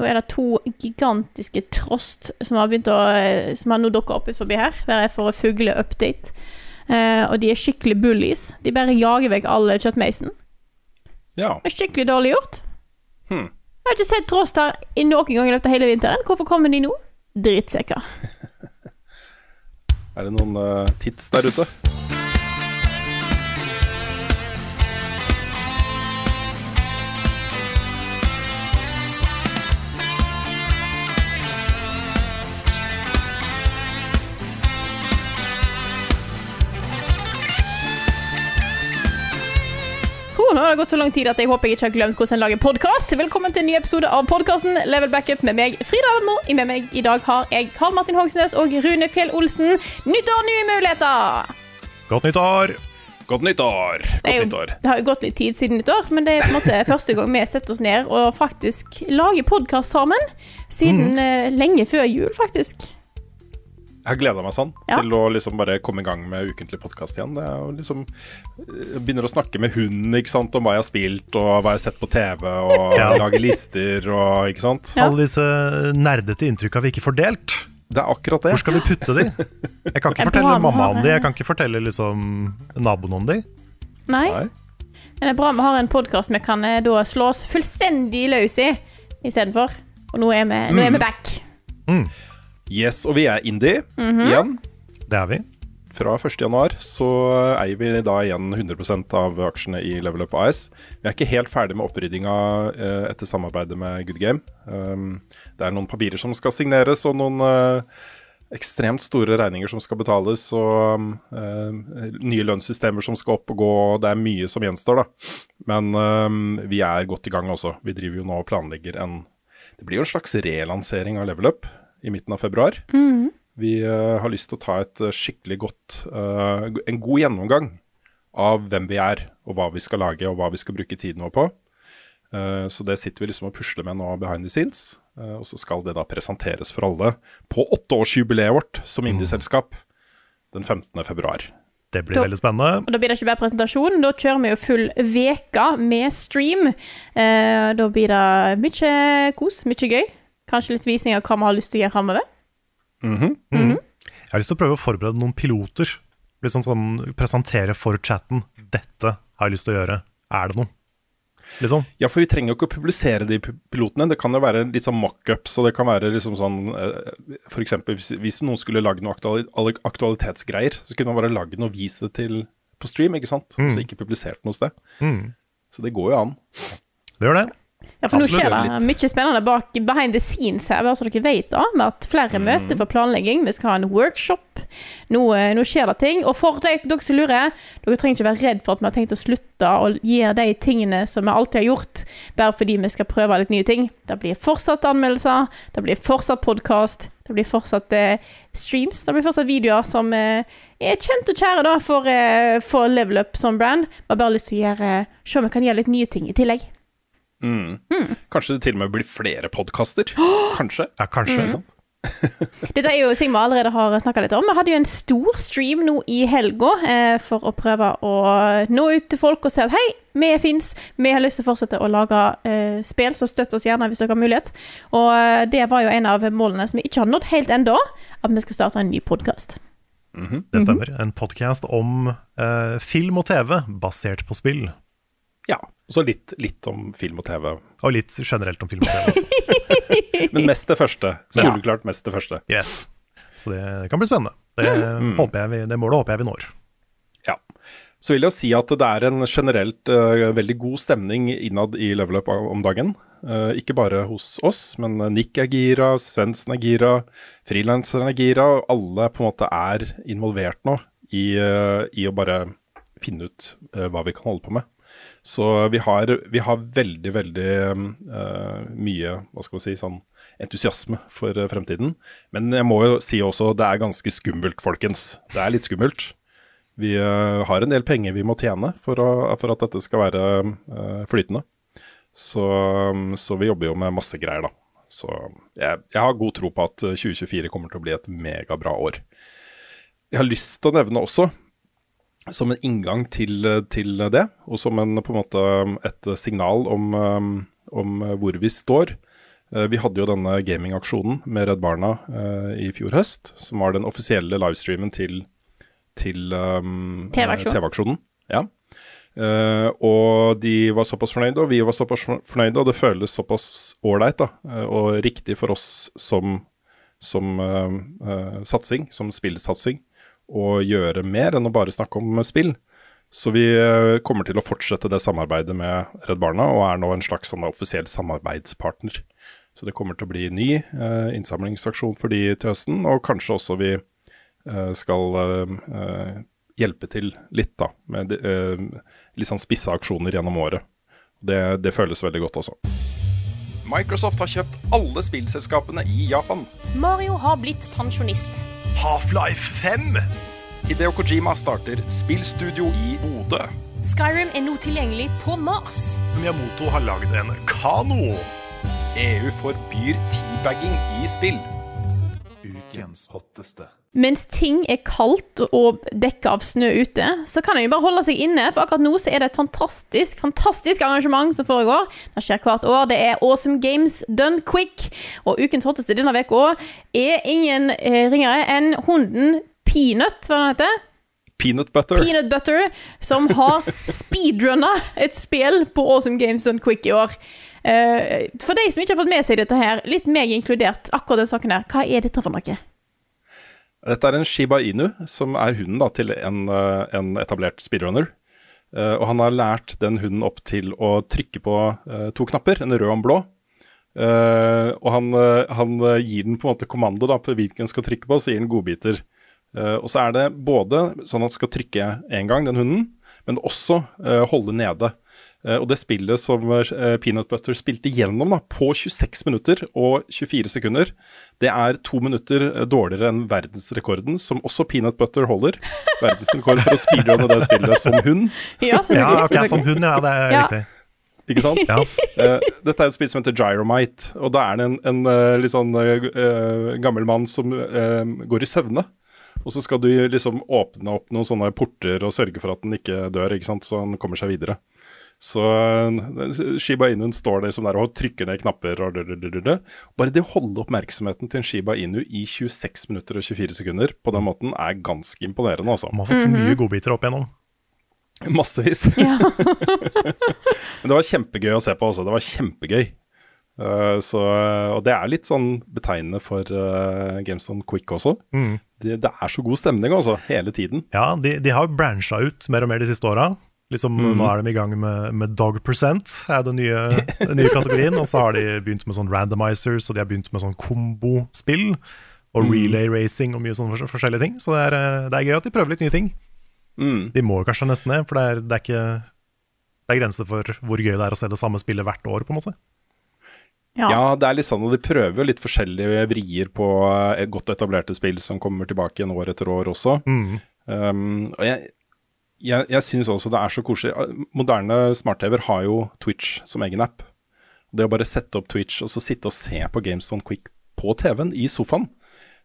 Nå er det to gigantiske trost som har begynt å eh, Som har nå dukka opp utforbi her. Der jeg får fugle-update. Eh, og de er skikkelig bullies. De bare jager vekk alle kjøttmeisen. Ja. Det er skikkelig dårlig gjort. Hmm. Jeg har ikke sett trost her i noen gang i løpet av hele vinteren. Hvorfor kommer de nå? Drittsekker. Er det noen uh, tits der ute? Nå har det gått så lang tid at jeg håper jeg ikke har glemt hvordan en lager podkast. Velkommen til en ny episode av podkasten Level Backup med meg, Frida Almo. Med meg i dag har jeg Karl Martin Hogsnes og Rune Fjell Olsen. Nytt år, nye muligheter! Godt nyttår! Godt nyttår! Det, er Godt jo, det har jo gått litt tid siden nyttår, men det er på en måte første gang vi setter oss ned og faktisk lager podkast sammen. Siden mm. lenge før jul, faktisk. Jeg har gleda meg sånn Ja. til å liksom bare komme i gang med ukentlig podkast igjen. Det er liksom jeg Begynner å snakke med hunden ikke sant, om hva jeg har spilt, og hva jeg har sett på TV, og Ja. lage lister og Ikke sant? Ja. Alle disse nerdete inntrykka vi ikke får delt. Det er akkurat det. Hvor skal vi putte de? Jeg kan ikke fortelle mamma om de, jeg kan ikke fortelle liksom naboen om de. Nei. Nei. Men det er bra vi har en podkast vi kan eh, da slå oss fullstendig løs i istedenfor. Og nå er vi, nå er vi back. Yes, og vi er indie Mhm. igjen. Det er vi. Fra 1.1 så eier vi da igjen 100% av aksjene i Level Up AS. Vi er ikke helt ferdig med oppryddinga eh, etter samarbeidet med Good Game. Um, det er noen papirer som skal signeres, og noen eh, ekstremt store regninger som skal betales, og um, eh, nye lønnssystemer som skal opp og gå. Det er mye som gjenstår, da. Men um, vi er godt i gang også. Vi driver jo nå og planlegger en Det blir jo en slags relansering av Level Up i midten av februar. Vi eh, har lyst til å ta et eh, skikkelig godt eh, En god gjennomgang av hvem vi er, og hva vi skal lage, og hva vi skal bruke tiden vår på. Eh, så det sitter vi liksom og pusler med nå behind the scenes. Eh, og så skal det da presenteres for alle på åtteårsjubileet vårt som indieselskap den 15. februar. Det blir Da- veldig spennende. Og da blir det ikke bare presentasjon, da kjører vi jo full veke med stream. Eh, da blir det mye kos, mye gøy. Kanskje litt visning av hva vi har lyst til å gjøre framover. Mhm. Jeg har lyst til å prøve å forberede noen piloter. Liksom sånn presentere for chatten. Dette har jeg lyst til å gjøre. Er det noe? Liksom. Ja, for vi trenger jo ikke å publisere de pilotene. Det kan jo være litt sånn mockups, og det kan være liksom sånn F.eks. Hvis, hvis noen skulle lage noe aktuali aktualitetsgreier, så kunne man bare lage noe og vise det til på stream, ikke sant? Og så ikke publisert noe sted. Mm. Så det går jo an. Det gjør det. Ja, for nå skjer det mye spennende bak behind the scenes her, bare så dere vet da, med at flere møter for planlegging. Vi skal ha en workshop. Nå, eh, nå skjer det ting. Og for de, dere som lurer, dere trenger ikke være redd for at vi har tenkt å slutte å gjøre de tingene som vi alltid har gjort, bare fordi vi skal prøve litt nye ting. Det blir fortsatt anmeldelser, det blir fortsatt podkast, det blir fortsatt eh, streams, det blir fortsatt videoer som eh, er kjent og kjære da for, eh, for Level Up som brand. Vi har bare lyst til å gjøre, se om vi kan gjøre litt nye ting i tillegg. Mm. Kanskje det til og med blir flere podkaster? Kanskje. Ja, kanskje. Mm. sant? Dette er jo ting vi allerede har snakka litt om. Vi hadde jo en stor stream nå i helga eh, for å prøve å nå ut til folk og si at hei, vi fins, vi har lyst til å fortsette å lage eh, spill, så støtt oss gjerne hvis dere har mulighet. Og eh, det var jo en av målene som vi ikke har nådd helt ennå, at vi skal starte en ny podkast. Det stemmer. En podkast om eh, film og TV basert på spill. Ja. Og så litt, litt om film og TV. Og litt generelt om film og TV også. Men mest det første. Soleklart mest det første. Yes. Så det kan bli spennende. Det, håper jeg vi, det målet håper jeg vi når. Ja. Så vil jeg si at det er en generelt uh, veldig god stemning innad i Level Up om dagen. Uh, ikke bare hos oss, men Nick er gira, Svendsen er gira, frilanseren er gira. Alle på en måte er involvert nå i, uh, i å bare finne ut hva vi kan holde på med. Så vi har, vi har veldig, veldig uh, mye hva skal vi si, sånn entusiasme for uh, fremtiden. Men jeg må jo si også det er ganske skummelt, folkens. Det er litt skummelt. Vi uh, har en del penger vi må tjene for, å, for at dette skal være flytende. Så, um, så, vi jobber jo med masse greier, da. Så jeg, jeg har god tro på at 2024 kommer til å bli et megabra år. Jeg har lyst til å nevne også som en inngang til, til, det, og som en, på en måte et signal om, om hvor vi står. Eh, vi hadde jo denne gamingaksjonen med Redd Barna uh, i fjor høst, som var den offisielle livestreamen til, til um, TV-aksjonen. TV ja. Uh, og de var såpass fornøyde, og vi var såpass fornøyde, og det føles såpass ålreit uh, og riktig for oss som, som satsing, som spillsatsing, å gjøre mer enn å bare snakke om spill. Så vi eh, kommer til å fortsette det samarbeidet med Redd Barna, og er nå en slags sånn offisiell samarbeidspartner. Så det kommer til å bli ny eh, innsamlingsaksjon for de til høsten, og kanskje også vi eh, skal eh, hjelpe til litt, da, med eh, litt sånn spisse aksjoner gjennom året. Det, det føles veldig godt også. Microsoft har kjøpt alle spillselskapene i Japan. Mario har blitt pensjonist. Half-Life 5. Hideo Kojima starter spillstudio i Bodø. Skyrim er nå tilgjengelig på Mars. Miyamoto har lagd en kano. EU forbyr teabagging i spill. Ukens hotteste. Mens ting er kaldt og dekka av snø ute, så kan en jo bare holde seg inne. For akkurat nå så er det et fantastisk fantastisk arrangement som foregår. Det skjer hvert år. Det er Awesome Games Done Quick. Og ukens hotteste denne uka er ingen eh, ringere enn hunden Peanut, hva den heter. Peanut Butter. Peanut Butter, Som har speedrunna et spill på Awesome Games Done Quick i år. Uh, for de som ikke har fått med seg dette her, litt meg inkludert, akkurat den saken her, hva er dette for noe? Dette er en Shiba Inu, som er hunden da, til en, eh, en etablert speedrunner. Uh, og han har lært den hunden opp til å trykke på uh, to knapper, en rød og en blå. Uh, og han, han, gir den på en måte kommando da, på hvilken den skal trykke på, så gir den godbiter. og så er det både sånn at den skal trykke én gang, den hunden, men også holde nede. Eh, og det spillet som eh, Peanut Butter spilte gjennom da, på 26 minutter og 24 sekunder, det er to minutter eh, dårligere enn verdensrekorden, som også Peanut Butter holder. Verdensrekord for å speedrunne det spillet som hund. Ja, ja okay, som hund, ja. Det er ja. riktig. Ikke sant? Ja. Uh, dette er et spill som heter Gyromite, og da er det en, en uh, litt sånn uh, gammel mann som går i søvne. Og så skal du liksom åpne opp noen sånne porter og sørge for at den ikke dør, ikke sant? så han kommer seg videre. Så eh, Shiba Inu står liksom der og trykker ned knapper. Og Bare det å holde oppmerksomheten til en Shiba Inu i 26 minutter og 24 sekunder på den måten er ganske imponerende, altså. Man har fått mye godbiter opp igjennom. Massevis. Ja. Men det var kjempegøy å se på også. Det var kjempegøy. Uh, så, og det er litt sånn betegnende for uh, GameStone Quick også. Mm. Det, det, er så god stemning altså, hele tiden. Ja, de, de har brancha ut mer og mer de siste åra. Liksom, mm. Nå er de i gang med, med Dog Percent, er den nye, den nye kategorien. Og så har de begynt med sånn randomizers, og de har begynt med sånn kombospill. Og mm. relay racing og mye sånne forskjellige ting. Så det er, eh, det er, gøy at de prøver litt nye ting. Mm. De må kanskje nesten det, for det er, det er ikke Det er grenser for hvor gøy det er å se det samme spillet hvert år, på en måte. Ja. ja. det er litt sånn, og de prøver jo litt forskjellige vrier på et godt etablerte spill som kommer tilbake igjen år etter år også. Mm. Um, og jeg, jeg, jeg syns også det er så koselig. Moderne smart-TV-er har jo Twitch som egen app. Det å bare sette opp Twitch og så sitte og se på GameStone Quick på TV-en i sofaen.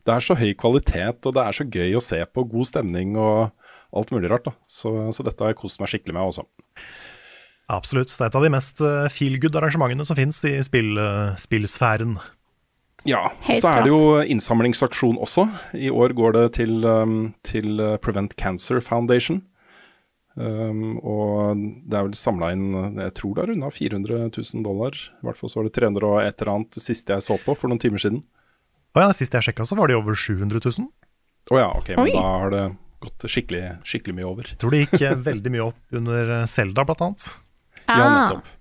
Det er så høy kvalitet, og det er så gøy å se på. God stemning og alt mulig rart. da. Så, så dette har jeg kost meg skikkelig med også. Absolutt. Det er et av de mest eh, feel good arrangementene som finnes i spill, uh, spillsfæren. Ja, Helt så er det jo innsamlingsaksjon også. I år går det til, um, til eh, Prevent Cancer Foundation. Um, og det er vel samla inn Jeg tror det er runda 400 000 dollar. I hvert fall så var det 300 og et eller annet det siste jeg så på for noen timer siden. Å ja, Sist jeg sjekka, så var det over 700 000. Å ja, ok, men Oi. da har det gått skikkelig, skikkelig mye over. Jeg tror det gikk eh, veldig mye opp under Selda, blant annet. Ah. Ja, nettopp.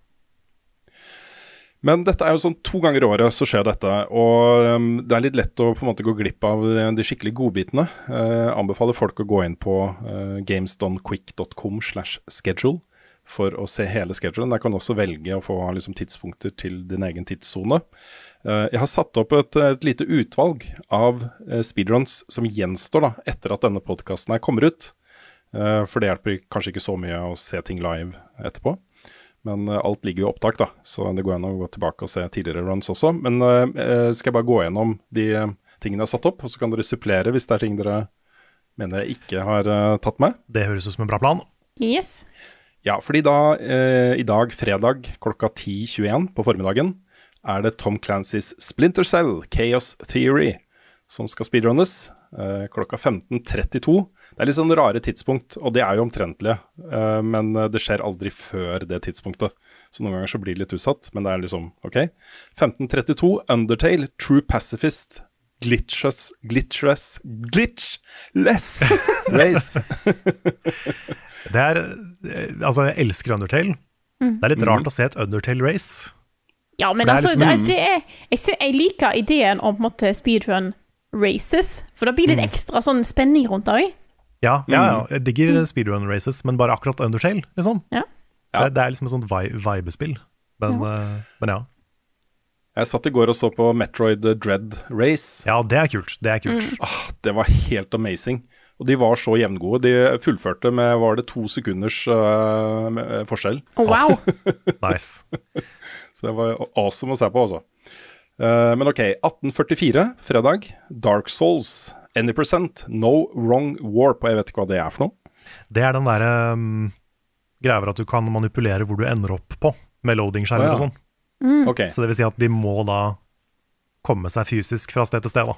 Men dette er jo sånn to ganger i året så skjer dette, og um, det er litt lett å på en måte gå glipp av eh, de skikkelig godbitene. Uh, anbefaler folk å gå inn på uh, gamesdonquick.com slash schedule for å se hele schedulen. Der kan du også velge å få liksom, tidspunkter til din egen tidssone. Uh, jeg har satt opp et, et lite utvalg av uh, speedruns som gjenstår da, etter at denne podkasten kommer ut. Uh, for det hjelper kanskje ikke så mye å se ting live etterpå. Men alt ligger jo i opptak, da, så det går an å gå tilbake og se tidligere runs også. Men skal jeg bare gå gjennom de tingene jeg har satt opp, og så kan dere supplere hvis det er ting dere mener jeg ikke har tatt med. Det høres ut som en bra plan. Yes. Ja, fordi da, eh, i dag, fredag klokka 10.21 på formiddagen, er det Tom Clancys Splinter Cell, Chaos Theory, som skal speedrunnes eh, klokka 15.32. Det er litt sånn rare tidspunkt, og de er jo omtrentlige, uh, men det skjer aldri før det tidspunktet. Så noen ganger så blir det litt utsatt, men det er liksom OK. 15.32, Undertale, True Pacifist, Glitches Glitchless Glitchless Race. det er Altså, jeg elsker Undertale. Mm. Det er litt rart mm. å se et Undertale-race. Ja, men altså, liksom, det, det er, jeg, jeg, liker ideen om på en måte speedrun races, for det blir litt mm. ekstra sånn spenning rundt det òg. Ja, ja, ja, jeg digger mm. speedrun races, men bare akkurat Undertale, liksom. Ja. Det, det, er liksom et sånt vibespill, men, ja. Uh, men ja. Jeg satt i går og så på Metroid Dread Race. Ja, det er kult. Det er kult. Mm. Ah, det var helt amazing. Og de var så jevngode. De fullførte med var det to sekunders uh, forskjell. Oh, wow. nice. Så det var awesome å se på, altså. Uh, men OK, 1844, fredag. Dark Souls, Any Percent, No Wrong Warp. Og jeg vet ikke hva det er for noe. Det er den derre um, greia at du kan manipulere hvor du ender opp på, med loading-skjermer oh, ja. og sånn. Mm. Okay. Så det vil si at de må da komme seg fysisk fra sted til sted, da.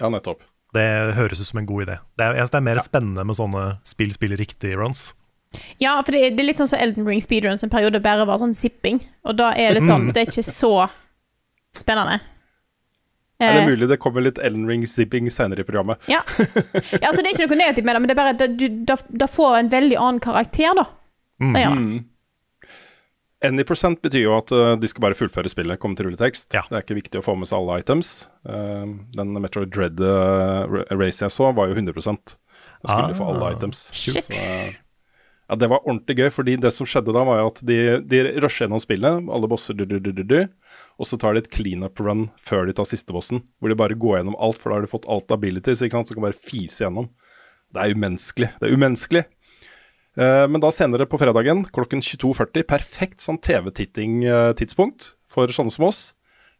Ja, nettopp. Det høres ut som en god idé. Det er, det er mer ja. spennende med sånne spill spiller riktig-runs. Ja, for det, det, er litt sånn som Elden Ring speedruns en periode bare var sånn zipping. Og da er det litt sånn mm. Det er ikke så spennende. Er det eh. mulig det kommer litt Ellen Ring-zipping senere i programmet? Ja. ja. altså Det er ikke noe negativt med det, men det er bare at da får en veldig annen karakter, da. Mm. Ja. Mm. Any percent betyr jo at uh, de skal bare fullføre spillet, komme til rulletekst. Ja. Det er ikke viktig å få med seg alle items. Uh, den Metroid Dread uh, race jeg så, var jo 100% Da skulle ah, de få alle items. Så, ja, det var ordentlig gøy, fordi det som skjedde da, var jo at de, de rusher gjennom spillet, alle bosser, du, du, du, du, og så tar de et cleanup run før de tar siste bossen, hvor de bare går gjennom alt, for da har de fått alt abilities, ikke sant, så kan bare fise gjennom. Det er umenneskelig. Det er umenneskelig. Eh, men da senere på fredagen klokken 22.40, perfekt sånn TV-titting-tidspunkt for sånne som oss.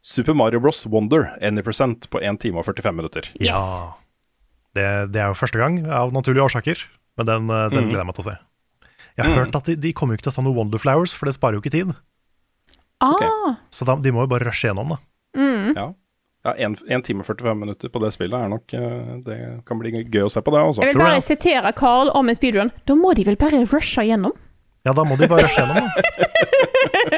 Super Mario Bros. Wonder, any percent, på 1 time og 45 minutter. Yes. Ja. Det, det, er jo første gang, av naturlige årsaker, men den, eh, den mm. gleder jeg meg til å se. Jeg har mm. hørt at de, de kommer jo ikke til å ta noe Wonder Flowers, for det sparer jo ikke tid. Ah. Okay. Så da, de må jo bare rushe gjennom det. Mm. Ja. Ja, 1 time og 45 minutter på det spillet er nok eh, Det kan bli gøy å se på det. Også. Jeg vil bare sitere Carl om en speedrun. Da må de vel bare rushe gjennom? Ja, da må de bare rushe gjennom, da.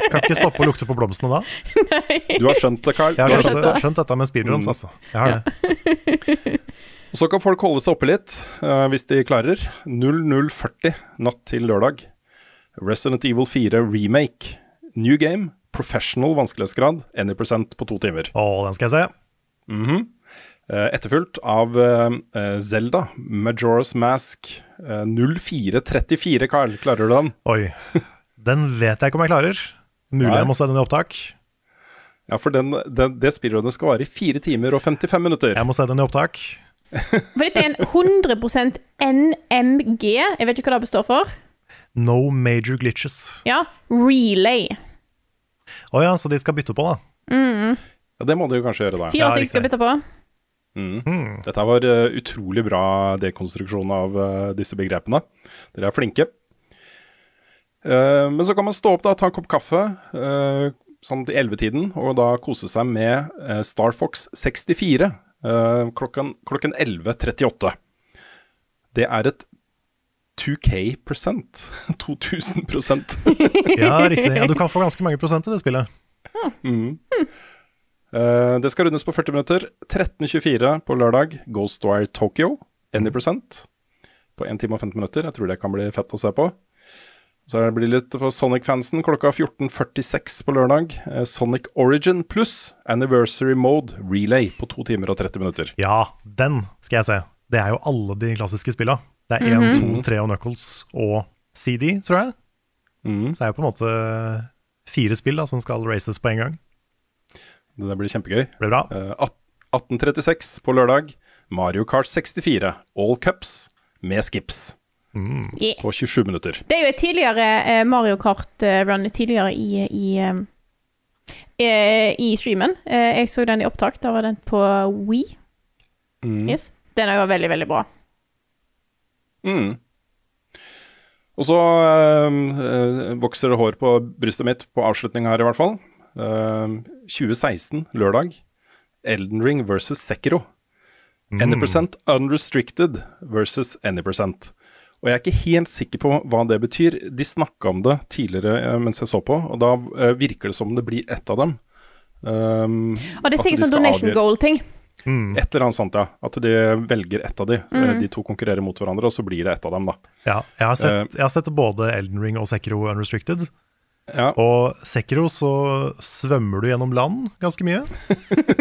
Kan ikke stoppe å lukte på blomstene da. Nei. Du har skjønt det, Carl. Jeg har skjønt, det. skjønt dette med speedruns, mm. altså. Jeg har det. Så kan folk holde seg oppe litt, uh, hvis de klarer. 0040 natt til lørdag. Resident Evil 4 remake. New game professional vanskelighetsgrad, any percent på to timer. Å, den skal jeg se. Mm -hmm. Etterfulgt av uh, Zelda, Majora's Mask, uh, 0434, Carl. Klarer du den? Oi. Den vet jeg ikke om jeg klarer. Mulig jeg må se den i opptak. Ja, for den, den, det spillrådet skal vare i 4 timer og 55 minutter. Jeg må se den i opptak. For dette er en 100% NMG. Jeg vet ikke hva det består for. No major glitches. Ja. Relay. Å oh ja, så de skal bytte på, da. Mm. Ja, Det må de jo kanskje gjøre, da. Fire ja, stykker skal bytte på. Mm. Mm. Dette var uh, utrolig bra dekonstruksjon av uh, disse begrepene. Dere er flinke. Uh, men så kan man stå opp da, ta en kopp kaffe sånn til ellevetiden og da kose seg med Star Fox 64 klokken, klokken 11.38. Det er et 2K prosent. 2000 prosent. Ja, riktig. Ja, du kan få ganske mange prosent i det spillet. Mm. Uh, det skal rundes på 40 minutter. 13.24 på lørdag. Ghostwire Tokyo. Any prosent på 1 time og 15 minutter. Jeg tror det kan bli fett å se på. Så det blir litt for Sonic-fansen klokka 14.46 på lørdag. Uh, Sonic Origin pluss Anniversary Mode Relay på 2 timer og 30 minutter. Ja, den skal jeg se. Det er jo alle de klassiske spillene. Det er 1, 2, 3 og Knuckles og CD, tror jeg. Mm. Så det er jo på en måte fire spill da, som skal races på en gang. Det blir kjempegøy. Det blir bra. Eh, 1836 på lørdag. Mario Kart 64, all cups med skips Yeah. på 27 minutter. Det er jo et tidligere eh, Mario Kart-run tidligere i, i, eh, eh, i streamen. Eh, jeg så den i opptak. Da var den på Wii. Mm. Yes. Den er jo veldig, veldig bra. Mm. Og så øh, vokser det hår på brystet mitt på avslutning her, i hvert fall. Uh, 2016, lørdag. Elden Ring versus Sekiro. Any percent unrestricted versus any percent. Og jeg er ikke helt sikker på hva det betyr. De snakka om det tidligere eh, mens jeg så på, og da eh, virker det som det blir ett av dem. Um, Og det er sikkert de sånn donation goal-ting. Mm. Et eller annet sånt, ja. At de velger ett av de. Mm. Eh, De to konkurrerer mot hverandre, og så blir det ett av dem, da. Ja, jeg har, sett, jeg har sett både Elden Ring og Sekiro Unrestricted. Ja. Og Sekiro så svømmer du gjennom land ganske mye.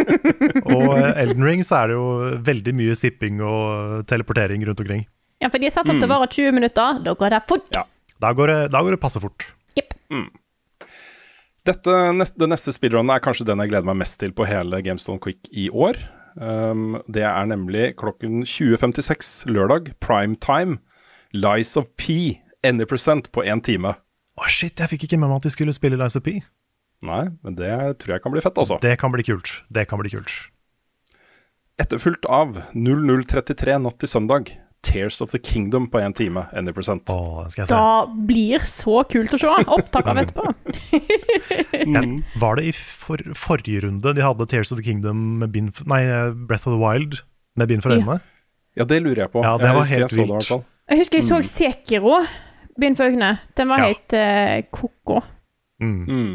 og Elden Ring så er det jo veldig mye sipping og teleportering rundt omkring. Ja, for de er satt opp til å vare 20 minutter. Da går det fort. Ja. Da går det, da går det passe fort. Jepp. Dette, neste, det neste speedrunnet er kanskje den jeg gleder meg mest til på hele Gamestone Quick i år. Um, det er nemlig klokken 20.56 lørdag, prime time. Lies of P, any percent på én time. Å shit, jeg fikk ikke med meg at de skulle spille Lies of P. Nei, men det tror jeg kan bli fett, altså. Det kan bli kult. Det kan bli kult. Etterfulgt av 0033 natt til søndag. Tears of the Kingdom på én time, any percent. Åh, den skal jeg se. Da blir så kult å se. Opptak av etterpå. Mm. Var det i for, forrige runde de hadde Tears of the Kingdom med bind for, Nei, Breath of the Wild med bind for øynene? Ja, det lurer jeg på. Ja, det jeg var husker helt jeg så det, vilt. hvert. Jeg husker jeg så Sekiro. Bind for øynene. Den var Ja. helt uh, ko-ko. Mm. Mm.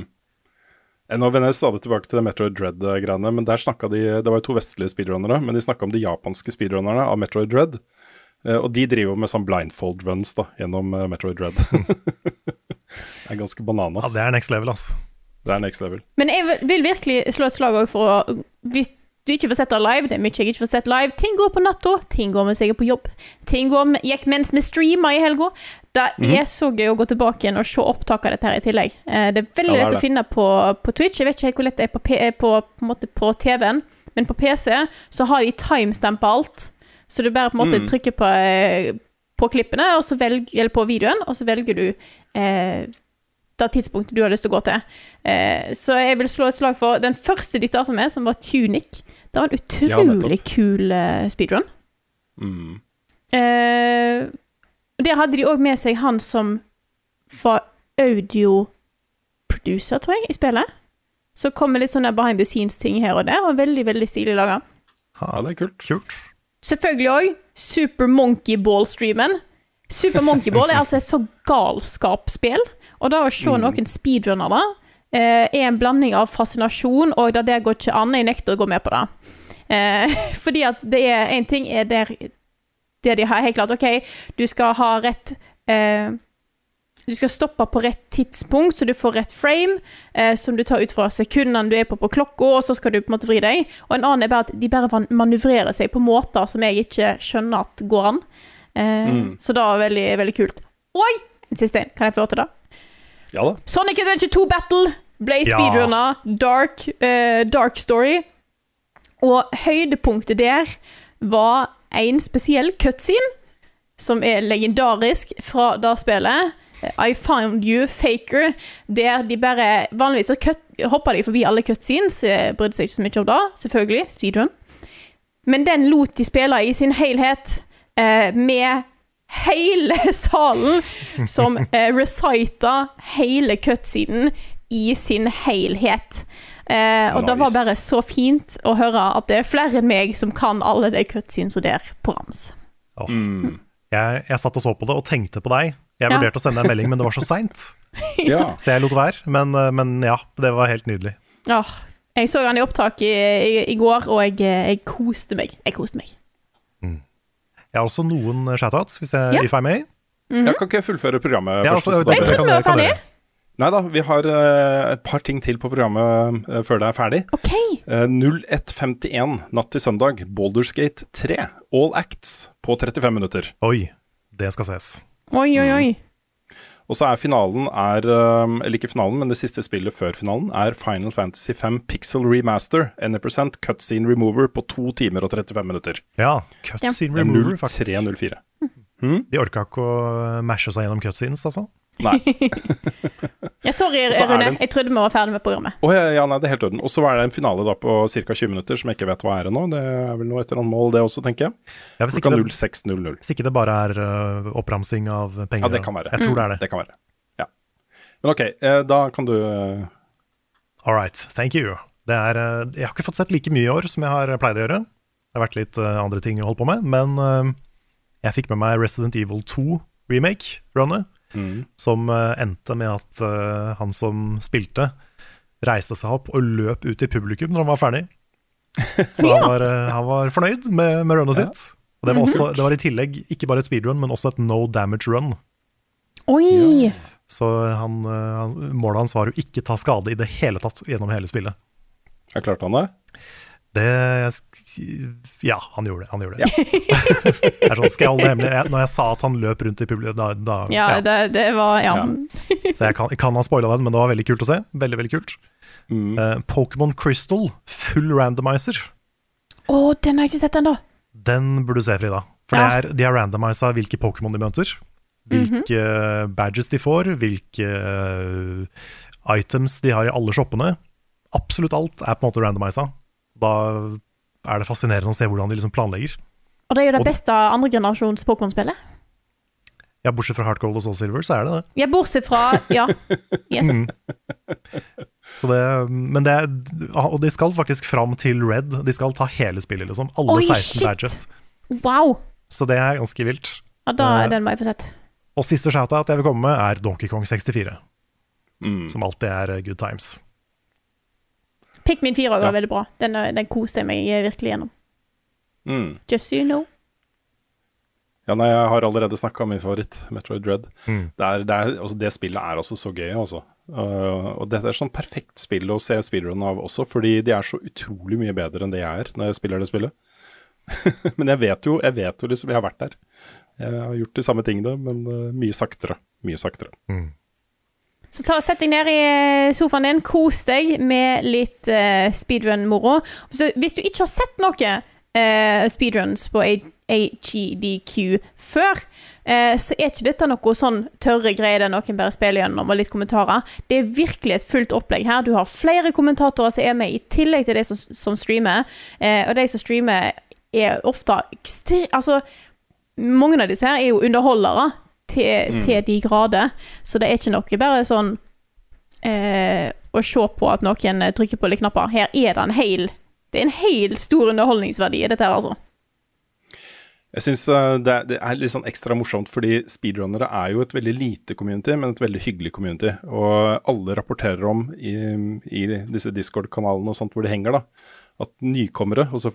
Eh, Nå vender jeg stadig tilbake til det Metroid Dread-greiene, men der snakka de Det var jo to vestlige speedrunnere, men de snakka om de japanske speedrunnerne av Metroid Dread. Eh, Og de driver jo med sånn blindfold runs da, gjennom eh, Metroid Dread. det er ganske bananas. Ja, det er next level, ass. Det er next level. Men jeg vil- virkelig slå et slag også for å Hvis du ikke får sett det live, det er mye jeg ikke får sett live Ting går på natta, ting går mens jeg er på jobb. Ting går med, gikk mens vi streama i helga. Det Mhm. er så gøy å gå tilbake igjen og se opptak av dette her i tillegg. Eh, Det er veldig Ja, det er lett det. å finne på, på Twitch. Jeg vet ikke helt hvor lett det er på, på, på, på TV-en, men på PC så har de timestampa alt. Så du bare på en måte Mm. trykker på, eh, på klippene, og så velg, eller på videoen, og så velger du eh, det tidspunktet du har lyst til å gå til. Eh, så jeg vil slå et slag for den første de starta med, som var Tunic. Det var en Ja, utrolig kul uh, speedrun. Mm. Eh, der hadde de òg med seg han som var audio-producer, tror jeg, i spillet. Så kom det litt sånne behind the scenes-ting her og der, og veldig, veldig stilig laga. Ja, det er kult. Kult. Selvfølgelig òg Super Monkey Ball-streamen. Super Monkey Ball er altså et så galskapsspill, og da å se noen speedrunner eh, er en blanding av fascinasjon og det går ikke an. Jeg nekter å gå med på det. Eh, fordi at det er en ting er der, der de har helt klart OK, du skal ha rett eh, Du skal stoppe på rett tidspunkt, så du får rett frame, eh, som du tar ut fra sekundene du er på på klokka, og så skal du på en måte vri deg. Og en annen er bare at de bare manøvrerer seg på måter som jeg ikke skjønner at går an. Eh, Mm. Så det var veldig, veldig kult. Oi! En siste en. Kan jeg få lov til det? Ja da. Sonic Adventure 2 Battle ble Ja. Dark, eh, dark Story. Og høydepunktet der var en spesiell cutscene, som er legendarisk fra det spillet. I Found You Faker, der de bare Vanligvis så cut, hopper de forbi alle cutscenes, eh, brydde seg ikke så mye om det, selvfølgelig. Speedrun. Men den lot de spille i sin helhet, eh, med hele salen som eh, recita hele cutscenen i sin helhet. Eh, og det var bare så fint å høre at det er flere enn meg som kan alle de cutscenes der på rams. Oh. Mm. Jeg, jeg satt og så på det og tenkte på deg. Jeg Ja. vurderte å sende deg en melding, men det var så seint. Ja. Så jeg lot være. Men, eh, men ja, det var helt nydelig. Åh, jeg så han i opptak i, i, i går, og jeg, eh, jeg koste meg. Jeg koste meg. Jeg har også noen shoutouts, hvis jeg, Ja. if I may. Ja, kan ikke jeg fullføre programmet Ja, først? altså, Jeg trodde vi var ferdig. Nei da, vi har uh, et par ting til på programmet uh, før det er ferdig. OK. Uh, 01.51 natt til søndag, Bouldersgate 3, All Acts på 35 minutter. Oi, det skal ses. Oi, oi, oi. Og så er finalen er, um, Eller ikke finalen, men det siste spillet før finalen er Final Fantasy 5 Pixel Remaster. 1% cutscene remover på 2 timer og 35 minutter. Ja, cutscene remover, faktisk. 0304. De orka ikke å mashe seg gjennom cutscenes, altså. Nei. Ja, sorry, Rune. en- Jeg trodde vi var ferdig med programmet. Oh, ja, ja, nei, det er helt orden. Og så er det en finale da på ca. 20 minutter som jeg ikke vet hva er ennå. Det er vel noe et eller annet mål, det også, tenker jeg. Ja, hvis, ikke det, 06.00. hvis ikke det bare er uh, oppramsing av penger. Ja, det kan være. Jeg tror det er det. Det kan være. Ja. Men OK, uh, da kan du uh... All right, thank you. Det er, uh, jeg har ikke fått sett like mye i år som jeg har pleid å gjøre. Det har vært litt andre ting å holde på med, men jeg fikk med meg Resident Evil 2 remake-runnet, mm. som øh, endte med at øh, han som spilte, reiste seg opp og løp ut i publikum når han var ferdig. Så han, var, øh, han var fornøyd med, med runnet Ja. sitt. Og det var, også, det var i tillegg ikke bare et speedrun, men også et no damage run. Oi! Så han, målet hans var å ikke ta skade i det hele tatt gjennom hele spillet. Jeg klarte han det? Det Ja, han gjorde det. Han gjorde det. det er sånn, skal jeg holde det hemmelig? Jeg, når jeg sa at han løp rundt i publikum, da, da Ja, ja. det, det var Ja. Ja. Så jeg kan, jeg kan ha spoila den, men det var veldig kult å se. Veldig, veldig kult. Mm. Uh, Pokémon Crystal, full randomizer. Å, den har jeg ikke sett ennå. Den burde du se, Frida. For Ja. det er, de har randomisa hvilke Pokémon de møter. Hvilke badges de får, hvilke uh, items de har i alle shoppene. Absolutt alt er på en måte randomisa. Da er det fascinerende å se hvordan de liksom planlegger. Og det er jo det Og- beste andregenerasjons Pokémon-spillet. Ja, Bortsett fra Heart Gold og Soul Silver, så er det det. Ja, bortsett fra Ja. Yes. Mm. Så det, men det er, og de skal faktisk fram til Red. De skal ta hele spillet, liksom. Alle Oi, 16 shit! badges. Wow! Så det er ganske vilt. Ja, da, er den må jeg få sett. Og siste shoutout jeg vil komme med, er Donkey Kong 64. Mm. Som alltid er eh, good times. Pikmin 4 var Ja. veldig bra. Den, eh, den koste jeg meg virkelig gjennom. Mm. Just so you know. Ja, nei, jeg har allerede snakka om min favoritt, Metroid Dread. Mm. Det, er, det, er, altså, det spillet er altså så gøy, altså. Uh, og dette er sånn perfekt spill å se speedrun av også, fordi de er så utrolig mye bedre enn det jeg er når jeg spiller det spillet. men jeg vet jo, jeg vet jo liksom, jeg har vært der. Jeg har gjort de samme tingene, men uh, mye saktere. Mye saktere. Så ta, sett deg ned i eh, sofaen din, kos deg med litt uh, speedrun-moro. Hvis du ikke har sett noe uh, speedruns på AGDQ før, uh, så er ikke dette noe sånn tørre greier der noen bare spiller gjennom og litt kommentarer. Det er virkelig et fullt opplegg her. Du har flere kommentatorer som er med, i tillegg til de som, som streamer. Og de som streamer, er ofte ekstremt Altså, mange av disse her er jo underholdere til, til de grader. Så det er ikke noe bare sånn eh, å se på at noen eh, trykker på litt knapper. Her er det en hel Det er en hel stor underholdningsverdi i dette her, altså. Jeg syns det, det er litt sånn ekstra morsomt, fordi speedrunnere er jo et veldig lite community, men et veldig hyggelig community. Og alle rapporterer om i, i disse Discord-kanalene og sånt hvor de henger, da, at nykommere, altså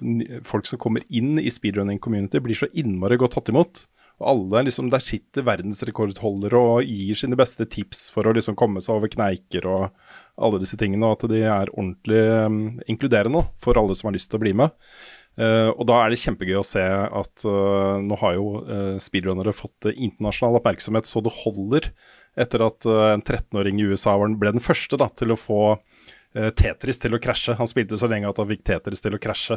folk som kommer inn i speedrunning community, blir så innmari godt tatt imot. Og alle, liksom, Der sitter verdensrekordholdere og gir sine beste tips for å liksom komme seg over kneiker og alle disse tingene, og at de er ordentlig um, inkluderende for alle som har lyst til å bli med. Uh, og da er det kjempegøy å se at uh, nå har jo uh, speedrunnere fått internasjonal oppmerksomhet så det holder, etter at en 13-åring i USA ble den første da, til å få Tetris til å krasje. Han spilte så lenge at han fikk Tetris til å krasje.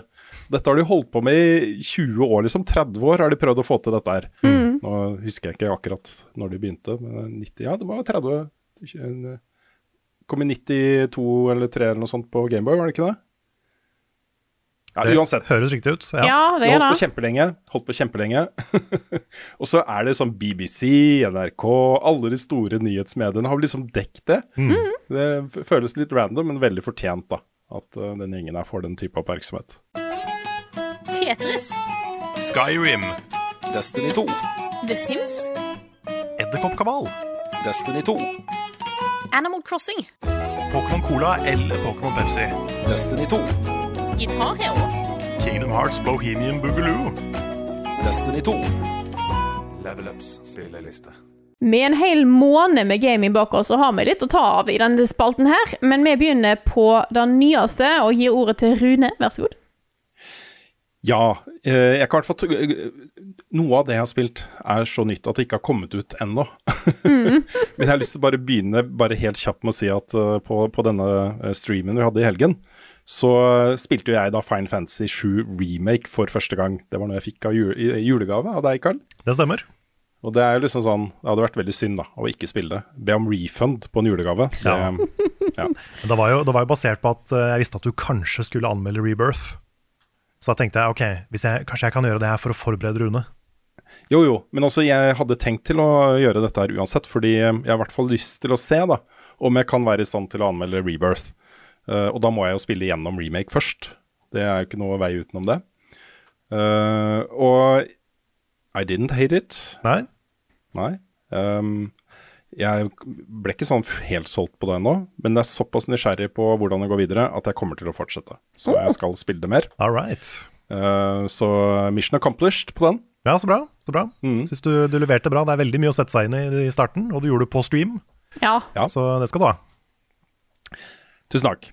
Dette har de holdt på med i 20 år, liksom. 30 år har de prøvd å få til dette her. Nå husker jeg ikke akkurat når de begynte, men 90, ja, det var 30 20, Kom i 92 eller 3 eller noe sånt på Gameboy, var det ikke det? Ja, Det uansett. høres riktig ut. Ja, Ja. det De det. holdt på kjempelenge. Holdt på kjempelenge. og så er det sånn BBC, NRK, alle de store nyhetsmediene har liksom dekket det. Det føles litt random, men veldig fortjent, da. At uh, den gjengen her får den type oppmerksomhet. Tetris. Skyrim. Destiny 2. The Sims. Edderkoppkabal, Destiny 2. Animal Crossing. Pokémon Cola eller Pokémon Pepsi. Destiny 2. Guitar Hero. Kingdom Hearts Bohemian Boogaloo. Destiny 2. Level Ups spilleliste. Med en hel måned med gaming bak oss, så har vi litt å ta av i denne spalten her. Men vi begynner på det nyeste og gir ordet til Rune. Vær så god. Ja. eh, Jeg kan i hvert fall Noe av det jeg har spilt, er så nytt at det ikke har kommet ut ennå. Men jeg har lyst til å bare begynne bare helt kjapt med å si at eh, på, på denne eh, streamen vi hadde i helgen, så eh, spilte jo jeg da Fine Fantasy 7 Remake for første gang. Det var noe jeg fikk av jul, i- i julegave av deg, Carl. Det stemmer. Og det er jo liksom sånn Det hadde vært veldig synd da å ikke spille det. Be om refund på en julegave. Det, Ja. ja. Men Det var, jo, det var jo basert på at eh, jeg visste at du kanskje skulle anmelde Rebirth. Så da tenkte jeg ok, hvis jeg, kanskje jeg kan gjøre det her for å forberede Rune. Jo, jo, men også jeg hadde tenkt til å gjøre dette her uansett, fordi jeg har i hvert fall lyst til å se da, om jeg kan være i stand til å anmelde Rebirth. Eh, og da må jeg jo spille gjennom remake først. Det er jo ikke noe vei utenom det. Eh, og I didn't hate it. Nei? Nei. Um, jeg ble ikke sånn helt solgt på det ennå, men jeg er såpass nysgjerrig på hvordan det går videre at jeg kommer til å fortsette. Så jeg skal spille det mer. All right. Uh, så mission accomplished på den. Ja, så bra. så bra. Mm. Syns du, du leverte bra. Det er veldig mye å sette seg inn i i starten, og du gjorde det på stream, Ja. Ja. så det skal du ha. Tusen takk.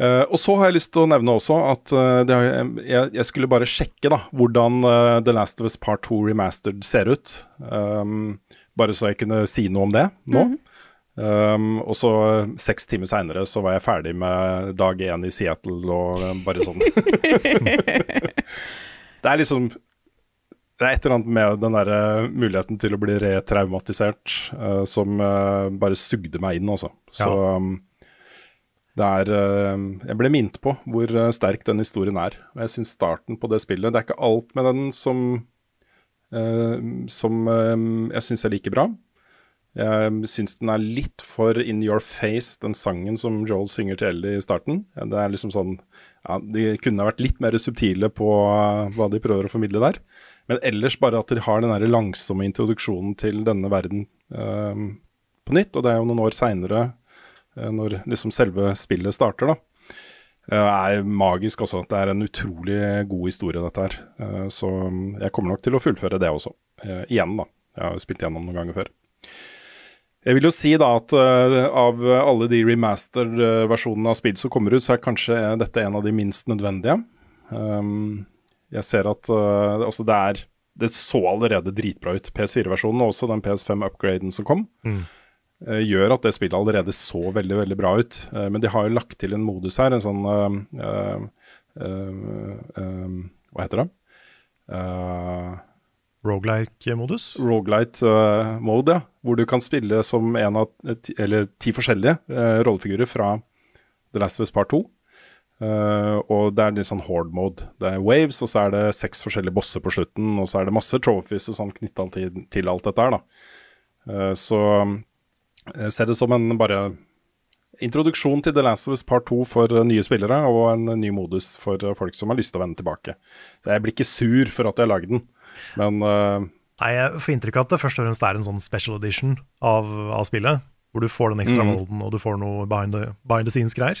Uh, og så har jeg lyst til å nevne også at uh, det har, jeg, jeg skulle bare sjekke da, hvordan uh, The Last of Us Part 2 Remastered ser ut. Um, bare så jeg kunne si noe om det nå. um, og så eh, seks timer seinere så var jeg ferdig med dag én i Seattle og eh, bare sånn. det er liksom Det er et eller annet med den der eh, muligheten til å bli retraumatisert uh, som uh, bare sugde meg inn, altså. Så Ja. um, det er eh, Jeg ble minnet på hvor eh, sterk den historien er. Og jeg syns starten på det spillet Det er ikke alt med den som eh, Som jeg syns er like bra. Jeg syns den er litt for in your face, den sangen som Joel synger til Ellie i starten. Det er liksom sånn ja, De kunne vært litt mer subtile på hva de prøver å formidle der. Men ellers bare at de har den der langsomme introduksjonen til denne verden eh, på nytt. Og det er jo noen år seinere, når liksom selve spillet starter, da. Det er magisk også. Det er en utrolig god historie, dette her. Eh, Så jeg kommer nok til å fullføre det også. Eh, Igjen, da. Jeg har jo spilt gjennom noen ganger før. Jeg vil jo si da at eh, av alle de remaster-versjonene av spill som kommer ut, så er kanskje dette en av de minst nødvendige. Um, jeg ser at Altså, det er Det så allerede dritbra ut. PS4-versjonen og også den PS5-upgraden som kom, Mm. Eh, gjør at det spillet allerede så veldig, veldig bra ut. Eh, men de har jo lagt til en modus her, en sånn uh, uh, uh, eh, Hva heter det? Uh, Rogelike-modus. Rogelight uh, mode, ja. Hvor du kan spille som en av ti, eller ti forskjellige eh, rollefigurer fra The Last of Us Part 2. Uh, og det er litt sånn horde mode. Det er waves, og så er det seks forskjellige bosser på slutten, og så er det masse trophies og sånn knytta til, til alt dette her, da. Uh, så jeg ser det som en bare introduksjon til The Last of Us Part 2 for eh, nye spillere, og en ny modus for eh, folk som har lyst til å vende tilbake. Så jeg blir ikke sur for at jeg har lagd den, men uh... Nei, Jeg får inntrykk av at det først og fremst er en sånn special edition av, av spillet. Hvor du får den ekstra Mm. og du får noe behind the, behind the scenes-greier.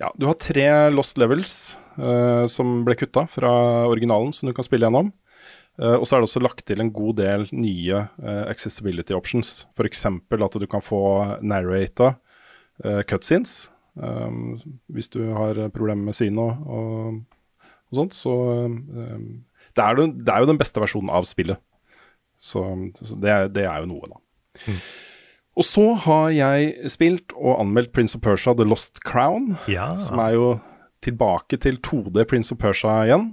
Ja, du har tre lost levels uh, som ble kutta fra originalen, som du kan spille gjennom. Eh, og så er det også lagt til en god del nye eh, accessibility options. F.eks. at du kan få narrata uh, cutscenes. Um, hvis du har problemer med syn og, og, sånt, så um, det, er jo, det er jo den beste versjonen av spillet. Så, så det, er- det er jo noe, da. Og så har jeg spilt og anmeldt Prince of Persia The Lost Crown. Ja. Som er jo tilbake til 2D Prince of Persia igjen.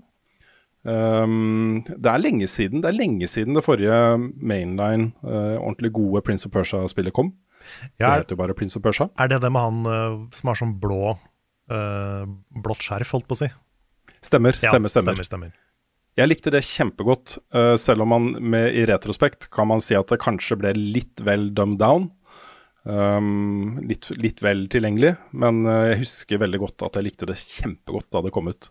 Um, det er lenge siden Det er lenge siden det forrige mainline, uh, ordentlig gode Prince of Persia-spillet kom. Det heter jo bare Prince of Persia. Er det det med han uh, som har sånn blå uh, blått skjerf, holdt på å si? Stemmer, Ja, stemmer, stemmer. stemmer, stemmer. Jeg likte det kjempegodt, selv om man med, i retrospekt kan man si at det kanskje ble litt vel dumbed down. Um, litt, litt vel tilgjengelig, men jeg husker veldig godt at jeg likte det kjempegodt da det kom ut.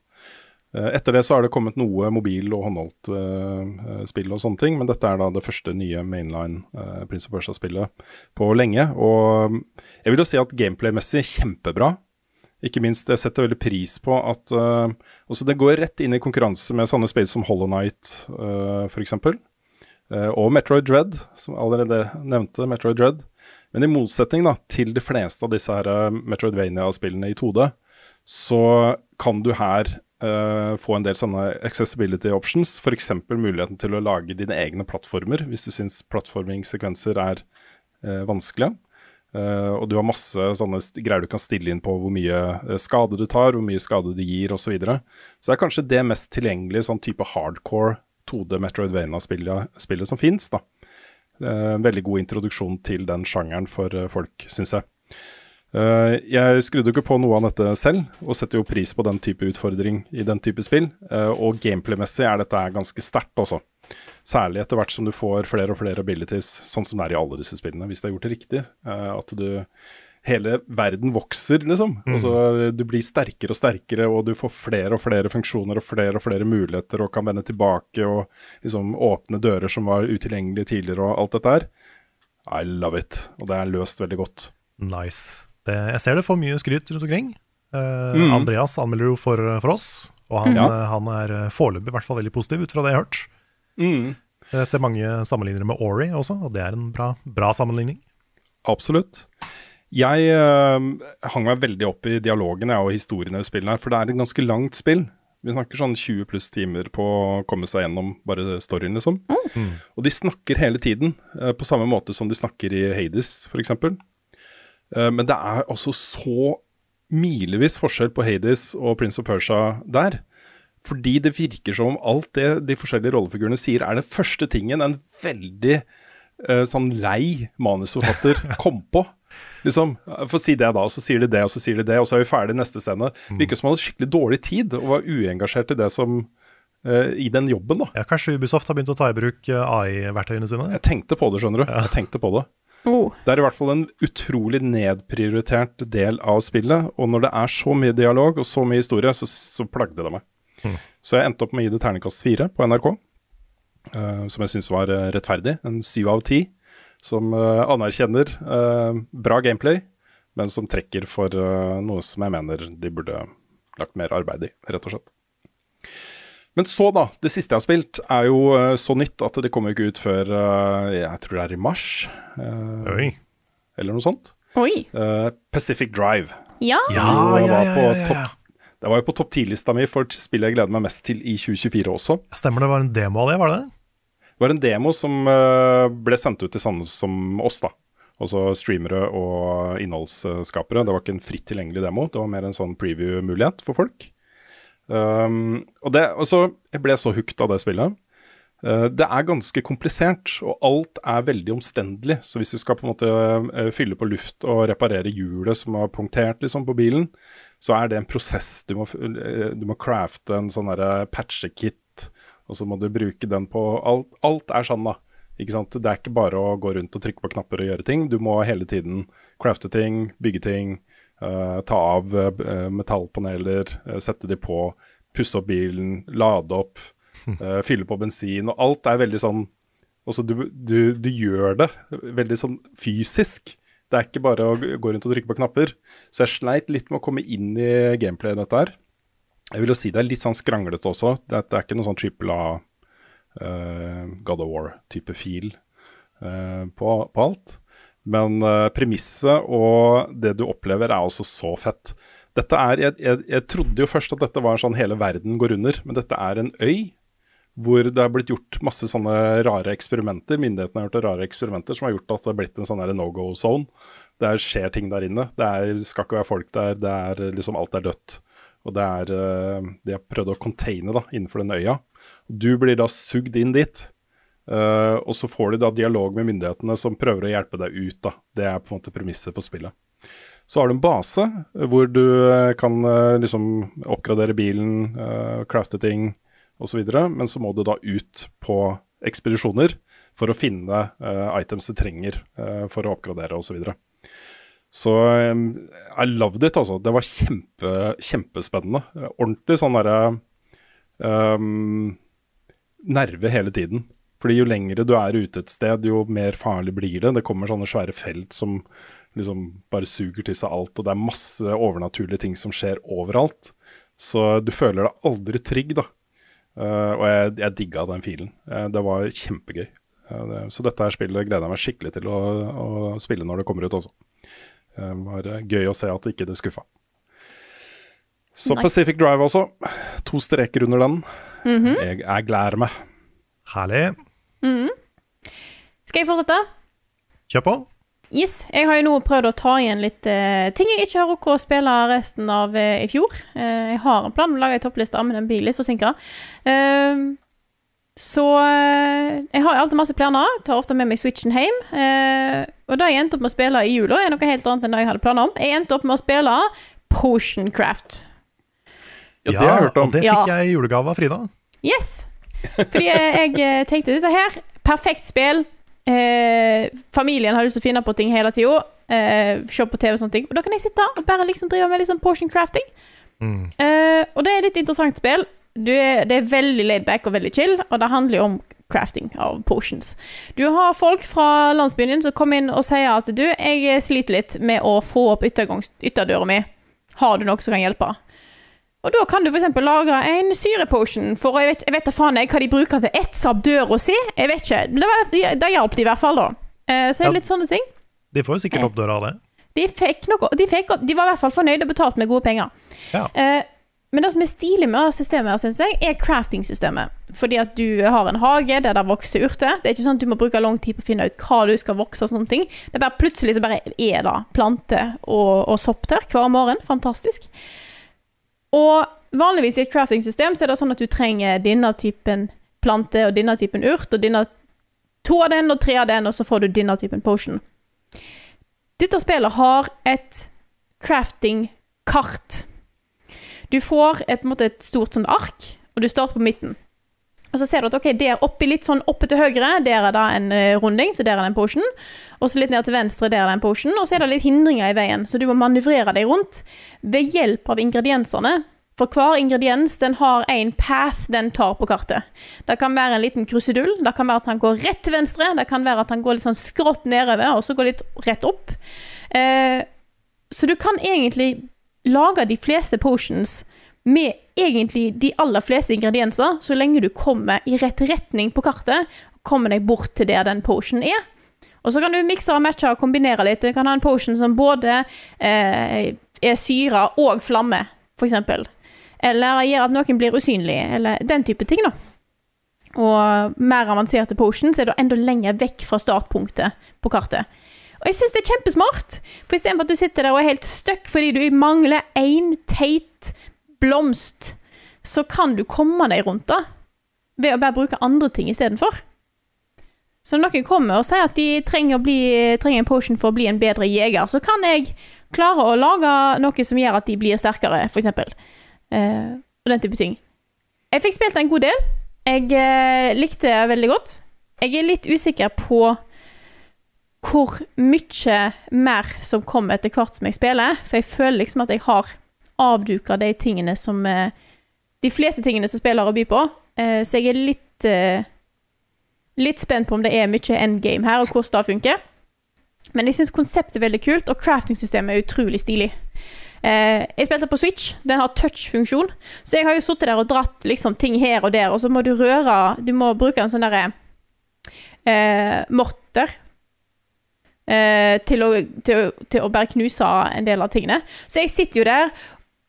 Uh, etter det så har det kommet noe mobil- og håndholdt uh, spill og sånne ting, men dette er da det første nye mainline uh, Prince of Persia-spillet på lenge. Og um, jeg vil jo si at gameplay-messig kjempebra. Ikke minst, jeg setter veldig pris på at uh, også Det går rett inn i konkurranse med sånne spill som Hollow Knight, uh, f.eks. Uh, og Metroid Dread, som allerede nevnte. Metroid Dread. Men i motsetning da, til de fleste av disse her Metroidvania-spillene i 2D, så kan du her eh, få en del sånne accessibility options. F.eks. muligheten til å lage dine egne plattformer, hvis du syns plattformingssekvenser er uh, vanskelige. Uh, og du har masse sånne greier du kan stille inn på hvor mye skade du tar, hvor mye skade du gir osv. Så, videre. så det er kanskje det mest tilgjengelige sånn type hardcore 2D Metroidvania-spillet som fins. Eh, veldig god introduksjon til den sjangeren for folk, syns jeg. Eh, jeg skrudde ikke på noe av dette selv, og setter jo pris på den type utfordring i den type spill. Eh, og gameplay-messig er dette ganske sterkt også. Særlig etter hvert som du får flere og flere abilities, sånn som det er i alle disse spillene, hvis det er gjort det riktig. eh, at du Hele verden vokser, liksom. Altså, du blir sterkere og sterkere, og du får flere og flere funksjoner og flere og flere muligheter, og kan vende tilbake og liksom åpne dører som var utilgjengelige tidligere, og alt dette her. I love it. Og det er løst veldig godt. Nice. Det, jeg ser det får mye skryt rundt omkring. Uh, mm. Andreas anmelder jo for, for oss, og han, mm. eh, han er eh, foreløpig i hvert fall veldig positiv, ut fra det jeg har hørt. Jeg ser mange sammenligner med Ori også, og det er en bra, bra sammenligning. Absolutt. Jeg uh, hang meg veldig opp i dialogen jeg, og historiene i spillet her, for det er et ganske langt spill. Vi snakker sånn 20 pluss timer på å komme seg gjennom bare storyen, liksom. Og de snakker hele tiden, uh, på samme måte som de snakker i Hades, f.eks. Uh, men det er altså så milevis forskjell på Hades og Prince of Persia der. Fordi det virker som om alt det de forskjellige rollefigurene sier, er det første tingen en veldig uh, sånn lei manusforfatter kom på. Liksom, Få si det, da, og så sier de det, og så sier de det, og så er vi ferdig neste scene. Virker som han hadde skikkelig dårlig tid og var uengasjert i det som uh, i den jobben, da. Ja, Kanskje Ubisoft har begynt å ta i bruk eh, AI-verktøyene sine? Jeg tenkte på det, skjønner du. Jeg tenkte på det. Oh. Det er i hvert fall en utrolig nedprioritert del av spillet, og når det er så mye dialog og så mye historie, så, så plagde det meg. Så jeg endte opp med å gi det terningkast fire på NRK, uh, som jeg syns var eh, rettferdig. En syv av ti, som uh, anerkjenner uh, bra gameplay, men som trekker for noe som jeg mener de burde lagt mer arbeid i, rett og slett. Men så, da. Det siste jeg har spilt, er jo eh, så nytt at det kommer jo ikke ut før eh, jeg tror det er i mars. eh, Oi. eller noe sånt. Oi. Pacific Drive. Ja. Ja, ja, ja, ja, Det var jo på topp 10-lista mi for spillet jeg gleder meg mest til i 2024 også. Stemmer det var en demo av det, var det det? Det var en demo som ble sendt ut til samme som oss, da. Altså streamere og innholdsskapere. Det var ikke en fritt tilgjengelig demo, det var mer en sånn preview-mulighet for folk. Um, og det, altså, jeg ble så hooked av det spillet. Uh, det er ganske komplisert, og alt er veldig omstendelig. Så hvis du skal på en måte uh, fylle på luft og reparere hjulet som har punktert liksom, på bilen, så er det en prosess. Du må, eh, du må crafte en sånn patchekit, og så må du bruke den på alt. Alt er sånn, da. Ikke sant? Det er ikke bare å gå rundt og trykke på knapper og gjøre ting. Du må hele tiden crafte ting, bygge ting, ta av eh, metallpaneler, eh, sette de på, pusse opp bilen, lade opp, eh, fylle på bensin. Og alt er veldig sånn Altså, du, du, du gjør det veldig sånn fysisk. Det er ikke bare å gå rundt og trykke på knapper. Så jeg sleit litt med å komme inn i gameplayet dette her. Jeg vil jo si det er litt sånn skranglete også. Det, er- det er ikke noe sånn triple A uh, God of War-type fil uh, på, på alt. Men uh, premisset og det du opplever er altså så fett. Dette er, jeg, jeg, jeg trodde jo først at dette var sånn hele verden går under, men dette er en øy hvor det har blitt gjort masse sånne rare eksperimenter. Myndighetene har gjort rare eksperimenter som har gjort at det har blitt en sånn no go zone. Det er, skjer ting der inne. Det er, skal ikke være folk der. Det er liksom alt er dødt. Og det er eh, De har prøvd å containe da, innenfor den øya. Du blir da sugd inn dit. Eh, og så får du da dialog med myndighetene som prøver å hjelpe deg ut. da. Det er på en måte premisset for spillet. Så har du en base eh, hvor du eh, kan uh, liksom oppgradere bilen, uh, crafte ting osv. Men så må du da ut på ekspedisjoner for å finne items du trenger for å oppgradere osv. Så, videre. så eh, I loved it, altså. Det var kjempe, kjempespennende. Ordentlig sånn derre um, nerve hele tiden. Fordi jo lengre du er ute et sted, jo mer farlig blir det. Det kommer sånne svære felt som liksom bare suger til seg alt, og det er masse overnaturlige ting som skjer overalt. Så du føler deg aldri trygg, da. Uh, og jeg, jeg digga den filen. Uh, det var kjempegøy. Uh, det, så dette her spillet gleder jeg meg skikkelig til å, å spille når det kommer ut også. Det var gøy å se at ikke det skuffa. Så Nice. Pacific Drive også. To streker under den. Mhm. jeg, jeg gleder meg. Herlig. Skal jeg fortsette? Kjør på. Yes, jeg har jo nå prøvd å ta igjen litt uh, ting jeg ikke har rukket å spille resten av uh, i fjor. Uh, jeg har en plan om å lage en toppliste, men den blir litt forsinka. så eh, jeg har alltid masse planer. Tar ofte med meg Switchen hjem. Eh, og det jeg endte opp med å spille i jula, er noe helt annet enn det jeg hadde planer om. Jeg endte opp med å spille Potion Craft. Ja, det har jeg hørt om. og det Ja. fikk jeg i julegave av Frida. Yes! Fordi jeg, jeg tenkte dette her, perfekt spill. Eh, familien har lyst til å finne på ting hele tida. Eh, se på TV og sånne ting. Og da kan jeg sitte og bare liksom drive med sånn portion crafting. Mm. Eh, og det er et litt interessant spill. Du er, det er veldig laid back og veldig chill, og det handler jo om crafting av potions. Du har folk fra landsbyen din som kommer inn og sier at du, jeg sliter litt med å få opp ytterdøra mi. Har du noe som kan hjelpe? Og da kan du f.eks. lage en syrepotion, for jeg vet, jeg vet da faen jeg hva de bruker til å etse opp døra si. Jeg vet ikke. Men det, var- det, hjalp de i hvert fall, da. Eh, så er det litt sånne ting. De får jo sikkert opp døra av det. De fikk noe De, fikk, de var i hvert fall fornøyde og betalt med gode penger. Ja. Eh, men det som er stilig med det systemet, her, synes jeg, er crafting-systemet. Fordi at du har en hage der det vokser urter. Det er ikke sånn at du må bruke lang tid på å finne ut hva du skal vokse. og sånne ting. Det er bare Plutselig så bare er det planter og, og sopp der hver morgen. Fantastisk. Og vanligvis i et crafting-system så er det sånn at du trenger denne typen plante og denne typen urt, og denne, to av den og tre av den, og så får du denne typen potion. Dette spillet har et crafting-kart. Du får et, på en måte, et stort sånn ark, og du starter på midten. Og så ser du at ok, der oppe litt sånn oppe til høyre, der er det en eh, runding, så der er det en potion. Og så litt ned til venstre, der er det en potion. Og så er det litt hindringer i veien, så du må manøvrere deg rundt ved hjelp av ingrediensene. For hver ingrediens den har en path den tar på kartet. Det kan være en liten krusedull, det kan være at han går rett til venstre, det kan være at han går litt sånn skrått nedover, og så går litt rett opp. Eh, så du kan egentlig lage de fleste potions med egentlig de aller fleste ingredienser, så lenge du kommer i rett retning på kartet, kommer deg bort til der den potion er. Og så kan du mikse og matche og kombinere litt. Du kan ha en potion som både eh, er syre og flamme, eksempel. Eller gjør at noen blir usynlig, eller den type ting, da. Og mer avanserte potions er da enda lenger vekk fra startpunktet på kartet. Og jeg syns det er kjempesmart, for istedenfor at du sitter der og er helt stuck fordi du mangler én teit blomst, så kan du komme deg rundt da, ved å bare bruke andre ting istedenfor. Så når noen kommer og sier at de trenger, bli, trenger en potion for å bli en bedre jeger, så kan jeg klare å lage noe som gjør at de blir sterkere, for eksempel. Eh, og den type ting. Jeg fikk spilt en god del. Jeg eh, likte det veldig godt. Jeg er litt usikker på hvor mye mer som kommer etter hvert som jeg spiller, for jeg føler liksom at jeg har avduka de tingene som eh, De fleste tingene som spiller har å by på. Eh, så jeg er litt eh, Litt spent på om det er mye endgame her, og hvordan det funker. Men jeg syns konseptet er veldig kult, og crafting-systemet er utrolig stilig. Eh, jeg spilte på Switch. Den har touch-funksjon. Så jeg har jo sittet der og dratt liksom ting her og der, og så må du røre Du må bruke en sånn derre eh, morter. Eh, til, å, til, til å bare knuse en del av tingene. Så jeg sitter jo der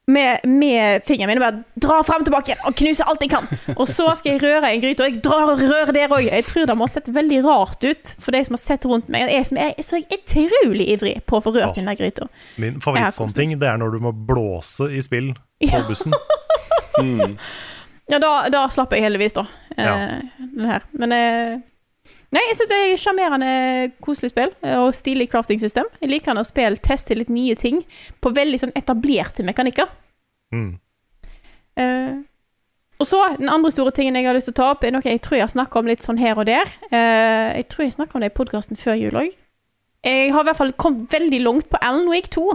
med, med fingeren min og bare drar frem og tilbake igjen og knuser alt jeg kan. Og så skal jeg røre en gryte, og jeg drar og rører der òg. Jeg tror det må ha sett veldig rart ut for de som har sett rundt meg. Jeg som er så utrolig ivrig på å få rørt ja. den der gryta. Min ting det er når du må blåse i spill på Ja. bussen. Mm. Ja, da, da slapp jeg heldigvis, da. Ja. Uh, Den her. Men eh, Nei, jeg syns det er sjarmerende, koselig spill eh, og stilig crafting-system. Jeg liker når spill tester litt nye ting på veldig sånn etablerte mekanikker. Mm. Uh, og så, den andre store tingen jeg har lyst til å ta opp, er noe jeg tror jeg har snakka om litt sånn her og der. Uh, jeg tror jeg snakka om det i podkasten før jul òg. Jeg har i hvert fall kommet veldig langt på Alan Wake 2.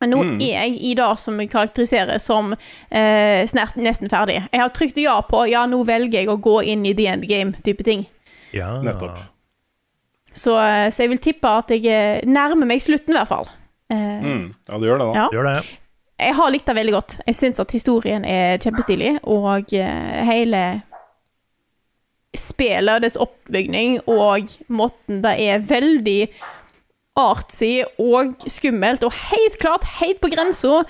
Men nå Mm. er jeg i det som jeg karakteriserer som uh, snart nesten ferdig. Jeg har trykt ja på ja, nå velger jeg å gå inn i the end game-type ting. Ja. Nettopp. Så, eh, så jeg vil tippe at jeg eh, nærmer meg slutten, i hvert fall. Eh, Mm. Ja, du gjør det, da. Ja. Gjør det. Jeg har likt det veldig godt. Jeg syns at historien er kjempestilig, og hele spillet, dets oppbygning og måten det er veldig artsy og skummelt, og helt klart helt på grensa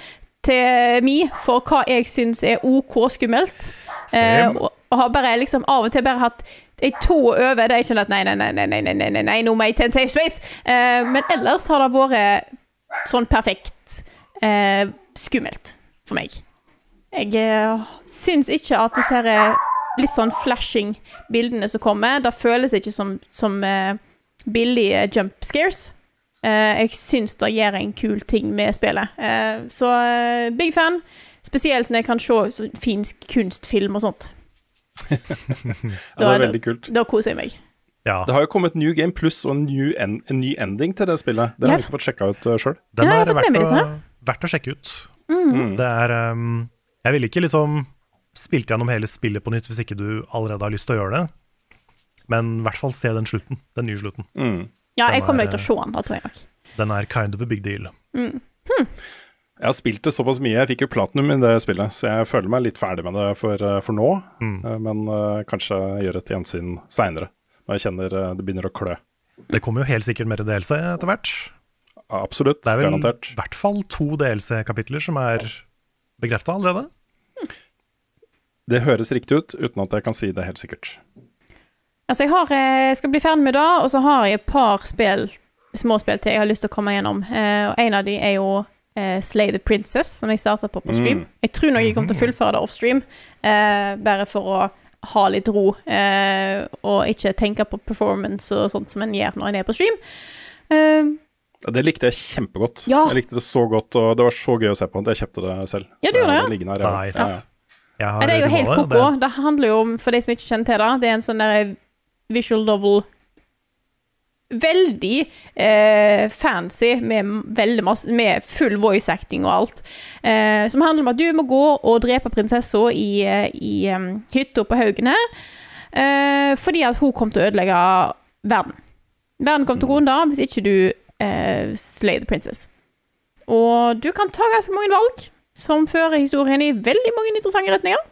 til mi for hva jeg syns er OK skummelt. Eh, og, og har bare liksom av og til bare hatt jeg tå over. Det er ikke sånn at nei, nei, nei, nei, nei, nei, nei, nå må jeg til en safe space. Uh, men ellers har det vært sånn perfekt uh, skummelt for meg. Jeg uh, syns ikke at disse her litt sånn flashing bildene som kommer, det føles ikke som, som uh, billige jump scares. jeg syns det gjør en kul ting med spillet. så big fan. Spesielt når jeg kan se sånn finsk kunstfilm og sånt. Ja, det er veldig kult. Da koser jeg meg. Ja, Det har jo kommet New Game Plus og en, new en, en ny ending til det spillet. Det har vi jeg ikke fått sjekka ut uh, sjøl. den er verdt å, Mm. verdt å sjekke ut. Det er um, Jeg ville ikke liksom spilt gjennom hele spillet på nytt hvis ikke du allerede har lyst til å gjøre det. Men i hvert fall se den slutten. Den nye slutten. Ja, jeg kommer er- nok til å se den, da tror jeg nok. Den er kind of a big deal. Jeg har spilt det såpass mye. Jeg fikk jo platinum i det spillet, så jeg føler meg litt ferdig med det for, uh, for nå. Mm. men uh, kanskje gjøre et gjensyn seinere, når jeg kjenner det begynner å klø. Det kommer jo helt sikkert mer DLC etter hvert. Absolutt. Det er vel garantert. i hvert fall to DLC-kapitler som er bekrefta allerede. Det høres riktig ut, uten at jeg kan si det helt sikkert. Altså, jeg har, jeg skal bli ferdig med det, og så har jeg et par spill, småspill til jeg har lyst til å komme gjennom. Eh, og en av de er jo eh, Slay the Princess, som jeg starta på på stream. Jeg tror nok jeg kommer til å fullføre det offstream, eh, bare for å ha litt ro, eh, og ikke tenke på performance og sånt som en gjør når en er på stream. Eh, Det likte jeg kjempegodt. Ja. Jeg likte det så godt, og det var så gøy å se på at jeg kjøpte det selv. Ja, du gjorde det, her, ja. Nice. Ja, ja. Jeg har det er jo helt koko. det. Det handler jo om, for de som ikke kjenner til det, det er en sånn der visual novel Veldig eh, fancy, med, veldig masse, med full voice acting og alt. Eh, som handler om at du må gå og drepe prinsessa i, eh, i um, hytta på haugen her. Eh, fordi at hun kom til å ødelegge verden. Verden kom til å gå under hvis ikke du eh, slay the princess. Og du kan ta ganske mange valg som fører historien i veldig mange interessante retninger.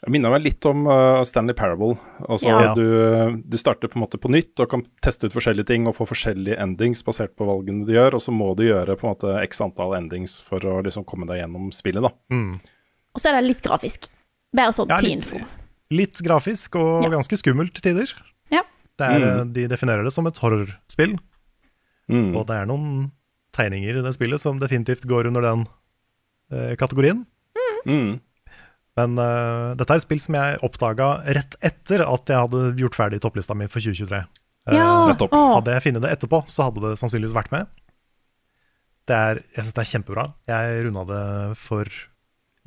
Det minner meg litt om uh, Stanley Parable. Altså, Ja. du, du starter på en måte på nytt og kan teste ut forskjellige ting og få forskjellige endings basert på valgene du gjør, og så må du gjøre på en måte x antall endings for å liksom komme deg gjennom spillet. da. Og så er det litt grafisk. Bare sånn Ja, til litt, info. litt grafisk og Ja. ganske skummelt til tider. Ja. Det er, Mm. eh, De definerer det som et horrorspill, Mm. og det er noen tegninger i det spillet som definitivt går under den eh, kategorien. Mm. Men uh, dette er et spill som jeg oppdaga rett etter at jeg hadde gjort ferdig topplista mi for 2023. Eh, Ja, uh, Hadde jeg funnet det etterpå, så hadde det sannsynligvis vært med. Det er, jeg syns det er kjempebra. Jeg runda det for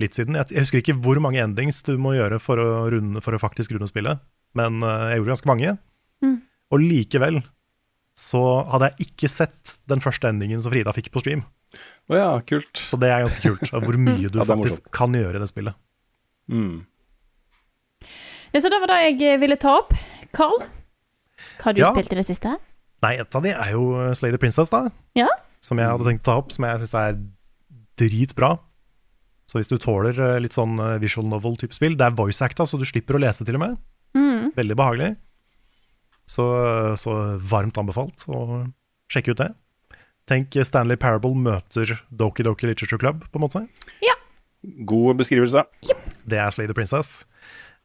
litt siden. Jeg, jeg husker ikke hvor mange endings du må gjøre for å, runde, for å faktisk runde spillet, men uh, jeg gjorde ganske mange. Mm. Og likevel så hadde jeg ikke sett den første endingen som Frida fikk på stream. Oh ja, kult. Så det er ganske kult, hvor mye du Ja, faktisk kan gjøre i det spillet. Mm. Ja, så det var det jeg eh, ville ta opp. Carl, hva har du Ja. spilt i det siste? Nei, et av de er jo eh, Slay the Princess, da. Ja. Som jeg hadde tenkt å ta opp, som jeg syns er dritbra. Så hvis du tåler eh, litt sånn visual novel-type spill Det er voice acta, så du slipper å lese, til og med. Mm. Veldig behagelig. Så, så varmt anbefalt å sjekke ut det. Tenk Stanley Parable møter Doki Doki Literature Club, på en måte. God beskrivelse. Det er Slay the Princess.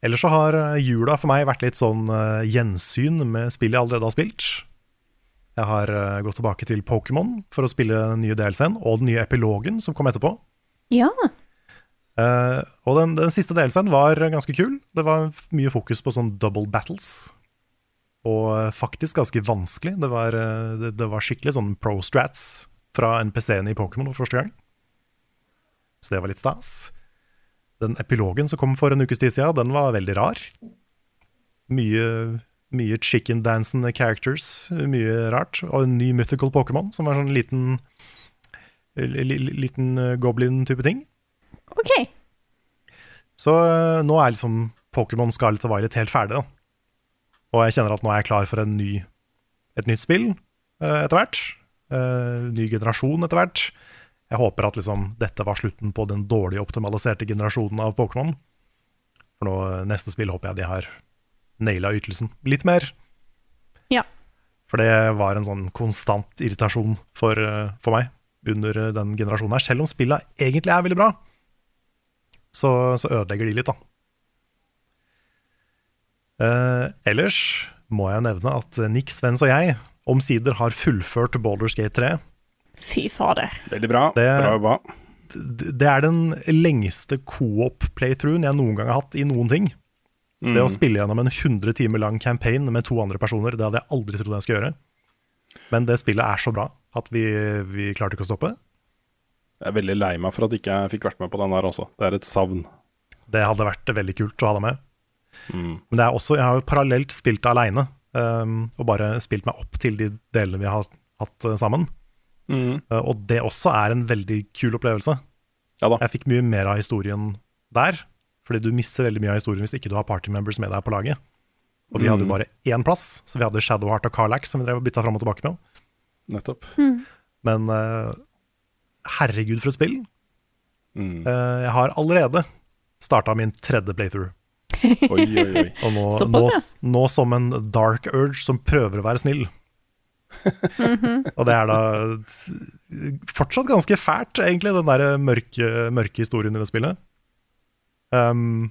Ellers så har eh, jula for meg vært litt sånn uh, gjensyn med spill jeg allerede har spilt. Jeg har uh, gått tilbake til Pokémon for å spille den nye DLC-en, og den nye epilogen som kom etterpå. Ja. Uh, og den, den siste DLC-en var ganske kul. Det var mye fokus på sånn double battles. Og faktisk ganske vanskelig. Det var, det, det var skikkelig sånn pro strats fra NPC-ene i Pokémon for første gang. Så det var litt stas. Den epilogen som kom for en ukes tid siden, den var veldig rar. Mye, mye chicken dancende characters, mye rart. Og en ny mythical Pokémon, som var sånn liten, li- li- liten eh, goblin-type ting. OK. Så øh, nå er liksom Pokémon Scarlet og Violet helt ferdig. Da. Og jeg kjenner at nå er jeg klar for en ny, et nytt spill øh, etter hvert. Ny generasjon etter hvert. Jeg håper at liksom, dette var slutten på den dårlig optimaliserte generasjonen av Pokémon. For nå, øh, neste spill håper jeg de har naila ytelsen litt mer. Ja. For det var en sånn konstant irritasjon for, øh, for meg. under eh, den generasjonen her. Selv om spillet egentlig er veldig bra, så, så ødelegger de litt, da. Eh, ellers må jeg nevne at Nick, Svens og jeg omsider har fullført Baldur's Gate 3. Fy fader. Veldig bra. Det- Bra jobba. Det er den lengste co-op-playthroughen jeg noen gang har hatt i noen ting. Mm. Det å spille gjennom en 100 timer lang campaign med to andre personer, det hadde jeg aldri trodd jeg skulle gjøre. Men det spillet er så bra at vi, vi klarte ikke å stoppe. Jeg er veldig lei meg for at ikke jeg fikk vært med på den der også. Det er et savn. Det hadde vært veldig kult å ha deg med. Mm. Men det er også, jeg har jo parallelt spilt det aleine, um, og bare spilt meg opp til de delene vi har hatt eh, sammen. Mm. Uh, og det også er en veldig kul opplevelse. Ja da. Jeg fikk mye mer av historien der, fordi du mister veldig mye av historien hvis ikke du har partymembers med deg på laget. Og vi hadde jo Mm. bare én plass, så vi hadde Shadowheart og Carlax som vi drev og bytta fram og tilbake med. Nettopp. Men uh, herregud for et spill. Mm. Uh, jeg har allerede starta min tredje playthrough. Oi, oi, oi. Og nå, nå, nå som en dark urge som prøver å være snill. Og det er da fortsatt ganske fælt, egentlig, den der mørke, mørke historien i det spillet. Um,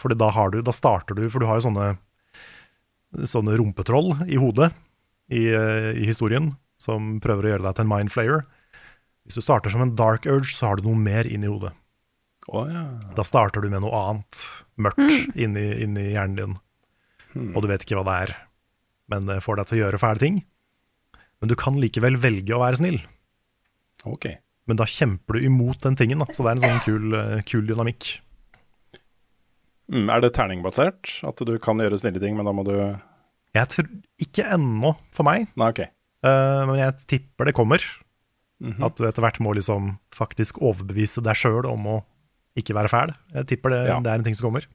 fordi da har du Da starter du, for du har jo sånne Sånne rumpetroll i hodet i, eh, i historien, som prøver å gjøre deg til en mindflayer. Hvis du starter som en dark urge, så har du noe mer inn i hodet. Oh, ja. Da starter du med noe annet mørkt inni, inni hjernen din, og du vet ikke hva det er. Men det får deg til å gjøre fæle ting. Men du kan likevel velge å være snill. Ok. Men da kjemper du imot den tingen, da. så det er en sånn kul, eh, kul dynamikk. Mm, er det terningbasert? At du kan gjøre snille ting, men da må du Jeg tror ikke ennå, for meg, Nei, ok. Uh, men jeg tipper det kommer. Mhm. At du etter hvert må liksom faktisk overbevise deg sjøl om å ikke være fæl. Jeg tipper det, Ja. det er en ting som kommer.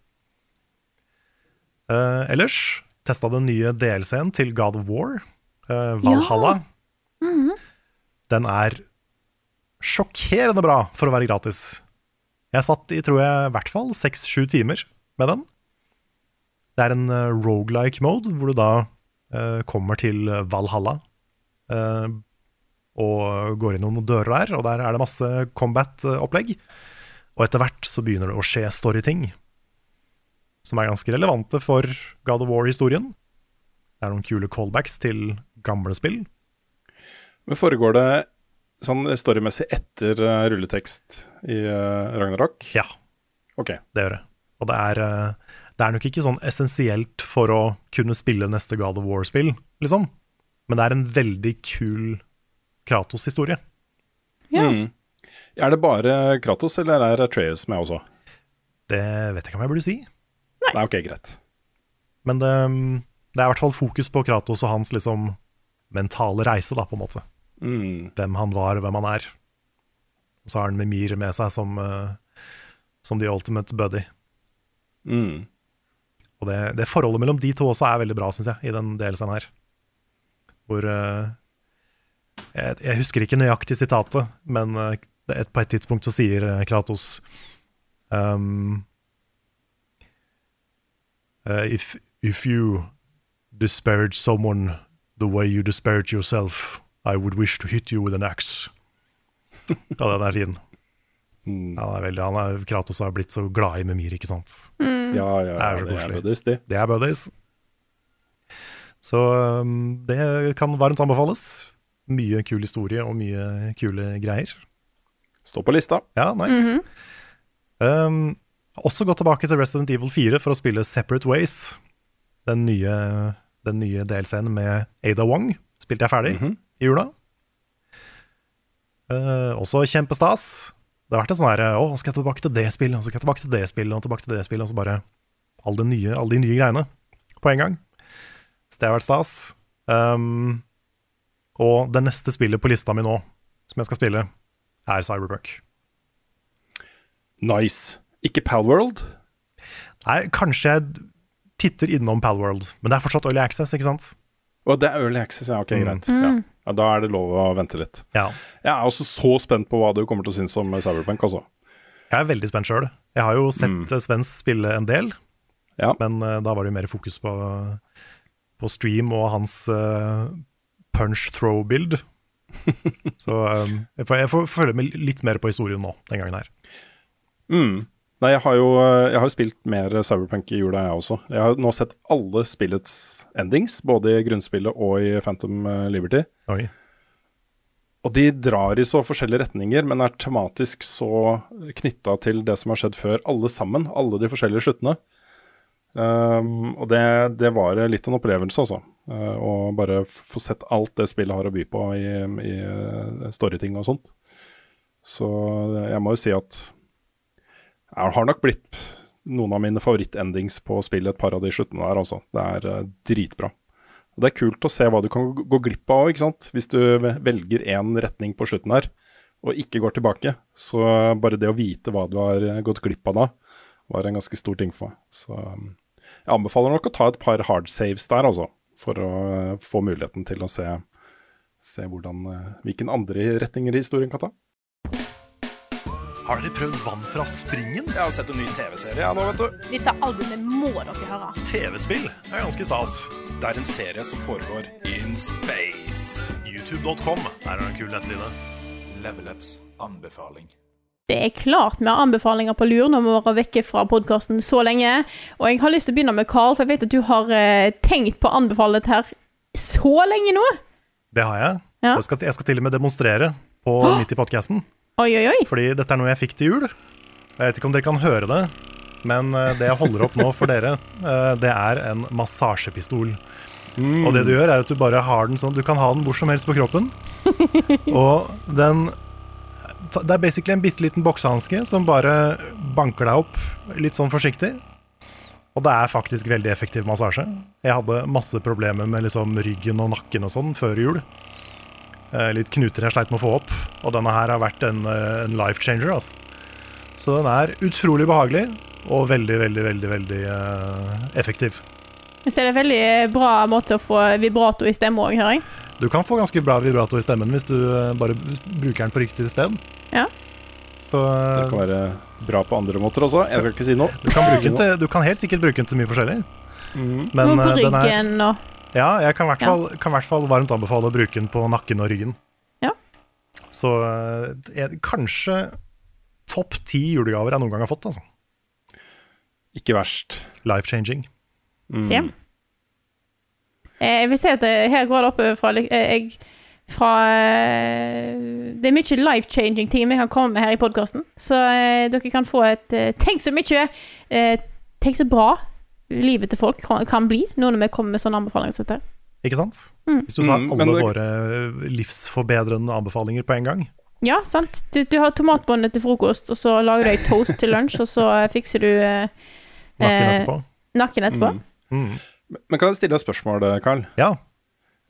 Uh, ellers testa den nye DLC-en til God of War, uh, Valhalla. Den er sjokkerende bra for å være gratis. Jeg satt i, tror jeg, i hvert fall seks-sju timer med den. Det er en uh, rogelike mode, hvor du da uh, kommer til Valhalla. uh, og går inn noen dører der, og der er det masse combat-opplegg. Og etter hvert så begynner det å skje storyting som er ganske relevante for God of War-historien. Det er noen kule callbacks til gamle spill. Men foregår det sånn storymessig etter uh, rulletekst i uh, Ragnarok? Ja, Ok. det gjør det. Og det er, uh, det er nok ikke sånn essensielt for å kunne spille neste God of War-spill, liksom. Men det er en veldig kul Kratos-historie. Ja. Mm. Er det bare Kratos, eller er Atreus med også? Det vet jeg ikke om jeg burde si. Nei, ok, greit. Men det, det er i hvert fall fokus på Kratos og hans liksom mentale reise, da, på en måte. Mm. Hvem han var, hvem han er. Og så har han Mimir med seg som, eh, som the ultimate buddy. Mm. Og det, det forholdet mellom de to også er veldig bra, syns jeg, i den delscenen her. Hvor uh, jeg, jeg husker ikke nøyaktig sitatet, men uh, et, på et tidspunkt så sier Kratos um, eh, if, if you disparage someone the way you disparage yourself, I would wish to hit you with an axe. ja, den er fin. Mm. Han er veldig, han er, Kratos har blitt så glad i Mimir, ikke sant? Ja, ja, ja, Det er så koselig. buddies, de. Det er buddies. Så um, det kan varmt anbefales. Mye kul historie og mye kule greier. Stå på lista. Ja, nice. um, også gått tilbake til Resident Evil 4 for å spille Separate Ways. Den nye, den nye DLC-en med Ada Wong spilte jeg ferdig Mhm. i jula. Uh, også kjempestas. Det har vært en sånn her Å, skal jeg tilbake til det spillet, og så skal jeg tilbake til det spillet, og tilbake til det spillet, og så bare alle de nye, alle de nye greiene på en gang. Så det har vært stas. Um, og det neste spillet på lista mi nå, som jeg skal spille, er Cyberpunk. Nice. Ikke Palworld? Nei, kanskje jeg titter innom Palworld, men det er fortsatt Early Access, ikke sant? Og det er Early Access, ja. Ok, Mm. greit. Ja. Ja, da er det lov å vente litt. Ja. Jeg er også så spent på hva du kommer til å synes om Cyberpunk, altså. Jeg er veldig spent sjøl. Jeg har jo sett Mm. mm. Svens spille en del, Ja. men uh, da var det jo mer fokus på, på stream og hans uh, punch throw-bild. Så um, jeg får, jeg får følge med litt mer på historien nå, den gangen her. Mm. Nei, jeg har jo eh, jeg har spilt mer Cyberpunk i jula, jeg også. Jeg har nå sett alle spillets endings, både i grunnspillet og i Phantom eh, Liberty. Oi. Og de drar i så forskjellige retninger, men er tematisk så knytta til det som har skjedd før, alle sammen. Alle de forskjellige sluttene. Um, og det, det var litt en opplevelse, altså. Uh, å bare få sett alt det spillet har å by på i, i uh, storyting og sånt. Så jeg må jo si at jeg har nok blitt noen av mine favorittendings på spillet, et par av de sluttene der, altså. Det er uh, dritbra. Og Det er kult å se hva du kan gå- glipp av ikke sant. Hvis du velger én retning på slutten her, og ikke går tilbake. Så bare det å vite hva du har eh, gått glipp av da, var en ganske stor ting for meg. Så um, jeg anbefaler nok å ta et par hard saves der, altså. For å eh, få muligheten til å se, se hvordan, eh, hvilken andre retninger historien kan ta. Har dere prøvd vann fra springen? Jeg har sett en ny TV-serie ja, nå, vet du. Dette albumet må dere høre. TV-spill er ganske stas. Det er en serie som foregår in space. YouTube.com der er det en kul nettside. Level Ups anbefaling. Det er klart vi har anbefalinger på lur når vi har vært vekke fra podkasten så lenge. Og jeg har lyst til å begynne med Carl, for jeg vet at du har eh, tenkt på å anbefale dette her så lenge nå. Det har jeg. Ja. Jeg, skal, jeg skal til og med demonstrere på midt i podkasten. Oi, oi, oi. Fordi dette er noe jeg fikk til jul. Jeg vet ikke om dere kan høre det, men eh, det jeg holder opp nå for dere, eh, det er en massasjepistol. Og det du gjør, er at du bare har den sånn Du kan ha den hvor som helst på kroppen. Og den Det er basically en bitte liten boksehanske som bare banker deg opp litt sånn forsiktig. Og det er faktisk veldig effektiv massasje. Jeg hadde masse problemer med liksom ryggen og nakken og sånn før jul. Eh, litt knuter jeg sleit med å få opp. Og denne her har vært en, eh, en life changer, altså. Så den er utrolig behagelig og veldig, veldig, veldig, veldig uh, effektiv. Så er det en veldig bra måte å få vibrato i stemme òg, hører jeg. Du kan få ganske bra vibrato i stemmen hvis du bare bruker den på riktig sted. Ja. Så Det kan være bra på andre måter også. Jeg skal ikke si noe. du kan, bruke den til, du kan helt sikkert bruke den til mye forskjellig. Mm. Men på den er ryggen og Ja, jeg kan i hvert Ja. fall, kan i hvert fall varmt anbefale å bruke den på nakken og ryggen. Ja. Så eh, jeg- kanskje topp ti julegaver jeg noen gang har fått, altså. Ikke verst. Life changing. Mm. det. Eh, Jeg vil si at det, her går det opp fra eh, jeg, fra eh, Det er mye life-changing ting vi kan komme med her i podkasten. Så eh, dere kan få et eh, Tenk så mye eh, Tenk så bra livet til folk kan, bli nå når vi kommer med sånne anbefalinger. som dette. Ikke sant? Mm. Hvis du tar Mm, alle det- våre livsforbedrende anbefalinger på en gang. Ja, sant. Du, du har tomatbåndet til frokost, og så lager du ei toast til lunsj, og så eh, fikser du eh, Nakken Eh, etterpå. nakken etterpå. Mm. Mm. Men kan jeg stille deg spørsmål, Carl? Ja.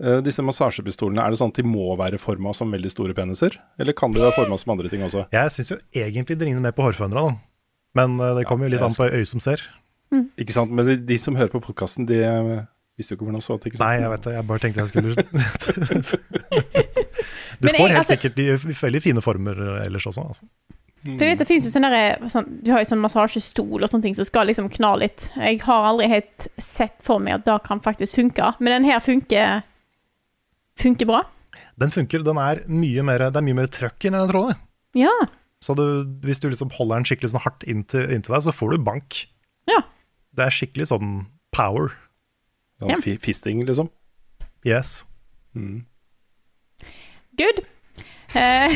Uh, disse massasjepistolene, er det sånn at de må være forma som veldig store peniser? Eller kan de være forma som andre ting også? Jeg syns jo egentlig det ligner mer på hårfønere, da. Men uh, det kommer jo litt an på øyet som ser. Ikke sant? Men de, de som hører på podkasten, de eh, visste jo ikke hvordan så ut. ikke sant? Nei, jeg vet det. Jeg bare tenkte jeg skulle Du får jeg- helt altså- sikkert de veldig fine former eh, ellers også. Altså. For jeg vet, det finnes jo sånne der, sånn, Du har jo sånn massasjestol og sånne ting som skal liksom kna litt. Jeg har aldri helt sett for meg at det kan faktisk funke. Men den her funker Funker bra. Den funker. Den er mye mer, det er mye mer trøkk i den enn jeg trodde. Ja. Så du, hvis du liksom holder den skikkelig sånn hardt inntil, inntil deg, så får du bank. Det er skikkelig sånn power. Sånn Ja. fisting, liksom. Yes. Good. Uh.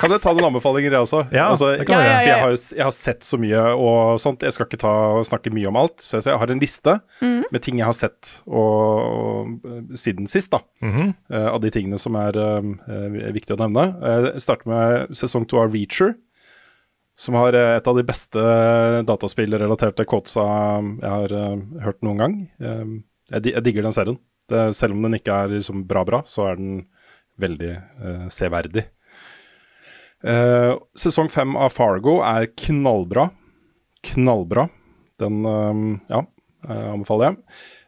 Kan jeg ta den anbefalingen, jeg også? Ja, altså, det kan ja, ja, ja. For jeg har, jeg har sett så mye og sånt. Jeg skal ikke ta, snakke mye om alt. Så jeg, så jeg har en liste Mm. med ting jeg har sett og, og, siden sist, da. Mm -hmm. uh, av de tingene som er eh, viktig å nevne. Eh, Jeg starter med sesong to av Reacher. Som har eh, et av de beste dataspillrelaterte quotesa jeg har eh, hørt noen gang. Eh, jeg, digger den serien. Selv om den ikke er liksom bra-bra, så er den veldig eh, severdig. Eh, sesong fem av Fargo er knallbra. Knallbra. Den eh, ja, eh, anbefaler jeg.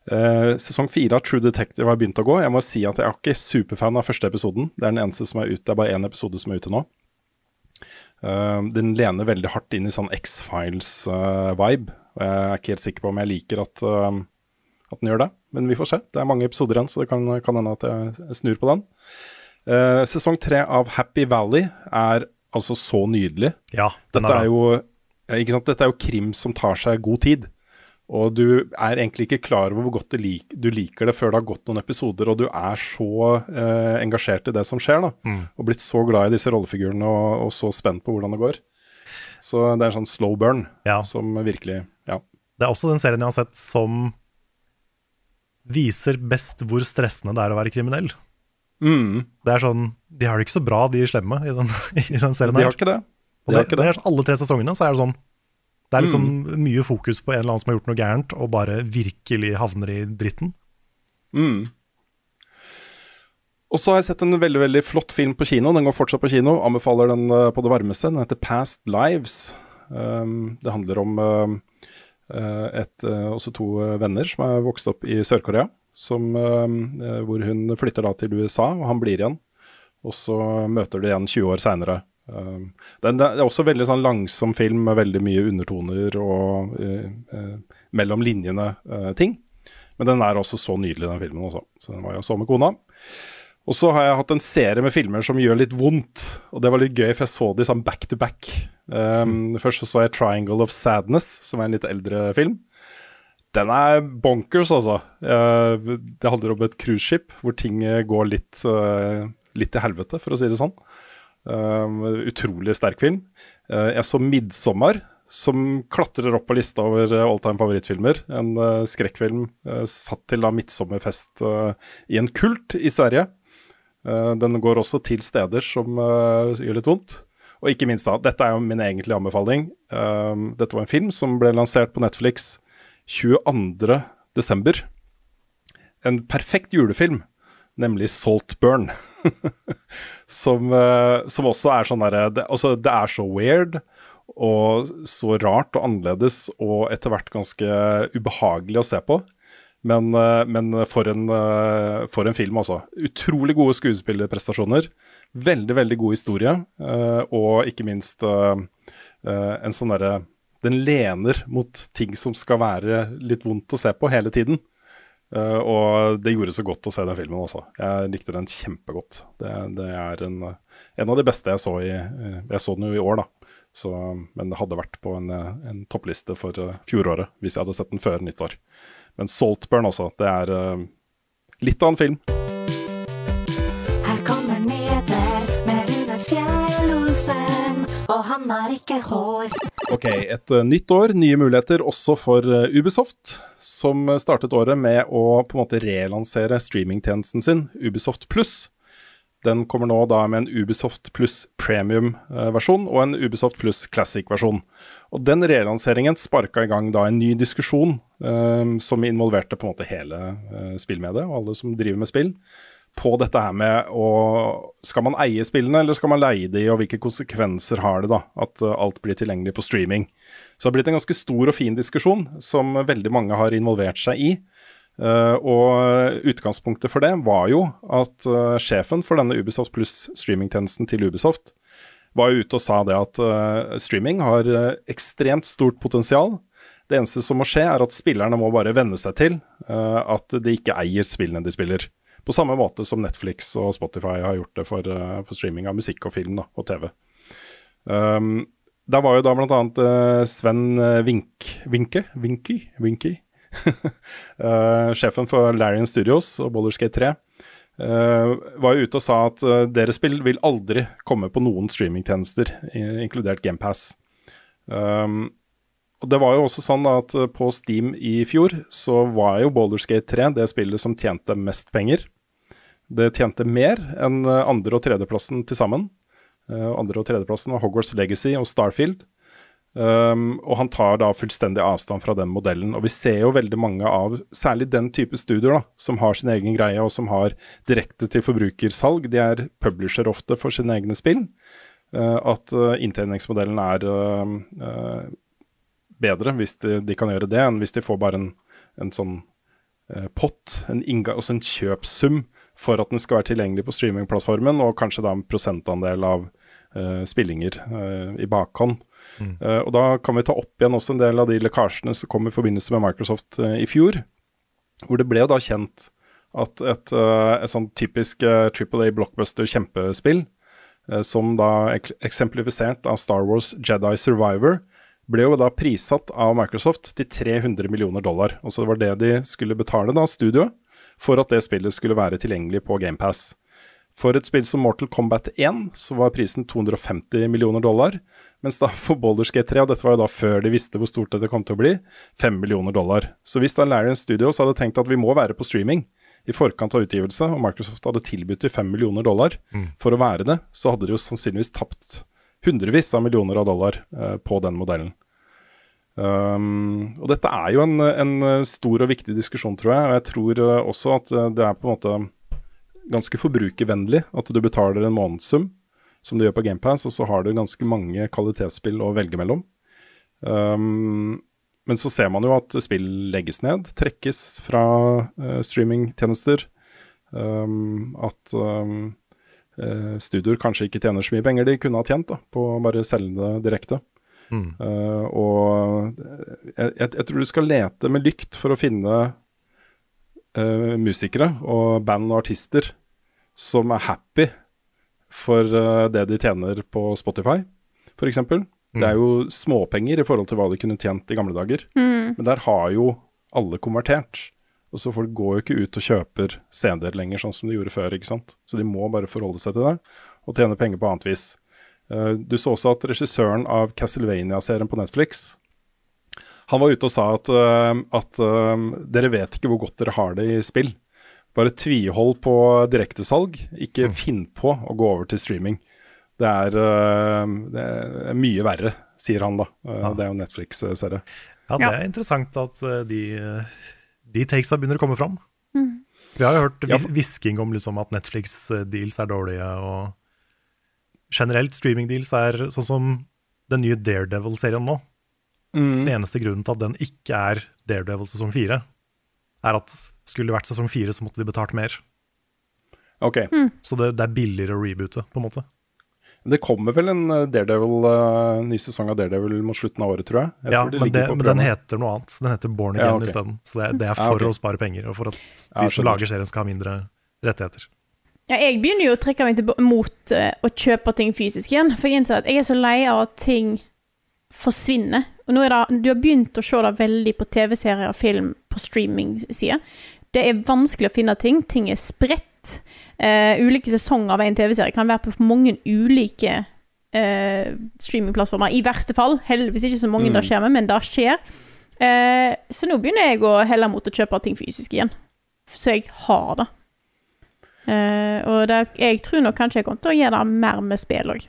Uh, sesong fire av True Detective har begynt å gå. Jeg må si at jeg er ikke superfan av første episoden. Det er den eneste som er ute. Det er bare én episode som er ute nå. Eh, den lener veldig hardt inn i sånn X-Files-vibe. og jeg er ikke helt sikker på om jeg liker at, eh, at den gjør det. Men vi får se. Det er mange episoder igjen, så det kan, kan hende at jeg snur på den. Eh, sesong tre av Happy Valley er altså så nydelig. Ja, den Dette er jo, eh, ikke sant? Dette er jo krim som tar seg god tid. Og du er egentlig ikke klar over hvor godt du, lik, du liker det før det har gått noen episoder, og du er så eh, engasjert i det som skjer, da. Mm. Og blitt så glad i disse rollefigurene og, og så spent på hvordan det går. Så det er en sånn slow burn Ja. som virkelig Ja. Det er også den serien jeg har sett som viser best hvor stressende det er å være kriminell. Mm, Det er sånn, De har det ikke så bra, de slemme, i den, i den serien de her. har ikke det. De har det, ikke det det. er alle tre sesongene så er det sånn Det er liksom Mm. mye fokus på en eller annen som har gjort noe gærent, og bare virkelig havner i dritten. Mm. Og så har jeg sett en veldig veldig flott film på kino. Den går fortsatt på kino. Anbefaler den eh, på det varmeste. Den heter Past Lives. Um, det handler om um, et, også to venner som er vokst opp i Sør-Korea. som, um, Hvor hun flytter da til USA, og han blir igjen. Og så møter de igjen 20 år seinere. Um, den, det er også veldig sånn langsom film med veldig mye undertoner og uh, uh, mellom linjene-ting. Men den er også så nydelig, den filmen også. Så den var jeg så med kona. Og så har jeg hatt en serie med filmer som gjør litt vondt. Og det var litt gøy, for jeg så de sånn back to back. Um, Først så, så jeg 'Triangle of Sadness', som er en litt eldre film. Den er bonkers, altså. Eh, det handler om et cruiseskip hvor ting eh, går litt, eh, litt til helvete, for å si det sånn. Um, utrolig sterk film. Uh, jeg så 'Midsommer', som klatrer opp på lista over eh, all time favorittfilmer. En uh, skrekkfilm satt til da midtsommerfest i en kult i Sverige. Den går også til steder som gjør litt vondt. Og ikke minst da, dette er jo min egentlige anbefaling. Um, dette var en film som ble lansert på Netflix 22. desember. En perfekt julefilm, nemlig Saltburn. som, eh, som også er sånn derre det, altså, det er så weird og så rart og annerledes og etter hvert ganske ubehagelig å se på. Men, eh, men for, en, eh, for en film, altså. Utrolig gode skuespillerprestasjoner. Veldig, veldig god historie. Og ikke minst en sånn derre Den lener mot ting som skal være litt vondt å se på hele tiden. Eh, og det gjorde så godt å se den filmen også. Jeg likte den kjempegodt. Det, det er en, en av de beste jeg så i eh, Jeg så den jo i år, da. Så, men det hadde vært på en, eh, en toppliste for fjoråret hvis jeg hadde sett den før nyttår. Men Saltburn også, det er litt av en film. Han har ikke hår. Ok, et eh, nytt år, nye muligheter også for eh, Ubisoft, som startet året med å på en måte relansere streamingtjenesten sin, Ubisoft Pluss. Den kommer nå da med en Ubisoft Pluss premium-versjon og en Ubisoft Pluss Classic-versjon. Og Den relanseringen sparka i gang da en ny diskusjon eh, som involverte på en måte hele eh, spillmediet og alle som driver med spill, på dette her med å Skal man eie spillene, eller skal man leie de, og hvilke konsekvenser har det da at eh, alt blir tilgjengelig på streaming? Så det har blitt en ganske stor og fin diskusjon som veldig mange har involvert seg i. Uh, og utgangspunktet for det var jo at uh, sjefen for denne Ubisoft pluss streamingtjenesten til Ubisoft var jo ute og sa det at uh, streaming har ekstremt stort potensial. Det eneste som må skje, er at spillerne må bare venne seg til at de ikke eier spillene de spiller. På samme måte som Netflix og Spotify har gjort det for, eh, for streaming av musikk og film da, og TV. Um, der var jo da blant annet eh, Sven eh, Vink, Vinke, Vinky, Vinky, uh, sjefen for Larian Studios og Boulderskate 3, Uh, var jo ute og sa at uh, deres spill vil aldri komme på noen streamingtjenester, inkludert GamePass. Um, og det var jo også sånn at på Steam i fjor så var jo Boulderskate 3 det spillet som tjente mest penger. Det tjente mer enn eh, andre- og tredjeplassen til sammen. Eh, andre- og tredjeplassen var Hogwarts Legacy og Starfield. Um, og han tar da fullstendig avstand fra den modellen. Og vi ser jo veldig mange av særlig den type studioer da, som har sin egen greie, og som har direkte til forbrukersalg. De er publisher ofte for sine egne spill. Uh, at uh, inntjeningsmodellen er uh, bedre hvis de, de kan gjøre det, enn hvis de får bare en, en sånn pott, en altså en kjøpssum, for at den skal være tilgjengelig på streamingplattformen, og kanskje da en prosentandel av uh, spillinger uh, i bakhånd. Uh, og Da kan vi ta opp igjen også en del av de lekkasjene som kom i forbindelse med Microsoft i fjor. Hvor det ble da kjent at et, et sånn typisk Triple A blockbuster kjempespill, eh, som da ek eksemplifisert av Star Wars Jedi Survivor, ble jo da prissatt av Microsoft til 300 millioner dollar. Og så det var det de skulle betale da, studioet, for at det spillet skulle være tilgjengelig på GamePass. For et spill som Mortal Kombat 1 så var prisen 250 millioner dollar, mens da for Baldur's G3, og dette var jo da før de visste hvor stort dette kom til å bli, 5 millioner dollar. Så hvis da Larian Studios hadde tenkt at vi må være på streaming i forkant av utgivelse, og Microsoft hadde tilbudt de 5 millioner dollar for å være det, så hadde de jo sannsynligvis tapt hundrevis av millioner av dollar eh, på den modellen. Um, og dette er jo en, en stor og viktig diskusjon, tror jeg. Og jeg tror eh, også at eh, det er på en måte ganske forbrukervennlig at du betaler en månedssum, som du gjør på GamePass, og så har du ganske mange kvalitetsspill å velge mellom. Um, men så ser man jo at spill legges ned, trekkes fra uh, streamingtjenester. Um, at eh, studioer kanskje ikke tjener så mye penger de kunne ha tjent da, på å bare selge det direkte. Mm. Eh, og jeg, jeg, jeg tror du skal lete med lykt for å finne uh, musikere og band og artister som er happy for uh, det de tjener på Spotify, f.eks. Det er jo småpenger i forhold til hva de kunne tjent i gamle dager. Mm. Men der har jo alle konvertert. Og så folk går jo ikke ut og kjøper CD-er lenger, sånn som de gjorde før. ikke sant? Så de må bare forholde seg til det, og tjene penger på annet vis. Eh, du så også at regissøren av Castlevania-serien på Netflix han var ute og sa at, eh, at eh, dere vet ikke hvor godt dere har det i spill. Bare tvihold på direktesalg, ikke finn på å gå over til streaming. Det er, det er mye verre, sier han da. Ja. Det er jo Netflix-serie. Ja, det er interessant at de, de takesa begynner å komme fram. Vi har jo hørt hvisking om liksom at Netflix-deals er dårlige, og generelt streaming-deals er sånn som den nye Daredevil-serien nå. Den eneste grunnen til at den ikke er Daredevil sesong fire, er at skulle det vært sesong fire, så måtte de betalt mer. Ok. Så det, det er billigere å reboote, på en måte. Det kommer vel en eh, Daredevil, uh, ny sesong av Daredevil mot slutten av året, tror jeg. jeg ja, tror men, det, på men den heter noe annet. Den heter Born Ja, Again ok. isteden. Så det, det er Ja, for å spare penger, og for at Ja, de som lager serien skal ha mindre rettigheter. Ja, jeg begynner jo å trekke meg mot eh, å kjøpe ting fysisk igjen. For jeg innser at jeg er så lei av at ting forsvinner. Og nå er det, Du har begynt å se det veldig på TV-serier og film på streaming-side. Det er vanskelig å finne ting. Ting er spredt. Uh, ulike sesonger av en TV-serie kan være på mange ulike uh, streamingplattformer. I verste fall. Heldigvis ikke så mange det skjer med, men det skjer. Så nå begynner jeg å helle mot å kjøpe ting fysisk igjen. Så jeg har det. Eh, og det, jeg tror nok kanskje jeg kommer til å gjøre det mer med spill òg.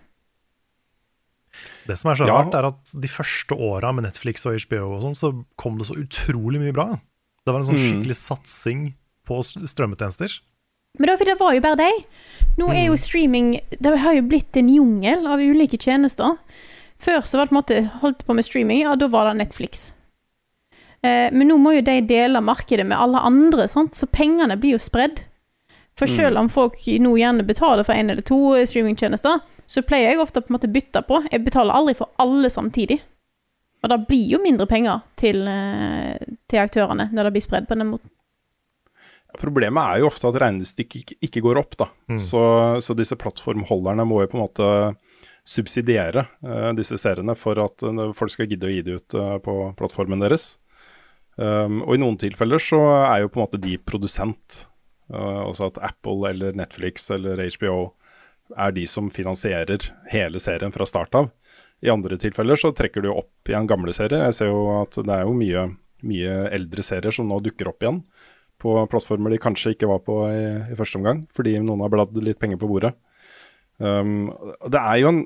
Det som er så Ja. rart, er at de første åra med Netflix og HBO og sånn, så kom det så utrolig mye bra. Det var en sånn Mm. skikkelig satsing på strømmetjenester. Men det, var- jo bare deg. Nå er jo Mm. streaming Det har jo blitt en jungel av ulike tjenester. Før så var det på en måte holdt på med streaming, ja, da var det Netflix. Eh, men nå må jo de dele markedet med alle andre, sant? så pengene blir jo spredd. For Mm. selv om folk nå gjerne betaler for én eller to streamingtjenester, så pleier jeg ofte på en måte bytte på. Jeg betaler aldri for alle samtidig. Og da blir jo mindre penger til, eh, til aktørene når det blir spredd på den måten. Problemet er jo ofte at regnestykket ikke, går opp, da. Så, så disse plattformholderne må jo på en måte subsidiere uh, disse seriene for at uh, folk skal gidde å gi det ut uh, på plattformen deres. Um, og i noen tilfeller så er jo på en måte de produsent. Altså at Apple eller Netflix eller HBO er de som finansierer hele serien fra start av. I andre tilfeller så trekker du opp igjen gamle serier. Jeg ser jo at det er jo mye, mye eldre serier som nå dukker opp igjen på plattformer de kanskje ikke var på i, i første omgang, fordi noen har bladd litt penger på bordet. Um, det, er jo en,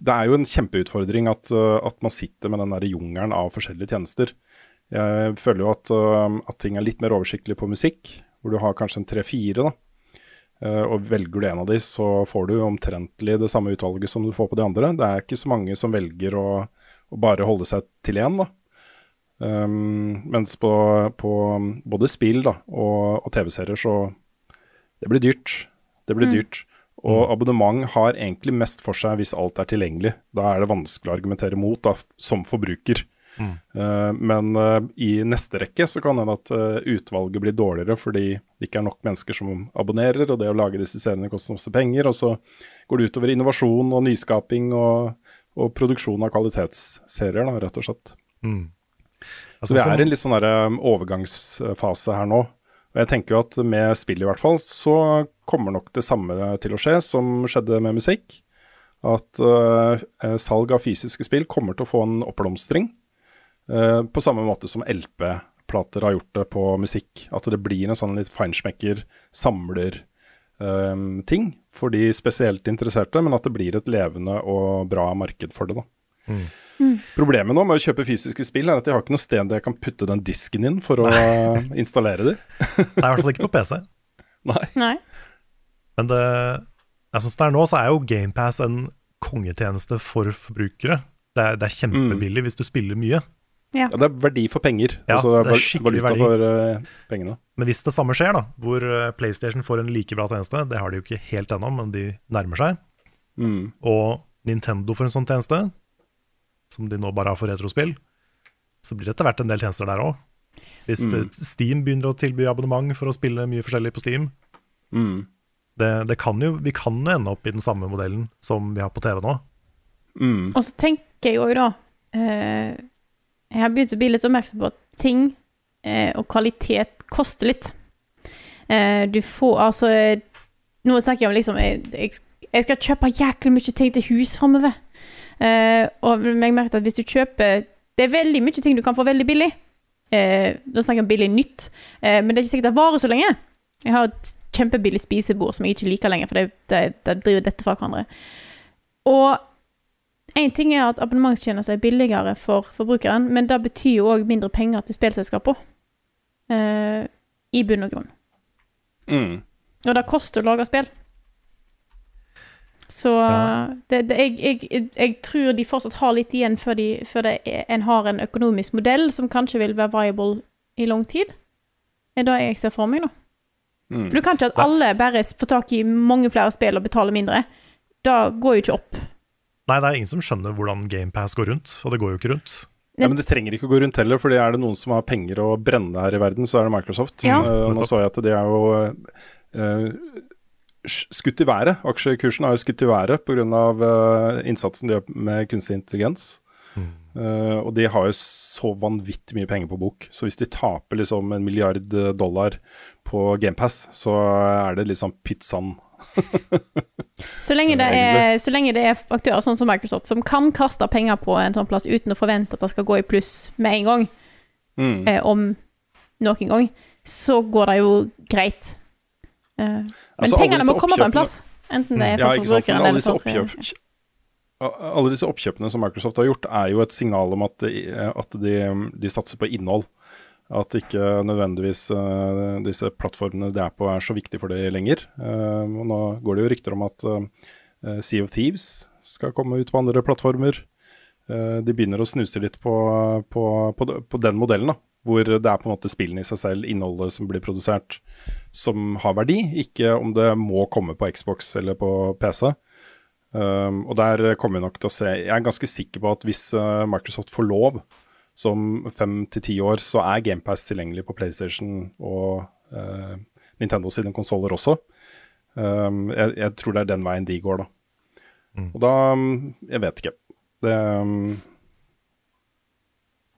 det er jo en kjempeutfordring at, uh, at man sitter med den der jungelen av forskjellige tjenester. Jeg føler jo at, uh, at ting er litt mer oversiktlig på musikk, hvor du har kanskje en tre-fire. da. Uh, og velger du en av de, så får du omtrentlig det samme utvalget som du får på de andre. Det er ikke så mange som velger å, å bare holde seg til én, da. Um, mens på, på både spill da, og, og TV-serier så Det blir dyrt. Det blir dyrt. Og abonnement har egentlig mest for seg hvis alt er tilgjengelig. Da er det vanskelig å argumentere mot da, som forbruker. Eh, men uh, i neste rekke så kan det hende at uh, utvalget blir dårligere fordi det ikke er nok mennesker som abonnerer, og det å lage disse seriene koster masse penger. Og så går det utover innovasjon og nyskaping og, og produksjon av kvalitetsserier, da, rett og slett. Mm. Så vi er i en litt sånn der, overgangsfase her nå. Og jeg tenker jo at med spill i hvert fall, så kommer nok det samme til å skje som skjedde med musikk. At uh, salg av fysiske spill kommer til å få en oppblomstring. Eh, på samme måte som LP-plater har gjort det på musikk. At det blir en sånn litt feinschmecker, samler um, ting for de spesielt interesserte, men at det blir et levende og bra marked for det. da. Problemet nå med å kjøpe fysiske spill er at jeg har ikke noe sted jeg kan putte den disken inn for å installere de. Det er i hvert fall ikke på PC. Nei. Nei. Men det, jeg synes det er nå, så er jo GamePass en kongetjeneste for forbrukere. Det er, det er kjempebillig hvis du spiller mye. Ja, det er verdi for penger. Ja, altså det er skikkelig valuta verdi. for uh, pengene. Men hvis det samme skjer, da, hvor eh, PlayStation får en like bra tjeneste, det har de jo ikke helt ennå, men de nærmer seg, Mm. og Nintendo får en sånn tjeneste, som de nå bare har for retrospill, så blir det etter hvert en del tjenester der òg. Hvis Mm. eh, Steam begynner å tilby abonnement for å spille mye forskjellig på Steam, Mm. det, det kan jo, vi kan jo ende opp i den samme modellen som vi har på TV nå. Mm. Og så tenker jeg jo da eh, Jeg har begynt å bli litt oppmerksom på at ting eh, og kvalitet koster litt. Eh, du får altså Nå snakker jeg om liksom Jeg, jeg, jeg skal kjøpe jæklig mye ting til hus framover. Eh, og jeg merket at hvis du kjøper Det er veldig mye ting du kan få veldig billig. Eh, da snakker jeg om billig nytt, eh, men det er ikke sikkert det varer så lenge. Jeg har et kjempebillig spisebord som jeg ikke liker lenger, for det, det, det driver dette fra hverandre. Og en ting er at abonnementstjenester er billigere for forbrukeren, men det betyr jo òg mindre penger til spillselskapene. Eh, I bunn og grunn. Mm. Og det koster å lage spill. Så Ja. det, det, jeg, jeg, jeg tror de fortsatt har litt igjen før, de, før det en har en økonomisk modell som kanskje vil være viable i lang tid. Det er det jeg ser for meg, nå. Mm. For du kan ikke at alle bare får tak i mange flere spill og betaler mindre. Det går jo ikke opp. Nei, det er ingen som skjønner hvordan GamePass går rundt, og det går jo ikke rundt. Ja, men det trenger ikke å gå rundt heller, for er det noen som har penger å brenne her i verden, så er det Microsoft. Ja. Uh, nå så jeg at de er jo uh, skutt i været. Aksjekursen har jo skutt i været pga. Uh, innsatsen de gjør med kunstig intelligens. Eh, og de har jo så vanvittig mye penger på bok, så hvis de taper liksom en milliard dollar på GamePass, så er det liksom pytt sand. Så lenge, det er, så lenge det er aktører sånn som Microsoft som kan kaste penger på en sånn plass uten å forvente at det skal gå i pluss med en gang, Mm. eh, om noen gang, så går det jo greit. Eh, men Altså, pengene må komme på en plass. Enten det er Ja, for ja, forbrukeren eller for eh, oppkjøp, alle disse oppkjøpene som Microsoft har gjort, er jo et signal om at, de, at de, de satser på innhold. At ikke nødvendigvis uh, disse plattformene det er på, er så viktige for det lenger. Uh, og nå går det jo rykter om at eh, Sea of Thieves skal komme ut på andre plattformer. De begynner å snuse litt på, på, på, på den modellen, da. Hvor det er på en måte spillene i seg selv, innholdet som blir produsert, som har verdi. Ikke om det må komme på Xbox eller på PC. Um, og der kommer vi nok til å se Jeg er ganske sikker på at hvis Microsoft får lov, som fem til ti år, så er GamePass tilgjengelig på PlayStation og uh, Nintendo sine konsoller også. Um, jeg, jeg tror det er den veien de går, da. Og da um, Jeg vet ikke. Det, um,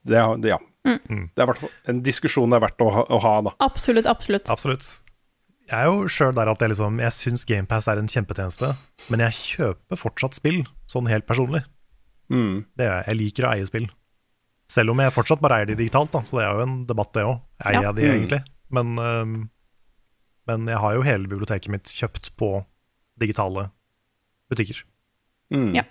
det, er- det Ja. Mm. Det er hvert en diskusjon det er verdt å ha, å ha da. Absolutt, absolutt. Absolutt. Jeg er jo sjøl der at jeg liksom Jeg syns GamePass er en kjempetjeneste, men jeg kjøper fortsatt spill, sånn helt personlig. Mm. Det gjør jeg. Jeg liker å eie spill. Selv om jeg fortsatt bare eier de digitalt, da, så det er jo en debatt, det òg. Eier Ja. de Mm. egentlig? Men, um, men jeg har jo hele biblioteket mitt kjøpt på digitale butikker. Mm. Ja.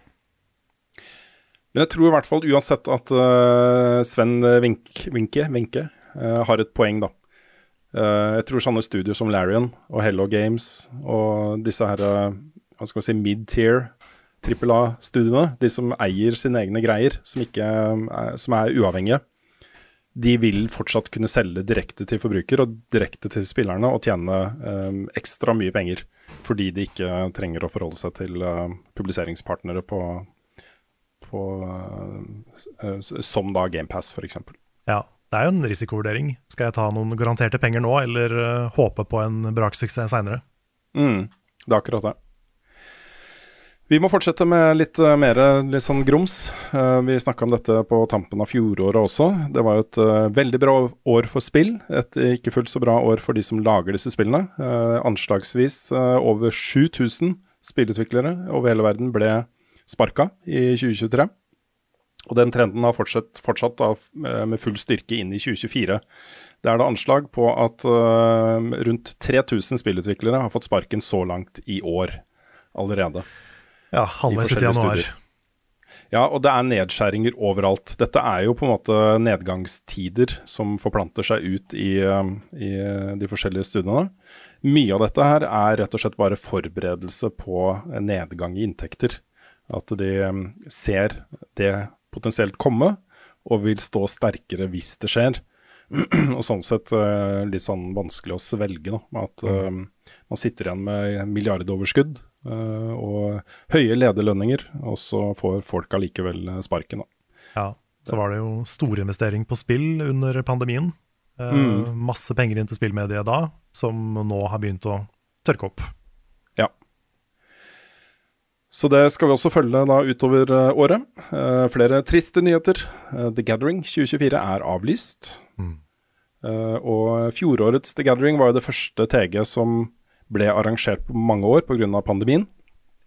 Men jeg tror i hvert fall uansett at uh, Sven Vink, Vinke, Vinke eh, har et poeng, da. Uh, jeg tror sånne studier som Larian og Hello Games og disse her hva skal vi si, mid-tier trippel A-studiene, de som eier sine egne greier, som, ikke er, som er uavhengige, de vil fortsatt kunne selge direkte til forbruker og direkte til spillerne og tjene um, ekstra mye penger, fordi de ikke trenger å forholde seg til uh, publiseringspartnere på, på uh, som da GamePass, f.eks. Ja, det er jo en risikovurdering. Skal jeg ta noen garanterte penger nå, eller eh, håpe på en braksuksess seinere? Mm, det er akkurat det. Vi må fortsette med litt uh, mer litt sånn grums. Eh, vi snakka om dette på tampen av fjoråret også. Det var jo et eh, veldig bra år for spill. Et ikke fullt så bra år for de som lager disse spillene. Eh, anslagsvis eh, over 7000 spillutviklere over hele verden ble sparka i 2023. Og den trenden har fortsatt, fortsatt da, eh, med full styrke inn i 2024. Det er da anslag på at eh, rundt 3000 spillutviklere har fått sparken så langt i år allerede. Ja, halvveis ut i januar. studier. Ja, og det er nedskjæringer overalt. Dette er jo på en måte nedgangstider som forplanter seg ut i, um, i uh, de forskjellige studiene. Mye av dette her er rett og slett bare forberedelse på nedgang i inntekter. At de um, ser det potensielt komme, og vil stå sterkere hvis det skjer. og sånn sett uh, litt sånn vanskelig å svelge, da. At um, man sitter igjen med milliardoverskudd og høye lederlønninger, og så får folk allikevel uh, sparken. Da. Ja, så var det jo storinvestering på spill under pandemien. Eh, Mm. Masse penger inn til spillmediet da, som nå har begynt å tørke opp. Ja. Så det skal vi også følge da utover året. Flere triste nyheter. The Gathering 2024 er avlyst. Uh, og fjorårets The Gathering var jo det første TG som ble arrangert på mange år pga. pandemien.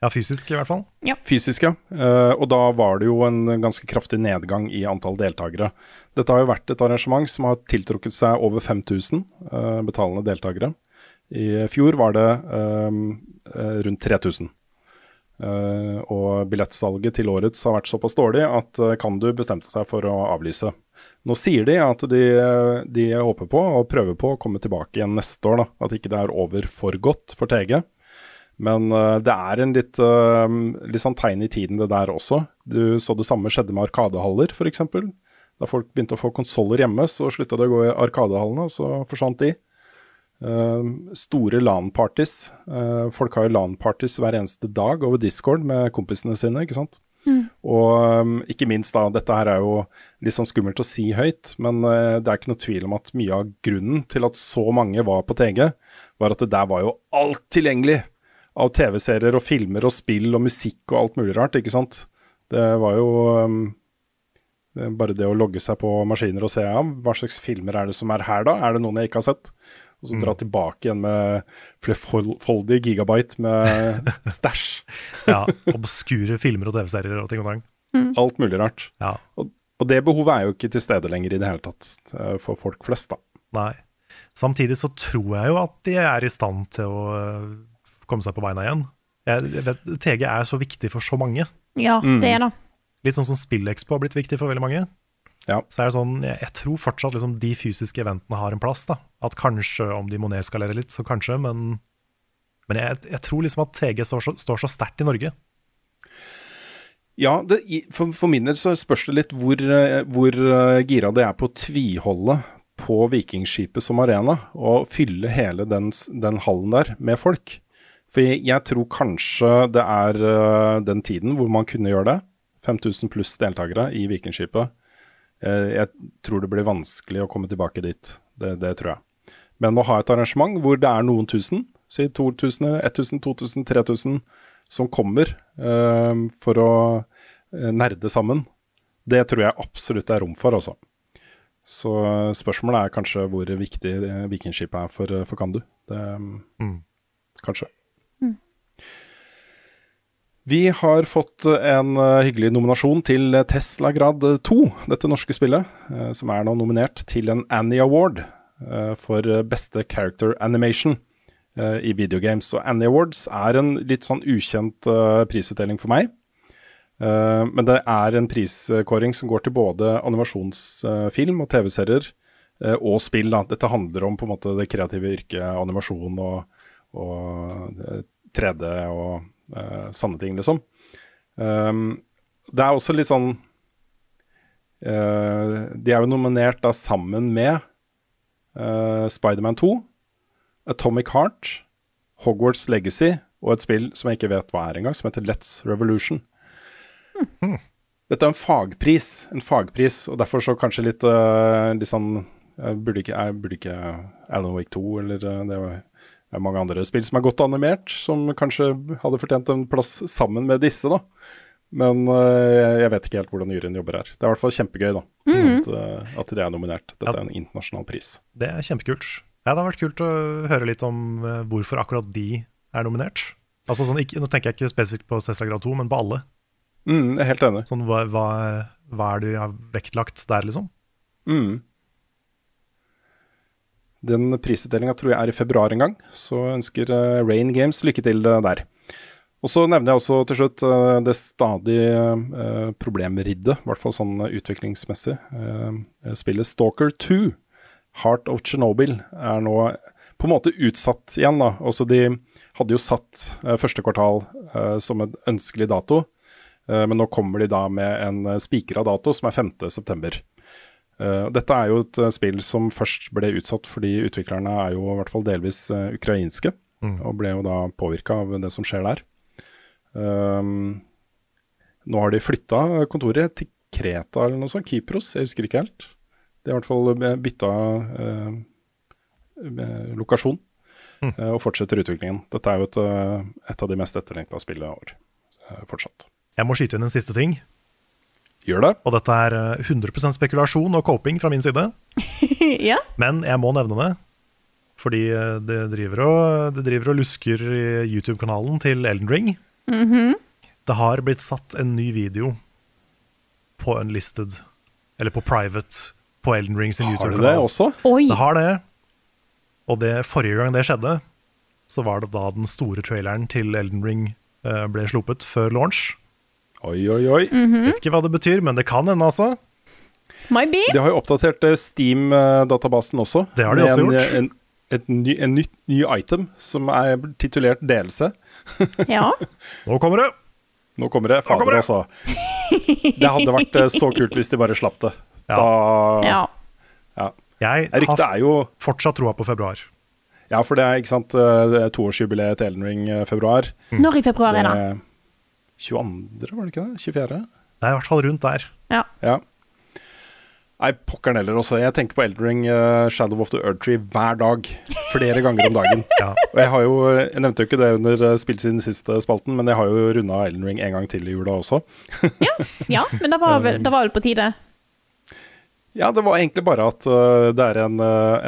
Ja, fysisk i hvert fall. Fysisk, ja. Uh, og da var det jo en ganske kraftig nedgang i antall deltakere. Dette har jo vært et arrangement som har tiltrukket seg over 5000 uh, betalende deltakere. I fjor var det eh, eh, rundt 3000. Eh, og billettsalget til årets har vært såpass dårlig at eh, Kandu bestemte seg for å avlyse. Nå sier de at de, de håper på og prøver på å komme tilbake igjen neste år. Da. At ikke det er over for godt for TG. Men uh, det er en litt, uh, litt sånn tegn i tiden det der også. Du så det samme skjedde med Arkadehaller f.eks. Da folk begynte å få konsoller hjemme, så slutta det å gå i Arkadehallene, og så forsvant de. Uh, store LAN-parties. Folk har jo LAN-parties hver eneste dag over Discord med kompisene sine, ikke sant. Og um, ikke minst da, dette her er jo litt sånn skummelt å si høyt, men uh, det er ikke noe tvil om at mye av grunnen til at så mange var på TG, var at det der var jo alt tilgjengelig av TV-serier og filmer og spill og musikk og alt mulig rart, ikke sant. Det var jo um, bare det å logge seg på maskiner og se ja, hva slags filmer er det som er her da, er det noen jeg ikke har sett? Og så dra tilbake igjen med flerfoldige gigabyte med stæsj. Ja, Obskure filmer og TV-serier og ting og tang. Alt mulig rart. Ja. Og, og det behovet er jo ikke til stede lenger i det hele tatt eh, for folk flest, da. Nei. Samtidig så tror jeg jo at de er i stand til å øh, komme seg på beina igjen. Jeg vet, TG er så viktig for så mange. Ja, det er det. Litt sånn som SpillExpo har blitt viktig for veldig mange. Ja. Så er det sånn, jeg, tror fortsatt liksom de fysiske eventene har en plass. da. At kanskje om de må nedskalere litt, så kanskje, men, men jeg, jeg tror liksom at TG står så, står så sterkt i Norge. Ja, det, for, for min del så spørs det litt hvor, eh, hvor eh, gira det er på å tviholde på Vikingskipet som arena, og fylle hele den, den hallen der med folk. For jeg, jeg tror kanskje det er eh, den tiden hvor man kunne gjøre det. 5000 pluss deltakere i Vikingskipet. Eh, jeg tror det blir vanskelig å komme tilbake dit. Det, det tror jeg. Men å ha et arrangement hvor det er noen tusen, si 2000, 1000, 2000, 3000, som kommer eh, for å eh, nerde sammen, det tror jeg absolutt det er rom for, altså. Så eh, spørsmålet er kanskje hvor viktig Vikingskipet er for, for Kandu. Det, Mm. Kanskje. Vi har fått en eh, hyggelig nominasjon til Tesla Grad 2, dette norske spillet, eh, som er nå nominert til en Annie Award eh, for beste character animation eh, i videogames. Og Annie Awards er en litt sånn ukjent eh, prisutdeling for meg. Eh, men det er en priskåring som går til både animasjonsfilm og TV-serier eh, og spill. Dette handler om på en måte det kreative yrket animasjon og, og eh, 3D og eh, sanne ting, liksom. Um, det er også litt sånn uh, De er jo nominert da sammen med uh, Spiderman 2, Atomic Heart, Hogwarts Legacy og et spill som jeg ikke vet hva er engang, som heter Let's Revolution. Dette er en fagpris, en fagpris, og derfor så kanskje litt, uh, litt sånn jeg burde, ikke, jeg burde ikke Alan Wake 2 eller det var- det er mange andre spill som er godt animert, som kanskje hadde fortjent en plass sammen med disse, da. Men eh, jeg- vet ikke helt hvordan juryen jobber her. Det er i hvert fall kjempegøy, da. At, eh, at det er nominert. Dette er en internasjonal pris. Det er kjempekult. Ja, det har vært kult å høre litt om eh, hvorfor akkurat de er nominert. Altså sånn, ikke, Nå tenker jeg ikke spesifikt på Cæsar 2, men på alle. Mm, jeg er helt enig. Sånn, hva, hva, hva er det du har vektlagt der, liksom? Mm. Den prisutdelinga tror jeg er i februar en gang, så ønsker eh, Rain Games lykke til eh, der. Og så nevner jeg også til slutt eh, det stadig problemriddet, problemridde, i hvert fall sånn utviklingsmessig, spillet Stalker 2. Heart of Chernobyl er nå på en måte utsatt igjen. da. Også de hadde jo satt første kvartal som en ønskelig dato, men nå kommer de da med en spikra dato som er 5.9. Uh, dette er jo et uh, spill som først ble utsatt fordi utviklerne er jo i hvert fall delvis uh, ukrainske, og ble jo da påvirka av det som skjer der. Um, nå har de flytta kontoret til Kreta eller noe sånt, Kypros, jeg husker ikke helt. De har i hvert fall bytta uh, lokasjon lokasjon uh, og fortsetter utviklingen. Dette er jo et, et av de mest etterlengta spillene i år, fortsatt. Jeg må skyte inn en siste ting. Gjør det? Og dette er eh, 100% spekulasjon og coping fra min side. ja. Men jeg må nevne det. Fordi eh, det driver og, det driver og lusker i YouTube-kanalen til Elden Ring. Mhm. Det har blitt satt en ny video på Unlisted, eller på Private, på Elden Ring sin YouTube-kanal. Har du YouTube-kanal. det også? Oi. Det har det. Og det, forrige gang det skjedde, så var det da den store traileren til Elden Ring eh, ble sluppet før launch. Oi, oi, oi. Mhm. Vet ikke hva det betyr, men det kan hende, altså. Might be. De har jo oppdatert eh, Steam-databasen også. Det har de også en, gjort. En, et ny, en ny, ny item som er titulert delelse. Ja. Nå kommer det! Nå kommer det. Fader, altså. Det hadde vært eh, så kult hvis de bare slapp det. Ja. Da ja. ja. Jeg Ryktet har er jo fortsatt troa på februar. Ja, for det er ikke sant eh, toårsjubileet til Elden Ring februar. februar. Når i februar er det? Det- 22., var det ikke det? 24.? Det er i hvert fall rundt der. Ja. Ja. Nei, pokkeren heller også. Jeg tenker på Eldring uh, Shadow of the Earth Tree hver dag. Flere ganger om dagen. Ja. Og jeg har jo, jeg nevnte jo ikke det under uh, spill siden siste spalten, men jeg har jo runda Elden Ring en gang til i jula også. ja, men det var, vel, det var vel på tide. Ja, det var egentlig bare at uh, det er en,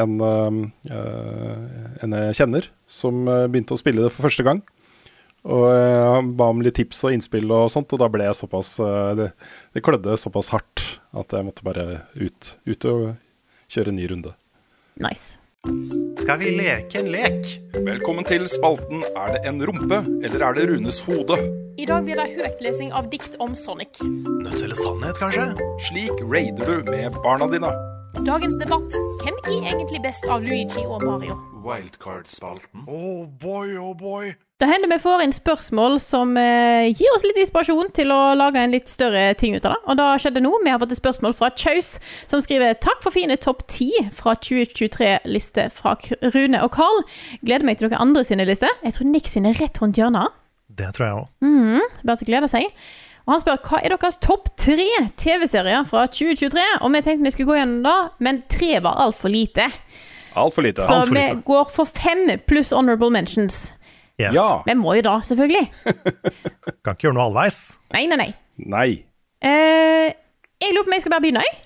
en, uh, en jeg kjenner som begynte å spille det for første gang. Og uh, han ba om litt tips og innspill og sånt, og da ble jeg såpass uh, det, det klødde såpass hardt at jeg måtte bare ut, ut og kjøre en ny runde. Nice. Skal vi leke en lek? Velkommen til spalten Er det en rumpe, eller er det Runes hode? I dag blir det høytlesing av dikt om Sonic. Nødt eller sannhet, kanskje? Slik raider du med barna dine. Dagens debatt. Hvem er egentlig best av Luigi og Mario? Wildcard-spalten. Oh boy, oh boy. Det hender vi får inn spørsmål som eh, gir oss litt inspirasjon til å lage en litt større ting ut av det. Og da skjedde nå. Vi har fått et spørsmål fra Chaus, som skriver Takk for fine topp ti fra 2023-liste fra Rune og Carl. Gleder meg til dere andre sine lister. Jeg tror Nick sine er rett rundt hjørnet. Det tror jeg òg. Mm, bare til å glede seg. Og han spør hva er deres topp tre TV-serier fra 2023. Og vi tenkte vi skulle gå gjennom det, men tre var altfor lite. Altfor lite. Så alt for vi går for fem pluss honorable mentions. Yes. Ja. Vi må jo da, selvfølgelig. Kan ikke gjøre noe halvveis. Nei, nei, nei. Nei. Eh, jeg lurer på om jeg skal bare begynne, jeg.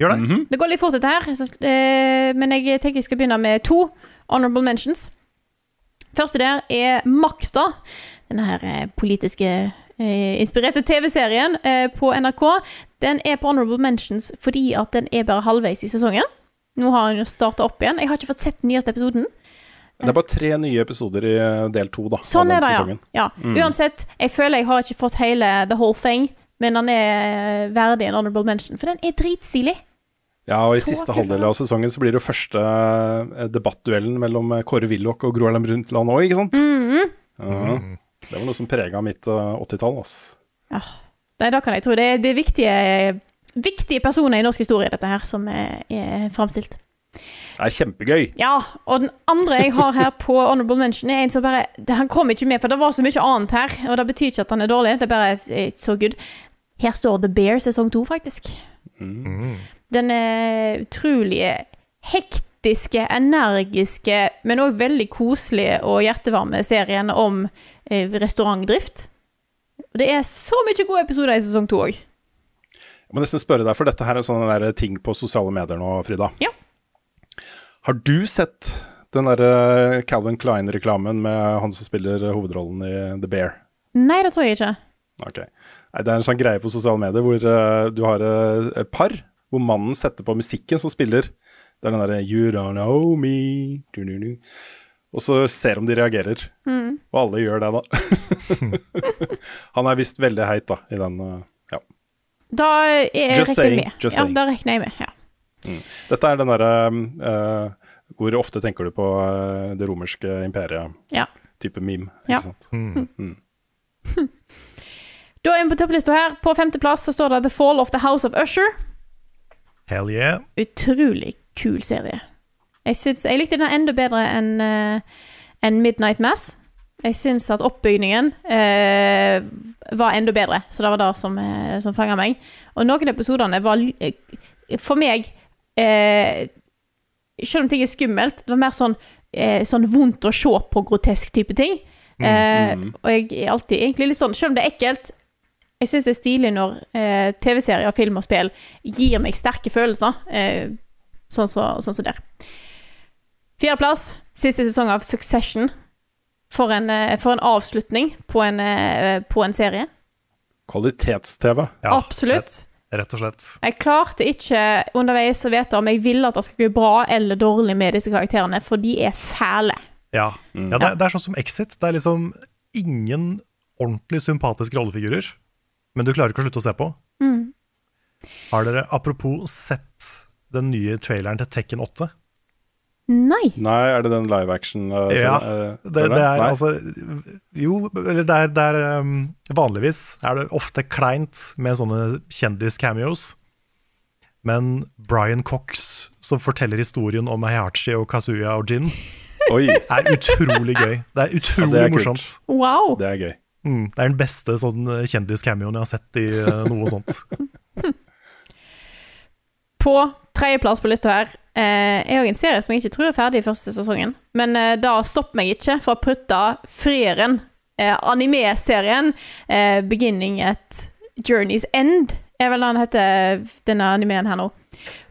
Gjør det. Det går litt fort dette her, så, eh, men jeg tenker jeg skal begynne med to honorable mentions. Første der er Makta. Denne her eh, politiske eh, inspirerte TV-serien eh, på NRK. Den er på honorable mentions fordi at den er bare halvveis i sesongen. Nå har han jo starta opp igjen. Jeg har ikke fått sett den nyeste episoden. Det er bare tre nye episoder i eh, del to da, Sånn er det, det, ja. ja. Mm. Uansett, jeg føler jeg har ikke fått hele the whole thing, men den er verdig en honorable mention, for den er dritstilig. Ja, og i Så siste halvdel av sesongen så blir det jo første eh, debattduellen mellom eh, Kåre Willoch og Gro Harlem Brundtland òg, ikke sant? Mhm. Ja. Det var noe som prega mitt eh, 80-tall, ass. Nei, da kan jeg tro det, er- det er viktige, viktige personer i norsk historie, dette her, som er, er framstilt. Det er kjempegøy. Ja, og den andre jeg har her på Honorable Mention, er en som bare det, Han kom ikke med, for det var så mye annet her. Og det betyr ikke at han er dårlig, det er bare it's so good. Her står The Bear sesong to, faktisk. Mm. Den utrolige hektiske, energiske, men òg veldig koselige og hjertevarme serien om eh, restaurantdrift. Og det er så mye gode episoder i sesong to òg. Jeg må nesten spørre deg, for dette her er sånne der ting på sosiale medier nå, Frida. Ja. Har du sett den derre Calvin Klein-reklamen med han som spiller hovedrollen i The Bear? Nei, det tror jeg ikke. Ok. Nei, det er en sånn greie på sosiale medier hvor uh, du har eh, et par, hvor mannen setter på musikken som spiller. Det er den derre You don't know me du, du, du. Og så ser om de reagerer. Mm. Og alle gjør det, da. Han er visst veldig heit, da, i den eh, Ja. Da er, rekker jeg med. just ja, da regner jeg med. Ja. Dette er den derre uh, Hvor ofte tenker du på uh, det romerske imperiet? Ja. Type meme, Ja. ikke sant? Mm. Mm. Da er vi på topplista her. På femteplass så står det The Fall of the House of Usher. Hell yeah. Utrolig kul serie. Jeg, synes, jeg likte den enda bedre enn uh, enn Midnight Mass. Jeg syns at oppbygningen eh, var enda bedre, så det var det som, uh, som fanga meg. Og noen av episodene var eh, for meg eh, Selv om ting er skummelt, det var mer sånn, eh, sånn vondt å se på grotesk type ting. Eh, og jeg er alltid egentlig litt sånn, selv om det er ekkelt Jeg syns det er stilig når eh, TV-serier, film og spill gir meg sterke følelser. Eh, sånn som så, sånn så der. Fjerdeplass, siste sesong av Succession. For en, eh, for en avslutning på en, eh, på en serie. Kvalitets-TV. Ja, Absolutt. Rett, rett og slett. Jeg klarte ikke underveis å vite om jeg ville at det skulle gå bra eller dårlig med disse karakterene, for de er fæle. Ja, ja det, det er sånn som Exit. Det er liksom ingen ordentlig sympatiske rollefigurer, men du klarer ikke å slutte å se på. Mm. Har dere apropos sett den nye traileren til Tekken 8? Nei. Nei, er det den live action? uh, Ja, uh, Det, det er Nei? altså Jo, eller det er, det er um, Vanligvis er det ofte kleint med sånne kjendis-cameos. Men Brian Cox, som forteller historien om Heihachi og Kazuya og Jin, Oi, er utrolig gøy. Det er utrolig det er morsomt. Wow. det er gøy. Mm, det er den beste sånn kjendiscameoen kjendis-cameoen jeg har sett i uh, noe sånt. På tredjeplass på lista her eh, er òg en serie som jeg ikke tror er ferdig i første sesongen. Men eh, da stopp meg ikke for å putte Frieren, eh, anime-serien, eh, 'Beginning at Journey's End', er vel den heter, denne animeen her nå.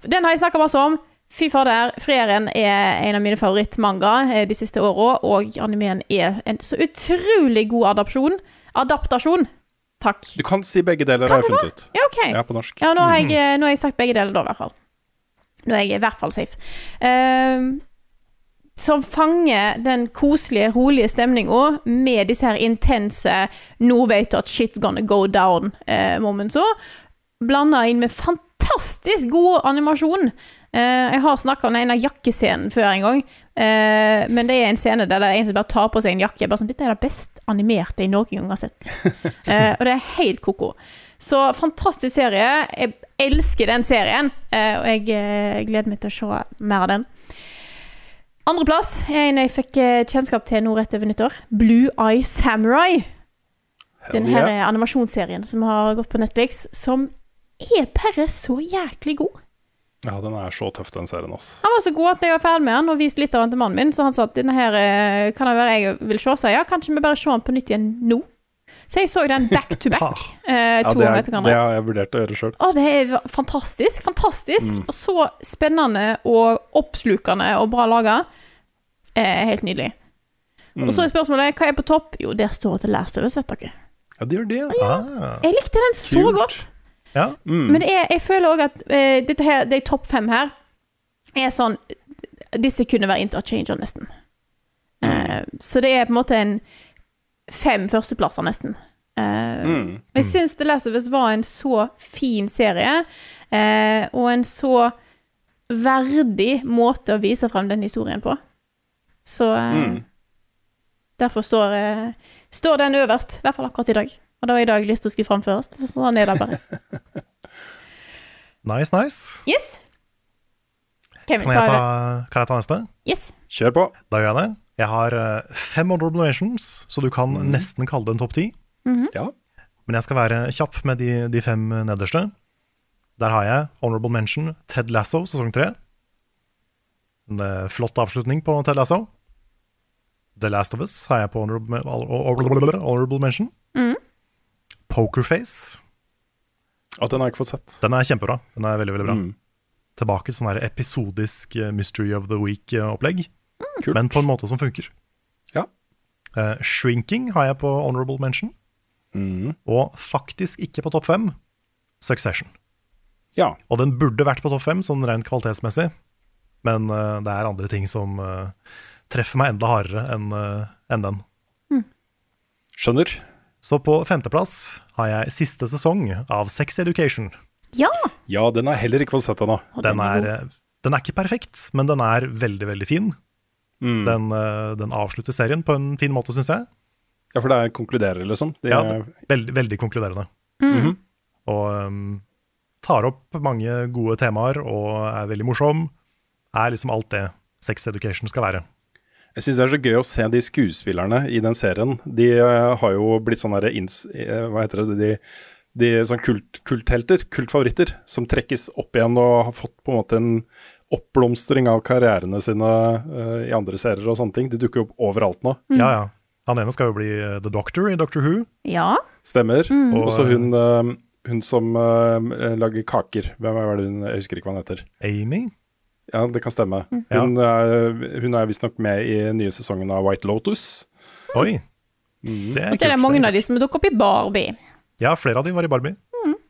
Den har jeg snakka masse om. Fy fader, Frieren er en av mine favorittmanga eh, de siste åra, og animeen er en så utrolig god adapsjon. Adaptasjon. Takk. Du kan si begge deler, har jeg funnet ut. Ja, OK. Ja, på norsk. Ja, nå har jeg, eh, nå har jeg sagt begge deler, da, i hvert fall. Nå er jeg i hvert fall safe. Ehm, som fanger den koselige, rolige stemninga med disse her intense 'nå vet du at shit's gonna go down'-momentsa. Blanda inn med fantastisk god animasjon. Eh, jeg har snakka om den ene jakkescenen før en gang. Eh, men det er en scene der de egentlig bare tar på seg en jakke. Bare sånn, Dette er det best animerte jeg noen gang har sett. Eh, og det er helt ko-ko. Så fantastisk serie. Jeg elsker den serien, eh, og jeg eh, gleder meg til å se mer av den. Andreplass er en jeg fikk eh, kjennskap til nå rett over nyttår. Blue Eye Samurai. Den her yeah. er animasjonsserien som har gått på Netflix, som er bare så jæklig god. Ja, den er så tøff, den serien. Også. Han var så god at jeg var ferdig med han og viste litt av den til mannen min, så han sa at denne her kan det være jeg vil se. Så ja, kanskje vi bare ser den på nytt igjen nå. Så jeg så den back to back eh, Ja, to det, ganger er, det har jeg vurdert å gjøre sjøl. Det er fantastisk. Fantastisk. Og så spennende og oppslukende og bra laga. Eh, helt nydelig. Og så er spørsmålet hva er på topp? Jo, der står The Last of Us, vet dere. Ja, det gjør det. Ah, Jeg likte den så Kult. godt. ja. Mm. Men det er, jeg føler òg at eh, dette her, de topp fem her er sånn Disse kunne være interchanger, nesten. Eh, så det er på en måte en fem førsteplasser, nesten. Uh, Mm. Jeg syns The Last of Us var en så fin serie, uh, og en så verdig måte å vise frem den historien på. Så uh, Mm. derfor står, står den øverst, i hvert fall akkurat i dag. Og det var i dag lyst til å skulle først. så sånn er det bare. Nice, nice. Yes. Kan jeg, ta ta, kan jeg ta neste? Yes. Kjør på. Da gjør jeg det. Jeg har eh, fem honorable mentions, så du kan nesten kalle det en topp ti. Ja. Men jeg skal være kjapp med de, de fem nederste. Der har jeg honorable mention Ted Lasso sesong tre. En eh, flott avslutning på Ted Lasso. The Last of Us har jeg på honorable, honorable, honorable mention. Mm. Pokerface. Og den har jeg ikke fått sett. Den er kjempebra. Den er veldig, veldig bra. Mm. Tilbake til sånn episodisk eh, Mystery of the Week-opplegg. Kult. Men på en måte som funker. Ja. Uh, shrinking har jeg på honorable mention. Mm. Og faktisk ikke på topp fem Succession. Ja. Og den burde vært på topp fem, sånn rent kvalitetsmessig. Men uh, det er andre ting som uh, treffer meg enda hardere enn enn den. Skjønner. Så på femteplass har jeg siste sesong av Sex Education. Ja! Ja, den har jeg heller ikke fått sett ennå. Den, Den er, den er ikke perfekt, men den er veldig, veldig fin. Mm. Den, eh, den avslutter serien på en fin måte, syns jeg. Ja, for det er konkluderer, liksom. De Ja, veldig, veldig konkluderende. Mhm. Og um, tar opp mange gode temaer og er veldig morsom. Er liksom alt det Sex Education skal være. Jeg syns det er så gøy å se de skuespillerne i den serien. De uh, har jo blitt sånne ins... eh, hva heter det? De, de sånn kult, kulthelter, kultfavoritter, som trekkes opp igjen og har fått på en måte en oppblomstring av karrierene sine uh, i andre serier og sånne ting. De dukker jo opp overalt nå. Ja, ja. Han ene skal jo bli uh, The Doctor i Doctor Who. Ja. Stemmer. Mm. Og så hun, eh, hun som eh, lager kaker. Hvem er det hun Jeg husker ikke hva hun heter. Amy. Ja, det kan stemme. Mm. Hun er, hun er visstnok med i nye sesongen av White Lotus. Oi. Mm. Det er Og så er det mange av de som dukker opp i Barbie. Ja, flere av de var i Barbie.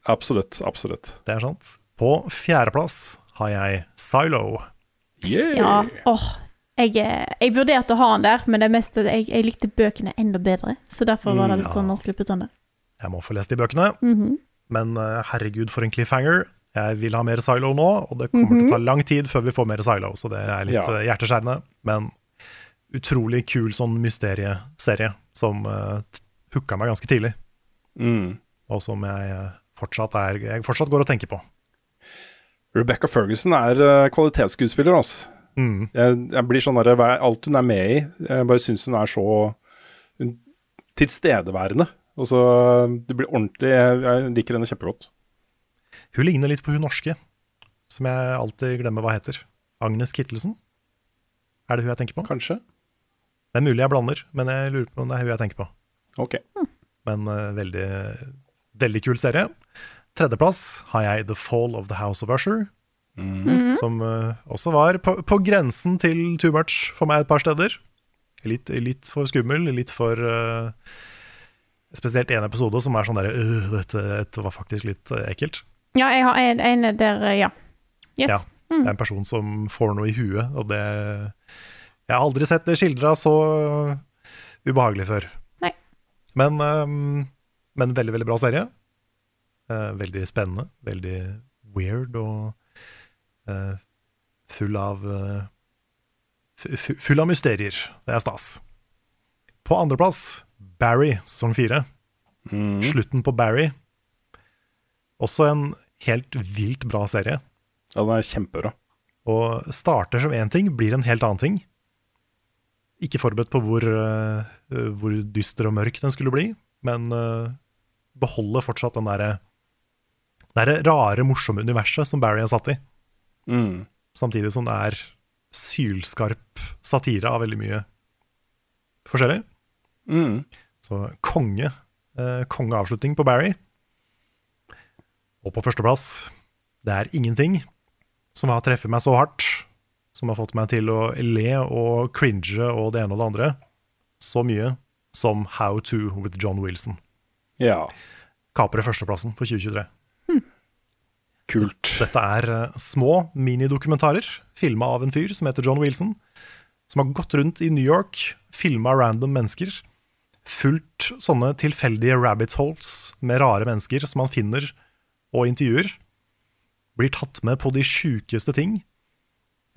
Absolutt. Absolutt. Det er sant. På fjerdeplass har jeg Silo. Yeah. Ja, åh. Jeg, eh, jeg vurderte å ha den der, men det meste, jeg, jeg likte bøkene enda bedre. Så derfor var det litt Mm, sånn å slippe ut den der. Jeg må få lest de bøkene. Mhm. Men eh, herregud, for en cliffhanger. Jeg vil ha mer Silo nå, og det kommer til å ta lang tid før vi får mer Silo, så det er litt Ja. eh, hjerteskjærende. Men utrolig kul sånn mysterieserie som uh, hooka meg ganske tidlig, Mm. og som jeg fortsatt, er, jeg fortsatt går og tenker på. Rebecca Ferguson er uh, kvalitetsskuespiller, altså. Mm. Jeg, jeg blir sånn der, Alt hun er med i, jeg bare syns hun er så hun, tilstedeværende. Altså, Det blir ordentlig Jeg, jeg liker henne kjempegodt. Hun ligner litt på hun norske, som jeg alltid glemmer hva heter. Agnes Kittelsen? Er det hun jeg tenker på? Kanskje? Det er mulig jeg blander, men jeg lurer på om det er hun jeg tenker på. Ok. Men uh, veldig, veldig kul serie. Tredjeplass har jeg The Fall of the House of Usher, Mm. som uh, også var på, på grensen til too much for meg et par steder. Litt, litt for skummel, litt for uh, Spesielt én episode som er sånn derre øh, dette, dette var faktisk litt uh, ekkelt. Ja, jeg har en, en der, ja. Yes. Ja. Det er en person som får noe i huet, og det Jeg har aldri sett det skildra så ubehagelig før. Nei. Men, um, men veldig, veldig bra serie. Eh, veldig spennende. Veldig weird og eh, full av fu- Full av mysterier. Det er stas. På andreplass Barry, sesong fire. Mm. Slutten på Barry. Også en helt vilt bra serie. Ja, den er kjempebra. Og starter som én ting, blir en helt annen ting. Ikke forberedt på hvor, hvor dyster og mørk den skulle bli, men eh, beholder fortsatt den derre det er det rare, morsomme universet som Barry er satt i. Mm. Samtidig som det er sylskarp satire av veldig mye forskjellig. Mm. Så konge. Eh, kongeavslutning på Barry. Og på førsteplass, det er ingenting som har treffet meg så hardt, som har fått meg til å le og cringe og det ene og det andre, så mye som How To with John Wilson. Ja. Kaprer førsteplassen for 2023. Kult. Dette er eh, små minidokumentarer filma av en fyr som heter John Wilson, som har gått rundt i New York, filma random mennesker, fulgt sånne tilfeldige rabbit holes med rare mennesker som han finner og intervjuer. Blir tatt med på de sjukeste ting.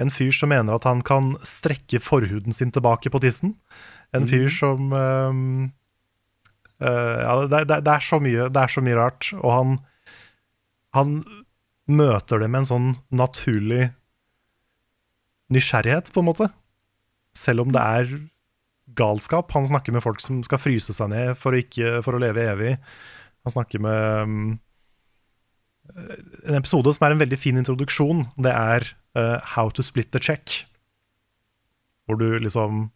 En fyr som mener at han kan strekke forhuden sin tilbake på tissen. En fyr som um, uh, Ja, det, det, det, er så mye, det er så mye rart. Og han, han møter det med en sånn naturlig nysgjerrighet, på en måte. Selv om det er galskap. Han snakker med folk som skal fryse seg ned for å, ikke, for å leve evig. Han snakker med um, En episode som er en veldig fin introduksjon, det er uh, How to split the check. Hvor du liksom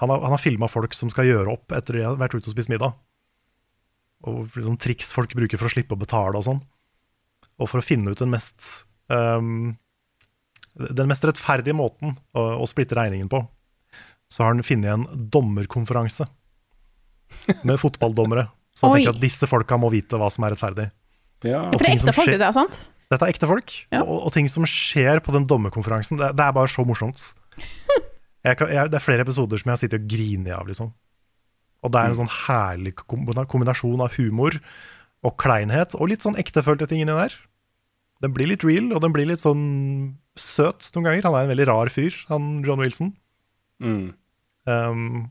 Han har, han har filma folk som skal gjøre opp etter de har vært ute og spist middag. Og liksom triks folk bruker for å slippe å betale og sånn. Og for å finne ut den mest um, Den mest rettferdige måten å, å splitte regningen på, så har han funnet en dommerkonferanse med fotballdommere. Så han tenker at disse folka må vite hva som er rettferdig. Ja. For det er ekte folk, det er sant? Dette er ekte folk, Ja. og, og ting som skjer på den dommerkonferansen, det, det er bare så morsomt. Jeg kan, jeg, det er flere episoder som jeg har sittet og grinet av, liksom. Og det er en sånn herlig kombinasjon av humor og kleinhet, og litt sånn ektefølte ting inni der. Den blir litt real, og den blir litt sånn søt noen ganger. Han er en veldig rar fyr, han John Wilson. Mm. Um,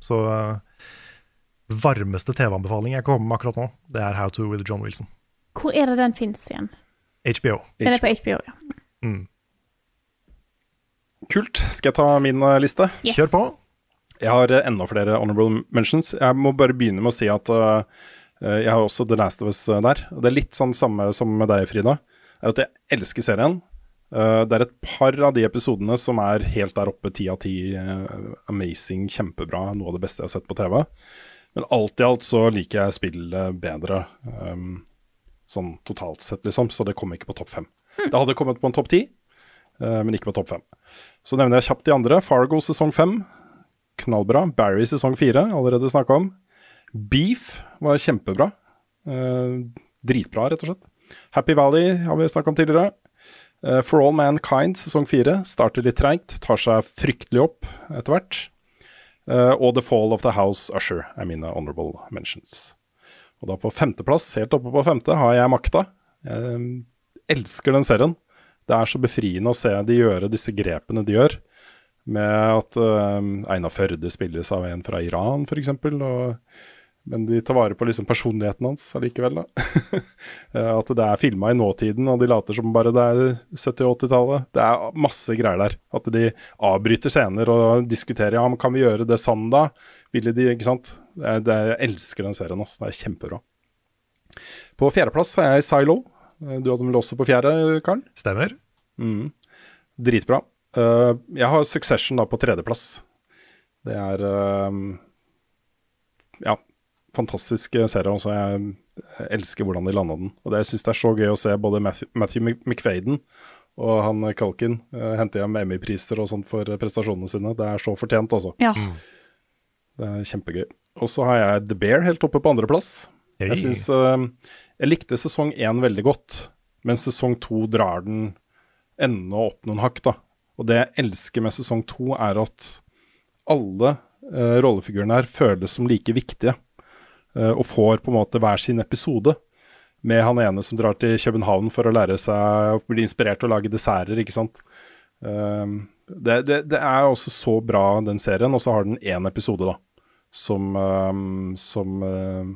så uh, varmeste TV-anbefaling jeg kommer med akkurat nå, det er How to with John Wilson. Hvor er det den fins igjen? HBO. Den er på HBO, ja. Mm. Kult. Skal jeg ta min eh, liste? Yes. Kjør på. Jeg har eh, enda flere honorable mentions. Jeg må bare begynne med å si at eh, jeg har også The Last of Us eh, der. Og Det er litt sånn samme som med deg, Frida. Er at jeg elsker serien. Eh, det er et par av de episodene som er helt der oppe, ti av ti. eh, amazing, kjempebra. Noe av det beste jeg har sett på TV. Men alt i alt så liker jeg spillet bedre, um, sånn totalt sett, liksom. Så det kom ikke på topp fem. Det hadde kommet på en topp ti, eh, men ikke på topp fem. Så nevner jeg kjapt de andre. Fargo sesong fem. Knallbra. Barry sesong fire, allerede snakka om. Beef var kjempebra. Uh, dritbra, rett og slett. Happy Valley har vi snakka om tidligere. Uh, For All Mankind sesong fire starter litt treigt, tar seg fryktelig opp etter hvert. Uh, og The Fall of the House Usher er mine honorable mentions. Og da på femteplass, helt oppe på femte, har jeg makta. Jeg elsker den serien. Det er så befriende å se de gjøre disse grepene de gjør. Med at uh, Einar Førde spilles av en fra Iran, f.eks. Men de tar vare på liksom personligheten hans allikevel. da. Eh, at det er filma i nåtiden, og de later som bare det er 70- og 80-tallet. Det er masse greier der. At de avbryter scener og diskuterer ja, men kan vi gjøre det sånn da. Ville de, ikke sant. Det det er, jeg elsker den serien. Altså. Det er kjempebra. På fjerdeplass har jeg Silo. Eh, Du hadde vel også på fjerde, Karl? Stemmer. Mm. Dritbra. Eh, jeg har Succession da på tredjeplass. Det er ja, fantastisk serie. Også. Jeg elsker hvordan de landa den. Og det, jeg syns det er så gøy å se både Matthew, Matthew McFaden og han Culkin uh, hente hjem Emmy-priser og sånt for prestasjonene sine. Det er så fortjent, altså. Ja. Det er kjempegøy. Og så har jeg The Bear helt oppe på andreplass. Hey. Jeg syns uh, jeg likte sesong én veldig godt, men sesong to drar den enda opp noen hakk. da. Og det jeg elsker med sesong to, er at alle uh, rollefigurene her føles som like viktige. Eh, og får på en måte hver sin episode. Med han ene som drar til København for å lære seg å bli inspirert til å lage desserter, ikke sant. Um, det, det, det er også så bra, den serien. Og så har den én episode, da, som, um, som um,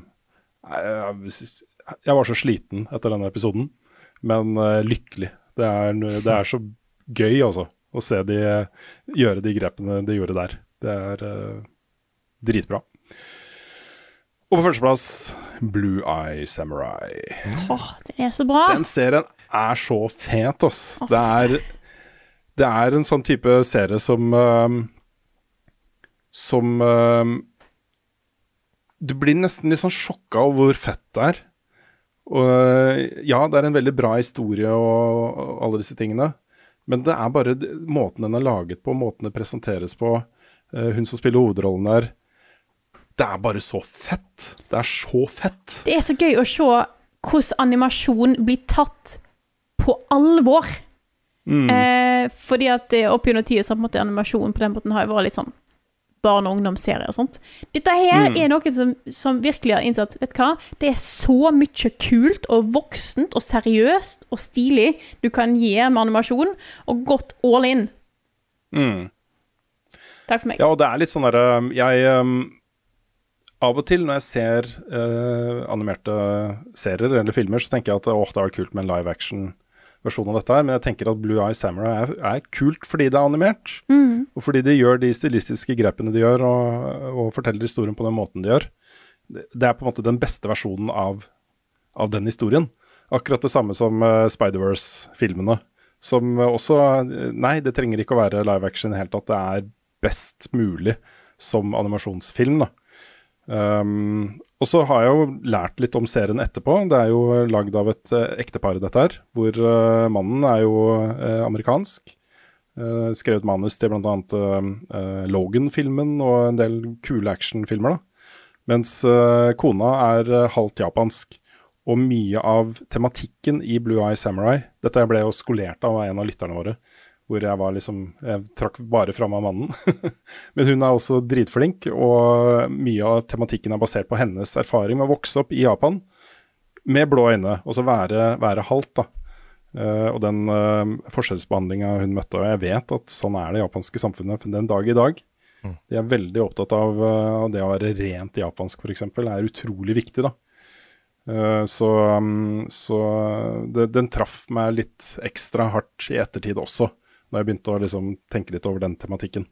jeg, var så sliten etter denne episoden, men uh, lykkelig. Det er, det er så gøy, altså, å se de gjøre de grepene de gjorde der. Det er dritbra. Og på førsteplass Blue Eye Samurai. Åh, det er så bra. Den serien er så fet, ass. Det er, det er en sånn type serie som uh, Som uh, Du blir nesten litt sånn sjokka over hvor fett det er. Og ja, det er en veldig bra historie og, og alle disse tingene. Men det er bare måten den er laget på, måten det presenteres på. Uh, hun som spiller hovedrollen der. Det er bare så fett. Det er så fett. Det er så gøy å se hvordan animasjon blir tatt på alvor. Mm. Eh, fordi at opp gjennom tida så har på animasjon på den måten har vært litt sånn barne- og ungdomsserie og sånt. Dette her Mm. er noe som, som virkelig har innsett Vet du hva? Det er så mye kult og voksent og seriøst og stilig du kan gi med animasjon, og gått all in. Mm. Takk for meg. Ja, og det er litt sånn derre Jeg Av og til når jeg ser eh, animerte serier eller filmer, så tenker jeg at åh, det hadde vært kult med en live action-versjon av dette her, men jeg tenker at Blue Eye Samurai er, er kult fordi det er animert. Mm. Og fordi de gjør de stilistiske grepene de gjør, og, og forteller historien på den måten de gjør. Det, er på en måte den beste versjonen av av den historien. Akkurat det samme som uh, Spider-Verse-filmene. Som også Nei, det trenger ikke å være live action i det hele tatt. Det er best mulig som animasjonsfilm, da. Um, og så har jeg jo lært litt om serien etterpå. Det er jo lagd av et uh, ektepar, dette her. Hvor uh, mannen er jo uh, amerikansk. Skrevet manus til bl.a. Uh, Logan-filmen og en del kule actionfilmer. Mens kona er halvt japansk. Og mye av tematikken i Blue Eye Samurai Dette ble jo skolert av en av lytterne våre. Hvor jeg var liksom Jeg trakk bare fram av mannen. Men hun er også dritflink, og mye av tematikken er basert på hennes erfaring med å vokse opp i Japan med blå øyne. Og så være, være halvt, da. Uh, og den uh, forskjellsbehandlinga hun møtte. Og jeg vet at sånn er det japanske samfunnet den dag i dag. De er veldig opptatt av uh, det å være rent japansk, f.eks. er utrolig viktig, da. Uh, så, um, så det, den traff meg litt ekstra hardt i ettertid også, når jeg begynte å liksom tenke litt over den tematikken.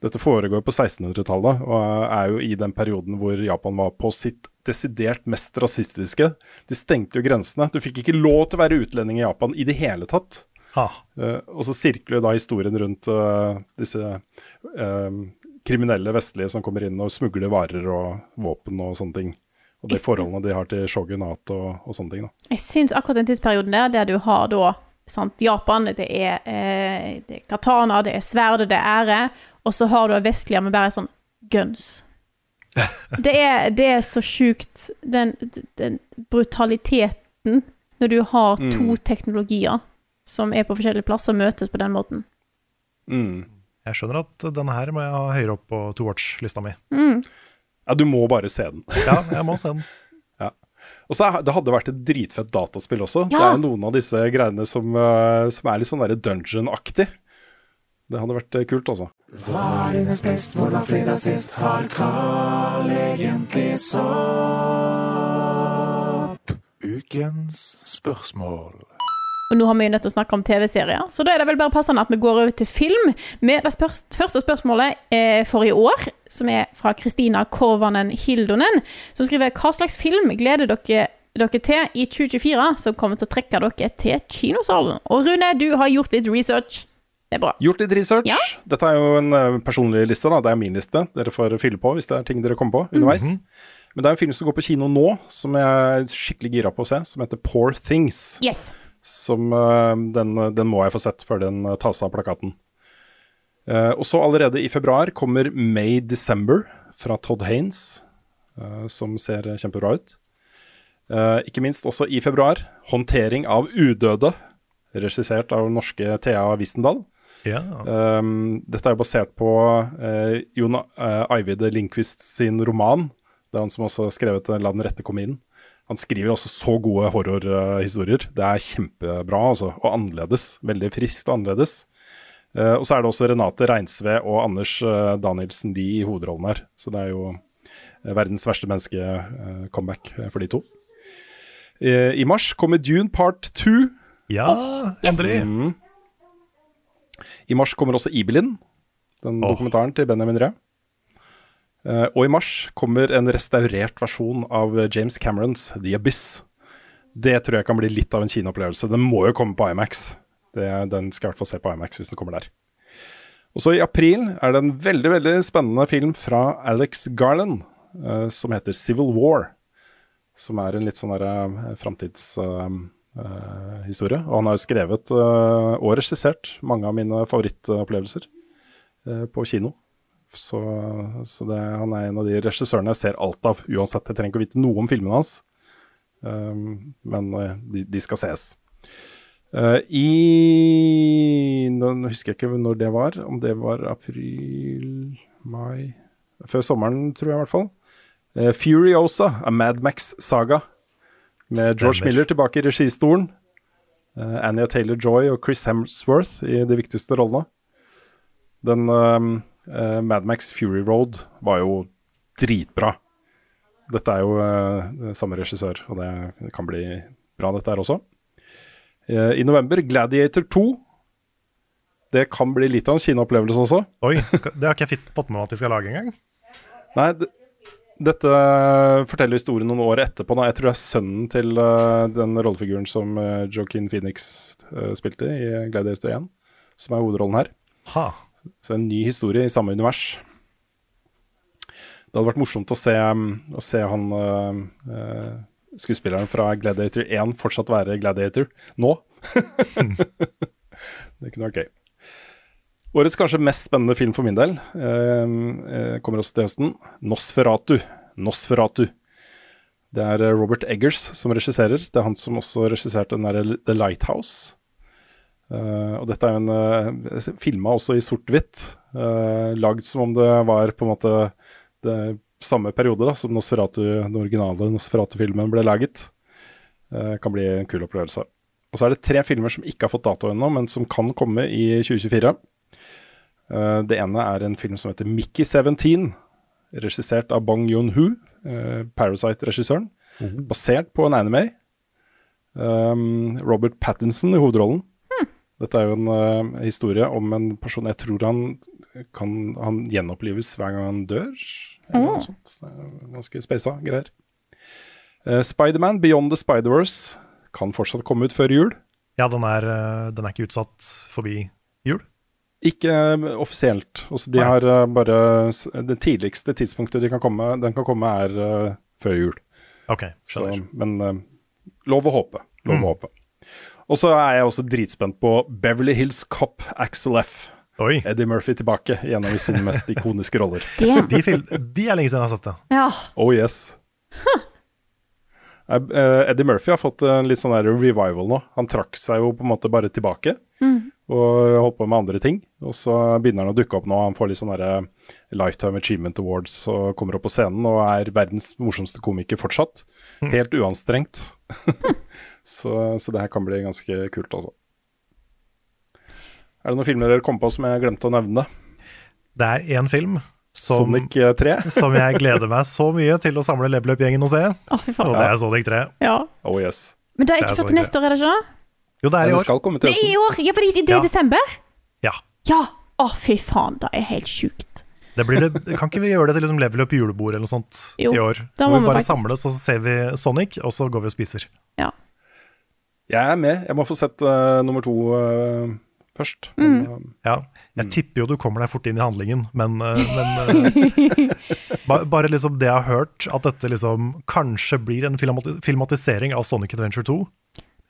Dette foregår på 1600-tallet, og er jo i den perioden hvor Japan var på sitt desidert mest rasistiske. De stengte jo grensene. Du fikk ikke lov til å være utlending i Japan i det hele tatt. Ah, Eh, og så sirkler jo da historien rundt uh, disse uh, kriminelle vestlige som kommer inn og smugler varer og våpen og sånne ting. Og de forholdene de har til shogunat og, og sånne ting. da. Jeg syns akkurat den tidsperioden der, der du har da sant, Japan, det er, eh, det er katana, det er sverd, det er ære, og så har du vestlige med bare sånn guns. Det er, det er så sjukt, den, den brutaliteten, når du har to Mm. teknologier som er på forskjellige plasser, møtes på den måten. Mm. jeg skjønner at denne her må jeg ha høyere opp på to watch-lista mi. Mm. Ja, du må bare se den. Ja, jeg må se den. Og så Det hadde vært et dritfett dataspill også. Det er er noen av disse greiene som, eh, som er litt sånn dungeon-aktig. Det hadde vært eh, kult, altså. Hva er dines best, hvor var fredag sist? Har Carl egentlig sopp? Ukens spørsmål. Og nå har vi jo nødt til å snakke om TV-serier, så da er det vel bare passende at vi går over til film med det spørs første spørsmålet eh, for i år, som er fra Kristina Korvanen Hildonen, som skriver hva slags film gleder dere dere til i 2024 som kommer til å trekke dere til kinosalen? Og Rune, du har gjort litt research. Det er bra. Gjort litt research. Ja. Dette er jo en eh, personlig liste, da. Det er min liste. Dere får fylle på hvis det er ting dere kommer på underveis. Men det er en film som går på kino nå, som jeg er skikkelig gira på å se, som heter Poor Things. Yes. Som eh, den, den må jeg få sett før den eh, tas av plakaten. Eh, og så allerede i februar kommer May December fra Todd Haynes, eh, som ser kjempebra ut. Ikke minst også i februar Håndtering av udøde, regissert av norske Thea Wissendal. Ja. Um, dette er jo basert på uh, Jon uh, Eivind Lindqvist sin roman. Det er han som også har skrevet 'La den rette komme inn'. Han skriver også så gode horrorhistorier. det er kjempebra altså, og annerledes. Veldig friskt og annerledes. Uh, og så er det også Renate Reinsve og Anders uh, Danielsen Lie i hovedrollen her. Så det er jo uh, verdens verste menneske-comeback for de to. Uh, I mars kommer Dune part 2. ja, endelig. Mm. I mars kommer også Ibelin, den oh. dokumentaren til Benjamin Røe. Eh, og i mars kommer en restaurert versjon av James Camerons The Abyss. Det tror jeg kan bli litt av en kinoopplevelse. Den må jo komme på IMAX. Det, den skal jeg i hvert fall se på IMAX hvis den kommer der. Og så i april er det en veldig veldig spennende film fra Alex Garland uh, som heter Civil War. Som er en litt sånn derre framtidshistorie. og han har jo skrevet eh, og regissert mange av mine favorittopplevelser eh, på kino. Så, så det, han er en av de regissørene jeg ser alt av, uansett. Jeg trenger ikke å vite noe om filmene hans, um, men eh, de, de skal ses. Uh, I Nå nå husker jeg ikke når det var, om det var april, mai Før sommeren, tror jeg i hvert fall. Uh, Furiosa, A Mad Max-saga. Med George Miller tilbake i registolen. Uh, Anya Taylor-Joy og Chris Hemsworth i de viktigste rollene. Den um, eh, Mad Max Fury Road var jo dritbra. Dette er jo uh, samme regissør, og det, kan bli bra, dette her også. Uh, I november Gladiator 2. Det kan bli litt av en kinoopplevelse også. Oi, skal, det har ikke jeg fitt- fått med meg at de skal lage engang. Nei, Dette forteller historien noen år etterpå. Da. Jeg tror det er sønnen til uh, den rollefiguren som uh, Joaquin Phoenix uh, spilte i Gladiator 1, som er hovedrollen her. Ha. Så en ny historie i samme univers. Det hadde vært morsomt å se, um, å se han uh, eh, skuespilleren fra Gladiator 1 fortsatt være Gladiator nå. det kunne vært gøy. Årets kanskje mest spennende film for min del eh, eh, kommer også til høsten. Nosferatu. Nosferatu. Det er eh, Robert Eggers som regisserer. Det er han som også regisserte den der The Lighthouse. Eh, og dette er jo en uh, filma også i sort-hvitt. Uh, lagd som om det var på en måte det samme periode da, som Nosferatu, den originale Nosferatu-filmen ble laget. Eh, kan bli en kul opplevelse. Og så er det tre filmer som ikke har fått dato ennå, men som kan komme i 2024. Eh, det ene er en film som heter Mickey 17, regissert av Bong Yun-hu, eh, Parasite-regissøren. Basert på en anime. Robert Pattinson i hovedrollen. Dette er jo en uh, historie om en person Jeg tror han kan Han gjenopplives hver gang han dør. Eller noe sånt. Det er ganske speisa greier. Uh, Spiderman Beyond the Spider-Verse kan fortsatt komme ut før jul. Ja, den er, eh, den er ikke utsatt forbi jul. Ikke offisielt. Altså, de Nei. har bare Det tidligste tidspunktet de kan komme, den kan komme, er før jul. Ok, Så, skjønner. men eh, lov å håpe. Lov Mm. å håpe. Og så er jeg også dritspent på Beverly Hills Cop Axel F. Oi, Eddie Murphy tilbake i en av sine mest ikoniske roller. De, de er lenge siden jeg har sett det. Ja. Oh yes. Eh, eh, Eddie Murphy har fått en litt sånn der revival nå. Han trakk seg jo på en måte bare tilbake og holdt på med andre ting. Og så begynner han å dukke opp nå. Han får litt sånn Lifetime Achievement Awards og kommer opp på scenen og er verdens morsomste komiker fortsatt. Helt uanstrengt. så, så det her kan bli ganske kult, altså. Er det noen filmer dere kom på som jeg glemte å nevne? Det er én film som, Sonic eh, 3? som jeg gleder meg så mye til å samle level up-gjengen og se, Oh, og det er Sonic 3. Ja. Oh yes. Men det er ikke før til neste år, er det ikke det? Jo, det er i år. skal komme til Det er i år! Ja, fordi det er Ja. i desember? Ja. Ja. Å, fy faen. Det er helt sjukt. Det blir det, kan ikke vi gjøre det til liksom level up julebord eller noe sånt Jo, i år? da Hvor må vi bare faktisk. samles, og så ser vi Sonic, og så går vi og spiser. Jeg er med. Jeg må få sett uh, nummer to uh, først. Mm. Men, uh, Ja, jeg tipper jo du kommer deg fort inn i handlingen, men, men ba, bare liksom det jeg har hørt, at dette liksom kanskje blir en filmati filmatisering av Sonic Adventure 2.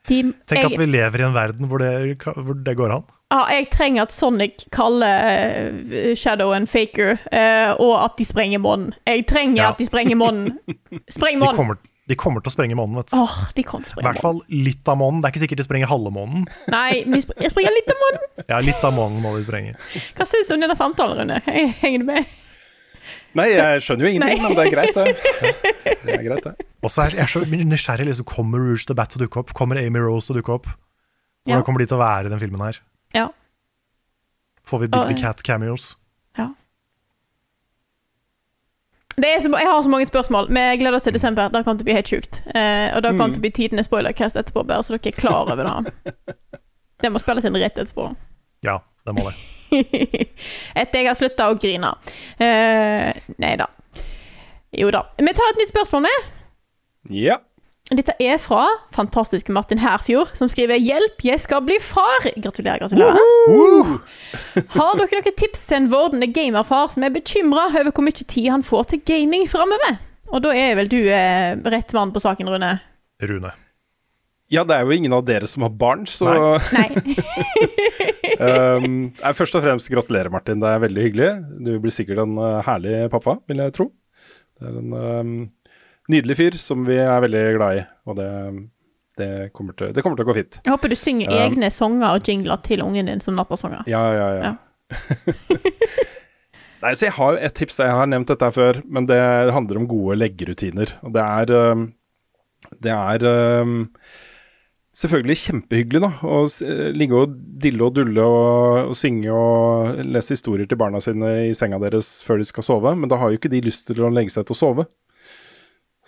De, Tenk jeg, at vi lever i en verden hvor det, hvor det går an. ja, jeg trenger at Sonic kaller Shadow en faker, eh, og at de sprenger månen. Jeg trenger Ja. at de sprenger månen. Spreng månen! Kommer, de kommer til å sprenge månen, vet du. Åh, de kan I sprenge hvert fall litt av månen. Det er ikke sikkert de sprenger halve månen. Nei, vi de jeg sprenger litt av månen. Ja, litt av månen må de sprenge. Hva syns du om denne samtalen, Rune? Henger du med? Nei, jeg skjønner jo ingenting, Nei. men det er greit, det. Ja, det er greit, det. Og så er jeg så nysgjerrig. Liksom, kommer Rouge the Bat til å dukke opp? Kommer Amy Rose til å dukke opp? Hvordan Ja. kommer de til å være i den filmen her? Ja. Får vi Big the Cat cameos? ja. Det er så, jeg har så mange spørsmål. Vi gleder oss til desember. Da til å bli helt sjukt. Eh, og det kan til å bli tidenes spoilercast etterpå, bare så dere er klar over det. Det må spilles inn rett etterpå. Ja, det må det. Etter jeg har slutta å grine. Eh, nei da. Jo da. Vi tar et nytt spørsmål med. Ja. Dette er fra fantastiske Martin Herfjord, som skriver 'Hjelp, jeg skal bli far'. Gratulerer, gratulerer. Har dere noen tips til en vordende gamerfar som er bekymra over hvor mye tid han får til gaming framover? Og da er vel du eh, rett mann på saken, Rune. Rune. ja, det er jo ingen av dere som har barn, så Nei. um, Først og fremst gratulerer, Martin. Det er veldig hyggelig. Du blir sikkert en uh, herlig pappa, vil jeg tro. Det er en um, nydelig fyr som vi er veldig glad i, og det, det, kommer, til, det kommer til å gå fint. Jeg håper du synger Um, egne sanger og jingler til ungen din som nattasanger. Ja, ja, ja. Nei, så Jeg har jo et tips. Jeg har nevnt dette før, men det handler om gode leggerutiner. Og det er um, Det er um, selvfølgelig kjempehyggelig da, å ligge og dille og dulle og, og synge og lese historier til barna sine i senga deres før de skal sove, men da har jo ikke de lyst til å legge seg til å sove.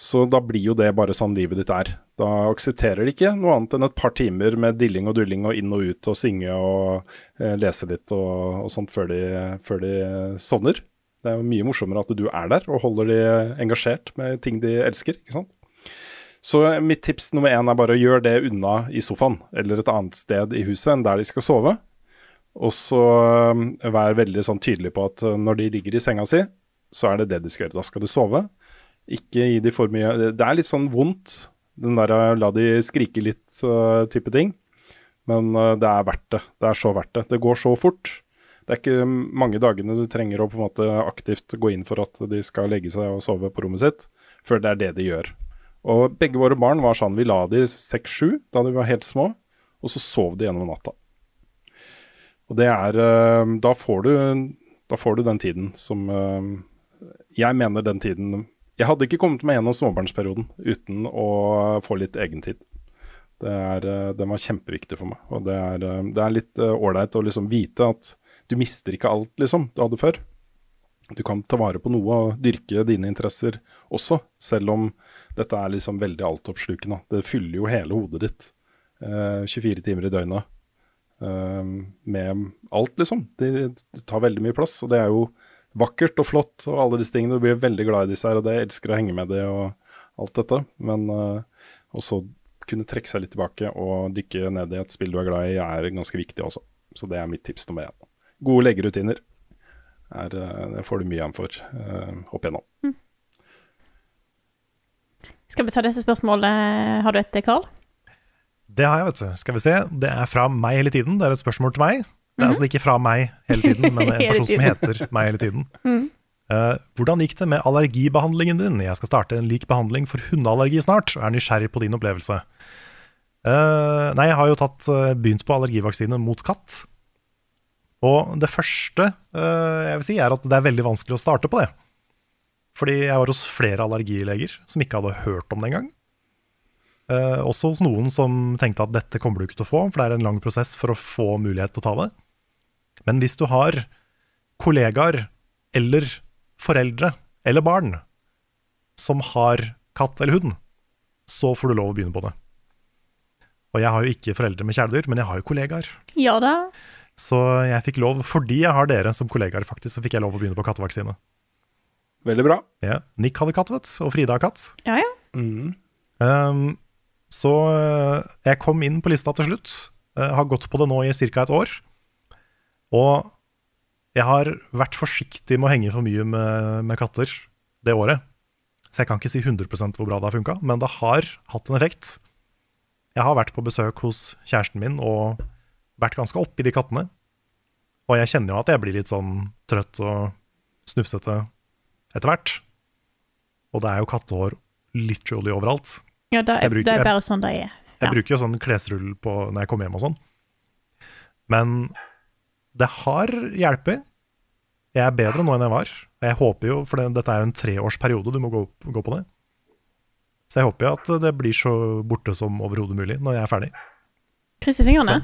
Så da blir jo det bare sånn livet ditt er. Da aksepterer de ikke noe annet enn et par timer med dilling og dulling og inn og ut og synge og eh, lese litt og, og sånt før de, før de sovner. Det er jo mye morsommere at du er der og holder de engasjert med ting de elsker. ikke sant? Så mitt tips nummer én er bare å gjøre det unna i sofaen eller et annet sted i huset enn der de skal sove. Og så um, vær veldig sånn tydelig på at uh, når de ligger i senga si, så er det det de skal gjøre. Da skal de sove. Ikke gi de for mye Det er litt sånn vondt, den der uh, la de skrike litt-type ting. Men uh, det er verdt det. Det er så verdt det. Det går så fort. Det er ikke mange dagene du trenger å på en måte aktivt gå inn for at de skal legge seg og sove på rommet sitt, før det er det de gjør. Og begge våre barn var sånn, vi la de seks-sju da de var helt små, og så sov de gjennom natta. Og det er eh, da får, du, da får du den tiden som eh, Jeg mener den tiden Jeg hadde ikke kommet meg gjennom småbarnsperioden uten å få litt egentid. Det er, eh, den var kjempeviktig for meg. Og det er, det er litt ålreit å liksom vite at du mister ikke alt, liksom, du hadde før. Du kan ta vare på noe og dyrke dine interesser også, selv om dette er liksom veldig altoppslukende. Det fyller jo hele hodet ditt. Eh, 24 timer i døgnet. Eh, med alt, liksom. Det, det tar veldig mye plass. Og det er jo vakkert og flott og alle disse tingene. Du blir veldig glad i disse her, og det elsker å henge med det og alt dette. Men uh, også kunne trekke seg litt tilbake og dykke ned i et spill du er glad i, er ganske viktig også. Så det er mitt tips nummer én. Gode leggerutiner. Er, eh, det får du mye igjen for uh, opp igjennom. Skal vi ta disse spørsmålene? Har du et, Carl? Det har jeg, vet du. Skal vi se. Det er fra meg hele tiden. Det er et spørsmål til meg. Det er altså ikke fra meg hele tiden, men en person som heter meg hele tiden. Mm. Uh, hvordan gikk det med allergibehandlingen din? Jeg skal starte en lik behandling for hundeallergi snart, og er nysgjerrig på din opplevelse. Uh, nei, jeg har jo tatt, uh, begynt på allergivaksine mot katt. Og det første jeg vil si, er at det er veldig vanskelig å starte på det. Fordi jeg var hos flere allergileger som ikke hadde hørt om det engang. Uh, også hos noen som tenkte at dette kommer du ikke til å få, for det er en lang prosess for å få mulighet til å ta det. Men hvis du har kollegaer eller foreldre eller barn som har katt eller hund, så får du lov å begynne på det. Og jeg har jo ikke foreldre med kjæledyr, men jeg har jo kollegaer. Ja da. Så jeg fikk lov, fordi jeg har dere som kollegaer, faktisk, så fikk jeg lov å begynne på kattevaksine. Veldig bra. Ja. Nick hadde katt, vet du, og Frida har katt. Ja, ja. Um, så eh, jeg kom inn på lista til slutt. Jeg har gått på det nå i ca. et år. Og jeg har vært forsiktig med å henge for mye med, med katter det året. Så jeg kan ikke si 100% hvor bra det har funka, men det har hatt en effekt. Jeg har vært på besøk hos kjæresten min og vært ganske oppi de kattene. Og jeg kjenner jo at jeg blir litt sånn trøtt og snufsete etter hvert. Og det er jo kattehår literally overalt. ja det, er, bruker- det er bare sånn det er. Jeg bruker jo sånn klesrull på når jeg kommer hjem og sånn. Men det har hjulpet. Jeg er bedre nå enn jeg var. Og jeg håper jo, for det, dette er jo en treårsperiode du må gå, gå på det. Så jeg håper jo at det blir så borte som overhodet mulig når jeg er ferdig. Krysser fingrene.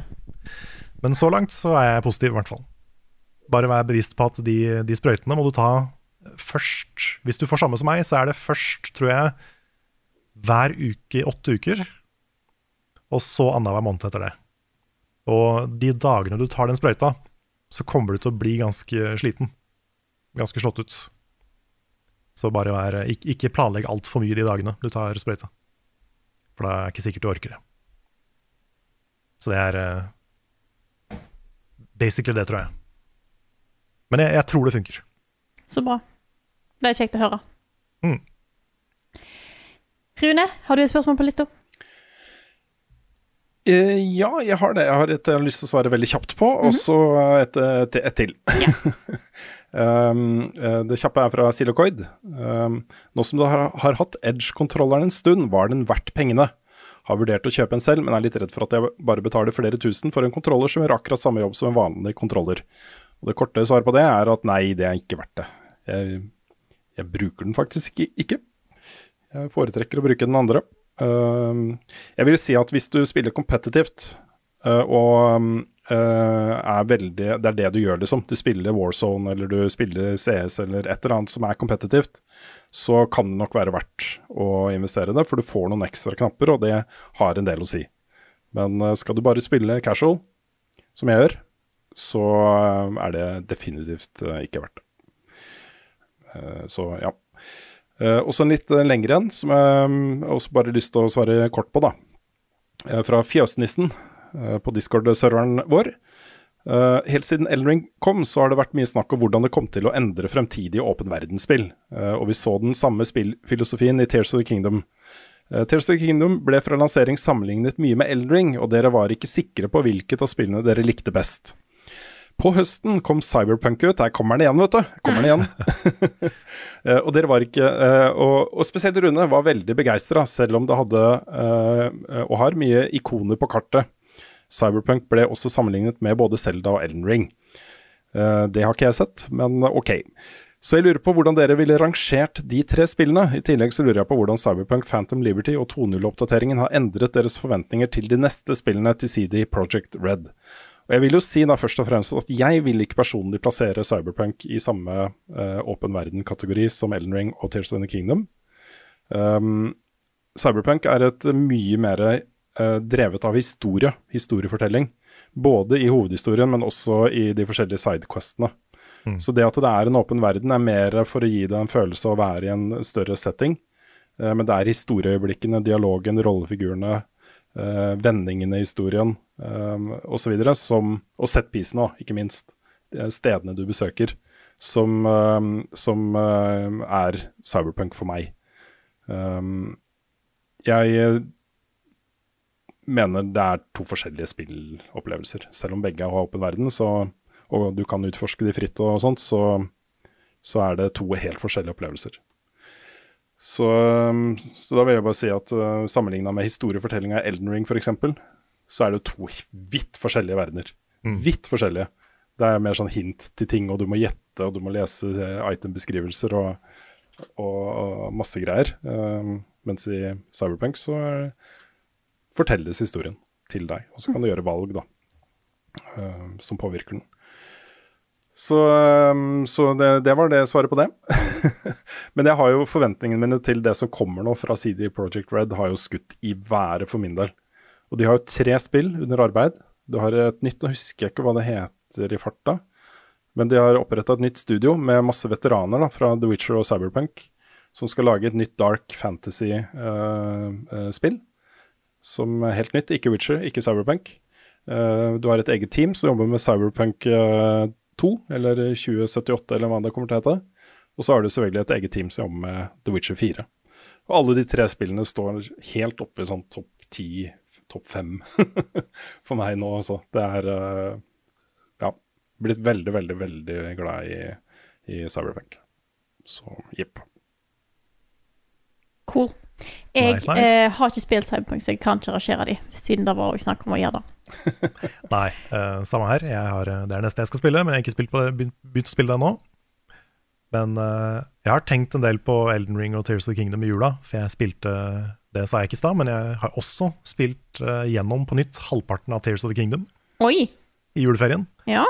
Men så langt så er jeg positiv, i hvert fall. Bare vær bevisst på at de, de sprøytene må du ta først. Hvis du får samme som meg, så er det først, tror jeg, hver uke i åtte uker. Og så annenhver måned etter det. Og de dagene du tar den sprøyta, så kommer du til å bli ganske sliten. Ganske slått ut. Så bare vær, ikke, ikke planlegg altfor mye de dagene du tar sprøyta. For da er det ikke sikkert du orker det. Så det er eh, basically det, tror jeg. Men jeg, jeg tror det funker. Så bra. Det er kjekt å høre. Mm. Rune, har du et spørsmål på lista? Eh, ja, jeg har det. Jeg har et jeg har lyst til å svare veldig kjapt på, og så et, et, et til. um, eh, det kjappe er fra Silocoid. Um, nå som du har, har hatt Edge-kontrolleren en stund, var den verdt pengene? Har vurdert å kjøpe en selv, men er litt redd for at jeg bare betaler flere tusen for en kontroller som gjør akkurat samme jobb som en vanlig kontroller. Og Det korte svaret på det er at nei, det er ikke verdt det. Jeg, jeg bruker den faktisk ikke. Jeg foretrekker å bruke den andre. Um, jeg vil si at hvis du spiller kompetitivt uh, og uh, er veldig Det er det du gjør, liksom. Du spiller Warzone eller du spiller CS eller et eller annet som er kompetitivt, så kan det nok være verdt å investere i det, for du får noen ekstra knapper, og det har en del å si. Men uh, skal du bare spille casual, som jeg gjør, så er det definitivt ikke verdt det. Eh, så ja. Eh, også en litt eh, lengre en, som jeg mm, også bare har lyst til å svare kort på, da. Eh, fra Fjøsnissen på Discord-serveren vår. Uh, helt siden Elden kom, så har det vært mye snakk om hvordan det kom til å endre fremtidige åpen verdensspill. Uh, og vi så den samme spillfilosofien i Tears of the Kingdom. Uh, Tears of the Kingdom ble fra lansering sammenlignet mye med Elden og dere var ikke sikre på hvilket av spillene dere likte best. På høsten kom Cyberpunk ut. Der kommer den igjen, vet du. Kommer den igjen. Eh, og dere var ikke eh, og, og spesielt Rune var veldig begeistra, selv om det hadde, eh, og har, mye ikoner på kartet. Cyberpunk ble også sammenlignet med både Zelda og Elden Ring. Det har ikke jeg sett, men ok. Så jeg lurer på hvordan dere ville rangert de tre spillene. I tillegg så lurer jeg på hvordan Cyberpunk, Phantom Liberty og 2.0-oppdateringen har endret deres forventninger til de neste spillene til CD Project Red. Og jeg vil jo si da først og fremst at jeg vil ikke personlig plassere Cyberpunk i samme åpen åpen verden-kategori som Elden Ring og Tears of the Kingdom. Um, Cyberpunk er et mye mer uh, drevet av historie, historiefortelling. Både i hovedhistorien, men også i de forskjellige sidequestene. Så det at det er en åpen verden, er mer for å gi deg en følelse av å være i en større setting. Uh, men det er historieøyeblikkene, dialogen, rollefigurene, eh, vendingene i historien um, osv. Og setpiecene, da, ikke minst. Er Stedene du besøker, som, um, som um, er cyberpunk for meg. Um, jeg eh, mener det er to forskjellige spillopplevelser. Selv om begge har åpen verden, så, og du kan utforske de fritt og sånt, så, så er det to helt forskjellige opplevelser. Så, så da vil jeg bare si at uh, sammenligna med historiefortellinga i Elden Ring f.eks., så er det jo to vidt forskjellige verdener. Vidt forskjellige. Det er mer sånn hint til ting, og du må gjette, og du må lese eh, itembeskrivelser og, og, og masse greier. Um, mens i Cyberpunk så er- fortelles historien til deg, og så kan du gjøre valg, da, um, som påvirker den. Så, um, så det, det var det svaret på det. Men jeg har jo forventningene mine til det som kommer nå fra CD Project Red, har jo skutt i været for min del. Og de har jo tre spill under arbeid. Du har et nytt, nå husker jeg ikke hva det heter i farta. Men de har oppretta et nytt studio med masse veteraner da, fra The Witcher og Cyberpunk, som skal lage et nytt dark fantasy-spill. som er helt nytt. Ikke Witcher, ikke Cyberpunk. Uh, du har et eget team som jobber med Cyberpunk eh, 2, eller 2078, eller hva det kommer til å hete. Og så har du selvfølgelig et eget team som jobber med The Witcher 4. Og alle de tre spillene står helt oppe i sånn topp 10, topp fem for meg nå, altså. Det er eh, ja, blitt veldig, veldig, veldig glad i, i Cyberpunk. Så jepp. Cool. Jeg Nice, nice. Eh, har ikke spilt Cyberpunk, så jeg kan ikke rangere de, siden det var snakk om å gjøre det. Nei, uh, samme her. Jeg har, eh, det er neste jeg skal spille, men jeg har ikke spilt på det, begynt, begynt å spille det ennå. Men uh, jeg har tenkt en del på Elden Ring og Tears of the Kingdom i jula, for jeg spilte Det sa jeg ikke i stad, men jeg har også spilt uh, gjennom på nytt halvparten av Tears of the Kingdom Oi! i juleferien. Ja.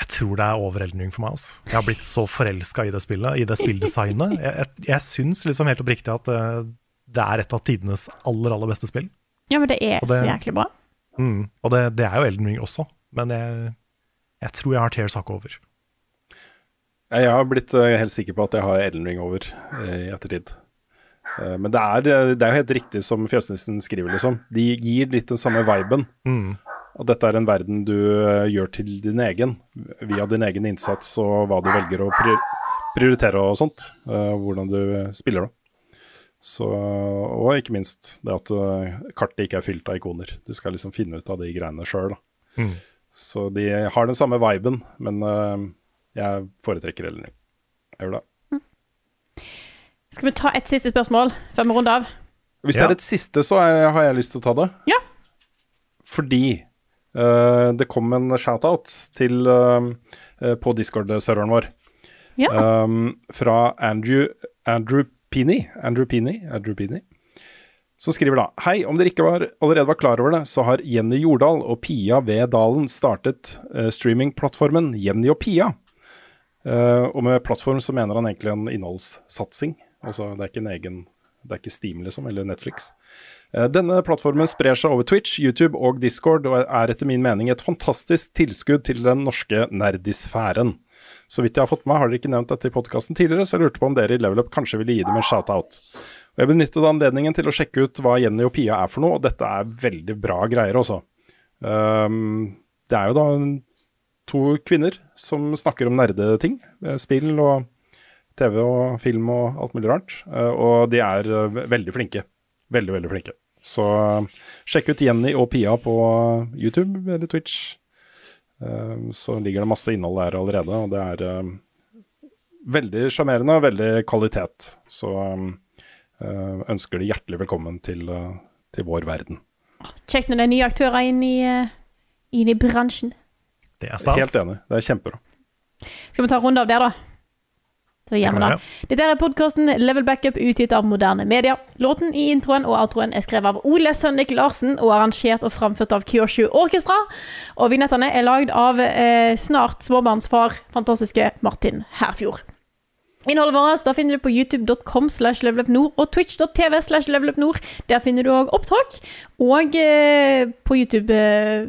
Jeg tror det er over Elden Ring for meg. Altså. Jeg har blitt så forelska i det spillet, i det spilldesignet. Jeg, jeg, jeg syns liksom helt oppriktig at eh, det er et av tidenes aller, aller beste spill. ja, men det er det- så jæklig bra. Mm. Og det, det er jo Elden Ring også, men jeg, jeg tror jeg har Tears hakket over. Jeg har blitt eh, helt sikker på at jeg har Elden Ring over eh, i ettertid. Eh, men det er, det er jo helt riktig som Fjøsnissen skriver, liksom. De gir litt den samme viben. Mm. At dette er en verden du gjør til din egen, via din egen innsats og hva du velger å prioritere og sånt. hvordan du spiller da. Så, og ikke minst det at kartet ikke er fylt av ikoner. Du skal liksom finne ut av de greiene sjøl. Mm. Så de har den samme viben, men jeg foretrekker Elden Ring. Jeg gjør det. Skal vi ta et siste spørsmål før vi runder av? Hvis det Ja. er et siste, så er, har jeg lyst til å ta det. Ja. Fordi uh, det kom en shout-out til eh, på Discord-serveren vår Ja. um, fra Andrew, Andrew Pini. Andrew Pini, Andrew Pini. Som skriver da Hei, om dere ikke var, allerede var klar over det, så har Jenny Jordal og Pia ved Dalen startet uh, streamingplattformen Jenny og Pia. Eh, og med plattform så mener han egentlig en innholdssatsing. Altså det er ikke en egen Det er ikke Steam liksom, eller Netflix. Eh, Denne plattformen sprer seg over Twitch, YouTube og Discord, og er etter min mening et fantastisk tilskudd til den norske nerdisfæren. Så vidt jeg har fått med har dere ikke nevnt dette i podkasten tidligere, så jeg lurte på om dere i Level Up kanskje ville gi dem en shout-out. Og Jeg benyttet anledningen til å sjekke ut hva Jenny og Pia er for noe, og dette er veldig bra greier, også. Um, det er jo da to kvinner som snakker om nerdeting. eh, Spill og TV og film og alt mulig rart. Eh, Og de er eh, veldig flinke. Veldig, veldig flinke. Så sjekk ut Jenny og Pia på YouTube eller Twitch. Så ligger det masse innhold der allerede, og det er veldig sjarmerende og veldig kvalitet. Så ønsker de hjertelig velkommen til, til vår verden. Kjekt når det er nye aktører inn i, inn i bransjen. Det er stas. Helt enig. Det er kjempebra. Skal vi ta en runde av det, da? Det. Dette er podkasten Level Backup utgitt av moderne media. Låten i introen og outroen er skrevet av Ole Sønnik Larsen og arrangert og framført av Kyoshu Orkestra. Og vignettene er lagd av eh, snart småbarnsfar, fantastiske Martin Herfjord. Innholdet vårt da finner du på youtube.com slash levelupnord og twitch.tv slash levelupnord. Der finner du òg opptak. Og eh, på YouTube eh,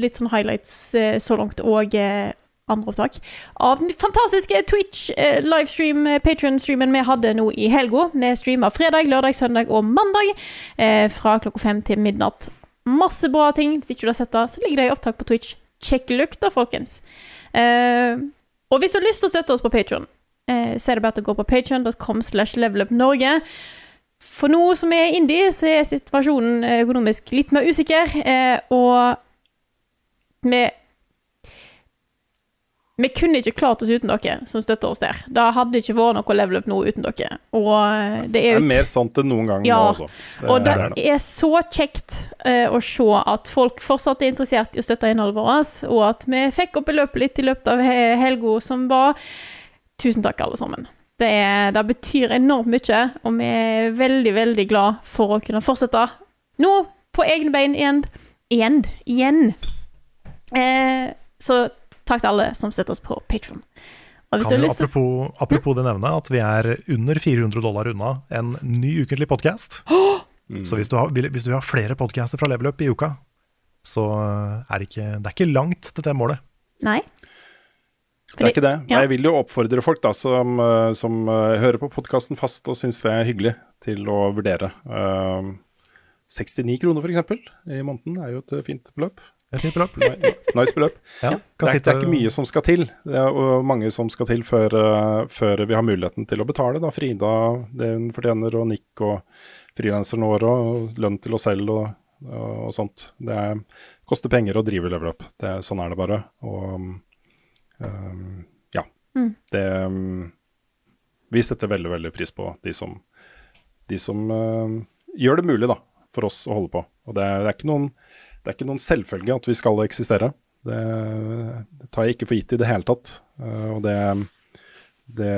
litt sånn highlights eh, så langt, og eh, andre opptak av den fantastiske Twitch eh, eh, Patreon-streamen vi hadde nå i helga. Vi streama fredag, lørdag, søndag og mandag eh, fra klokka fem til midnatt. Masse bra ting. Hvis ikke du har sett det, så ligger det i opptak på Twitch. Sjekk lukta, folkens. Eh, og hvis du har lyst til å støtte oss på Patreon, eh, så er det bare å gå på patreon.com slash levelupnorge. For nå som er indie, så er situasjonen økonomisk litt mer usikker, og vi vi kunne ikke klart oss uten dere som støtter oss der. Det hadde ikke vært noe level up nå uten dere. Og eh, det Det er er mer sant enn noen gang Ja, nå, altså. Det og det er er så kjekt uh, å se at folk fortsatt er interessert i å støtte innholdet vårt, og at vi fikk opp i løpet litt i løpet av he- helga som var. Tusen takk, alle sammen. Det, er, det betyr enormt mye, og vi er veldig, veldig glad for å kunne fortsette nå på egne bein igjen. Igjen. igjen. Eh, så takk til alle som støtter oss på Patron. Til apropos, mm? det nevne at vi er under 400 dollar unna en ny ukentlig podkast. Så hvis du, har, hvis du har flere podcaster fra Level Up i uka, så er det ikke, det er ikke langt til det målet. Nei? Det er ikke det. Ja. Jeg vil jo oppfordre folk da, som, eh, som uh, hører på podkasten fast og syns det er hyggelig, til å vurdere. Uh, 69 kroner f.eks. i måneden er jo et eh, fint beløp. Et nytt beløp. Nice beløp. Ja, Det kan er, det er ikke mye som skal til. Det er mange som skal til før, eh, før vi har muligheten til å betale. Da. Frida, det hun fortjener, og Nick og frilanserne våre, og lønn til oss selv og, og sånt. Det er, koster penger å drive level up. Det, er- sånn er det bare. Og um, ja. Mm. Det um, Vi setter veldig, veldig pris på de som, de som uh, gjør det mulig da, for oss å holde på. Og det er, det er ikke noen det er ikke noen selvfølge at vi skal eksistere. Det, det tar jeg ikke for gitt i det hele tatt. Eh, og det, det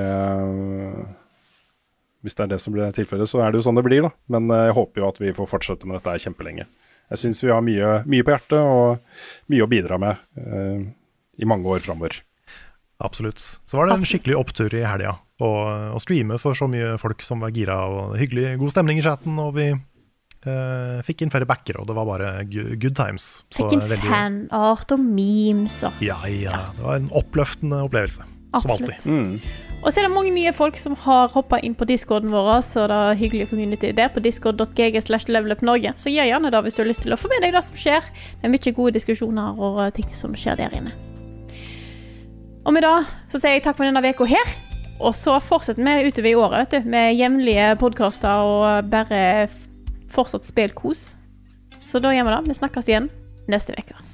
Hvis det er det som blir tilfellet, så er det jo sånn det blir, da. Men eh, jeg håper jo at vi får fortsette med dette kjempelenge. Jeg syns vi har mye, mye på hjertet og mye å bidra med eh, i mange år framover. Absolutt. Så var det en skikkelig opptur i helga. Å å streame for så mye folk som var gira, og hyggelig, god stemning i chatten. Og vi eh, fikk inn flere backere, og det var bare good times. Så Fikk inn veldig- fanart og memes og Ja, ja. Det var en oppløftende opplevelse. Som Absolutt. Mm. Og så er det mange nye folk som har hoppa inn på discorden vår, så det er hyggelig community der på discord.gg slash levelupnorge. Så gjør gjerne det hvis du har lyst til å få med deg det som skjer. Det er mye gode diskusjoner og eh, ting som skjer der inne. Og med det så sier jeg takk for denne uka her. Og så fortsetter vi utover i året vet du, med jevnlige podkaster og bare fortsatt spillkos. Så da gjør vi det. Vi snakkes igjen neste uke.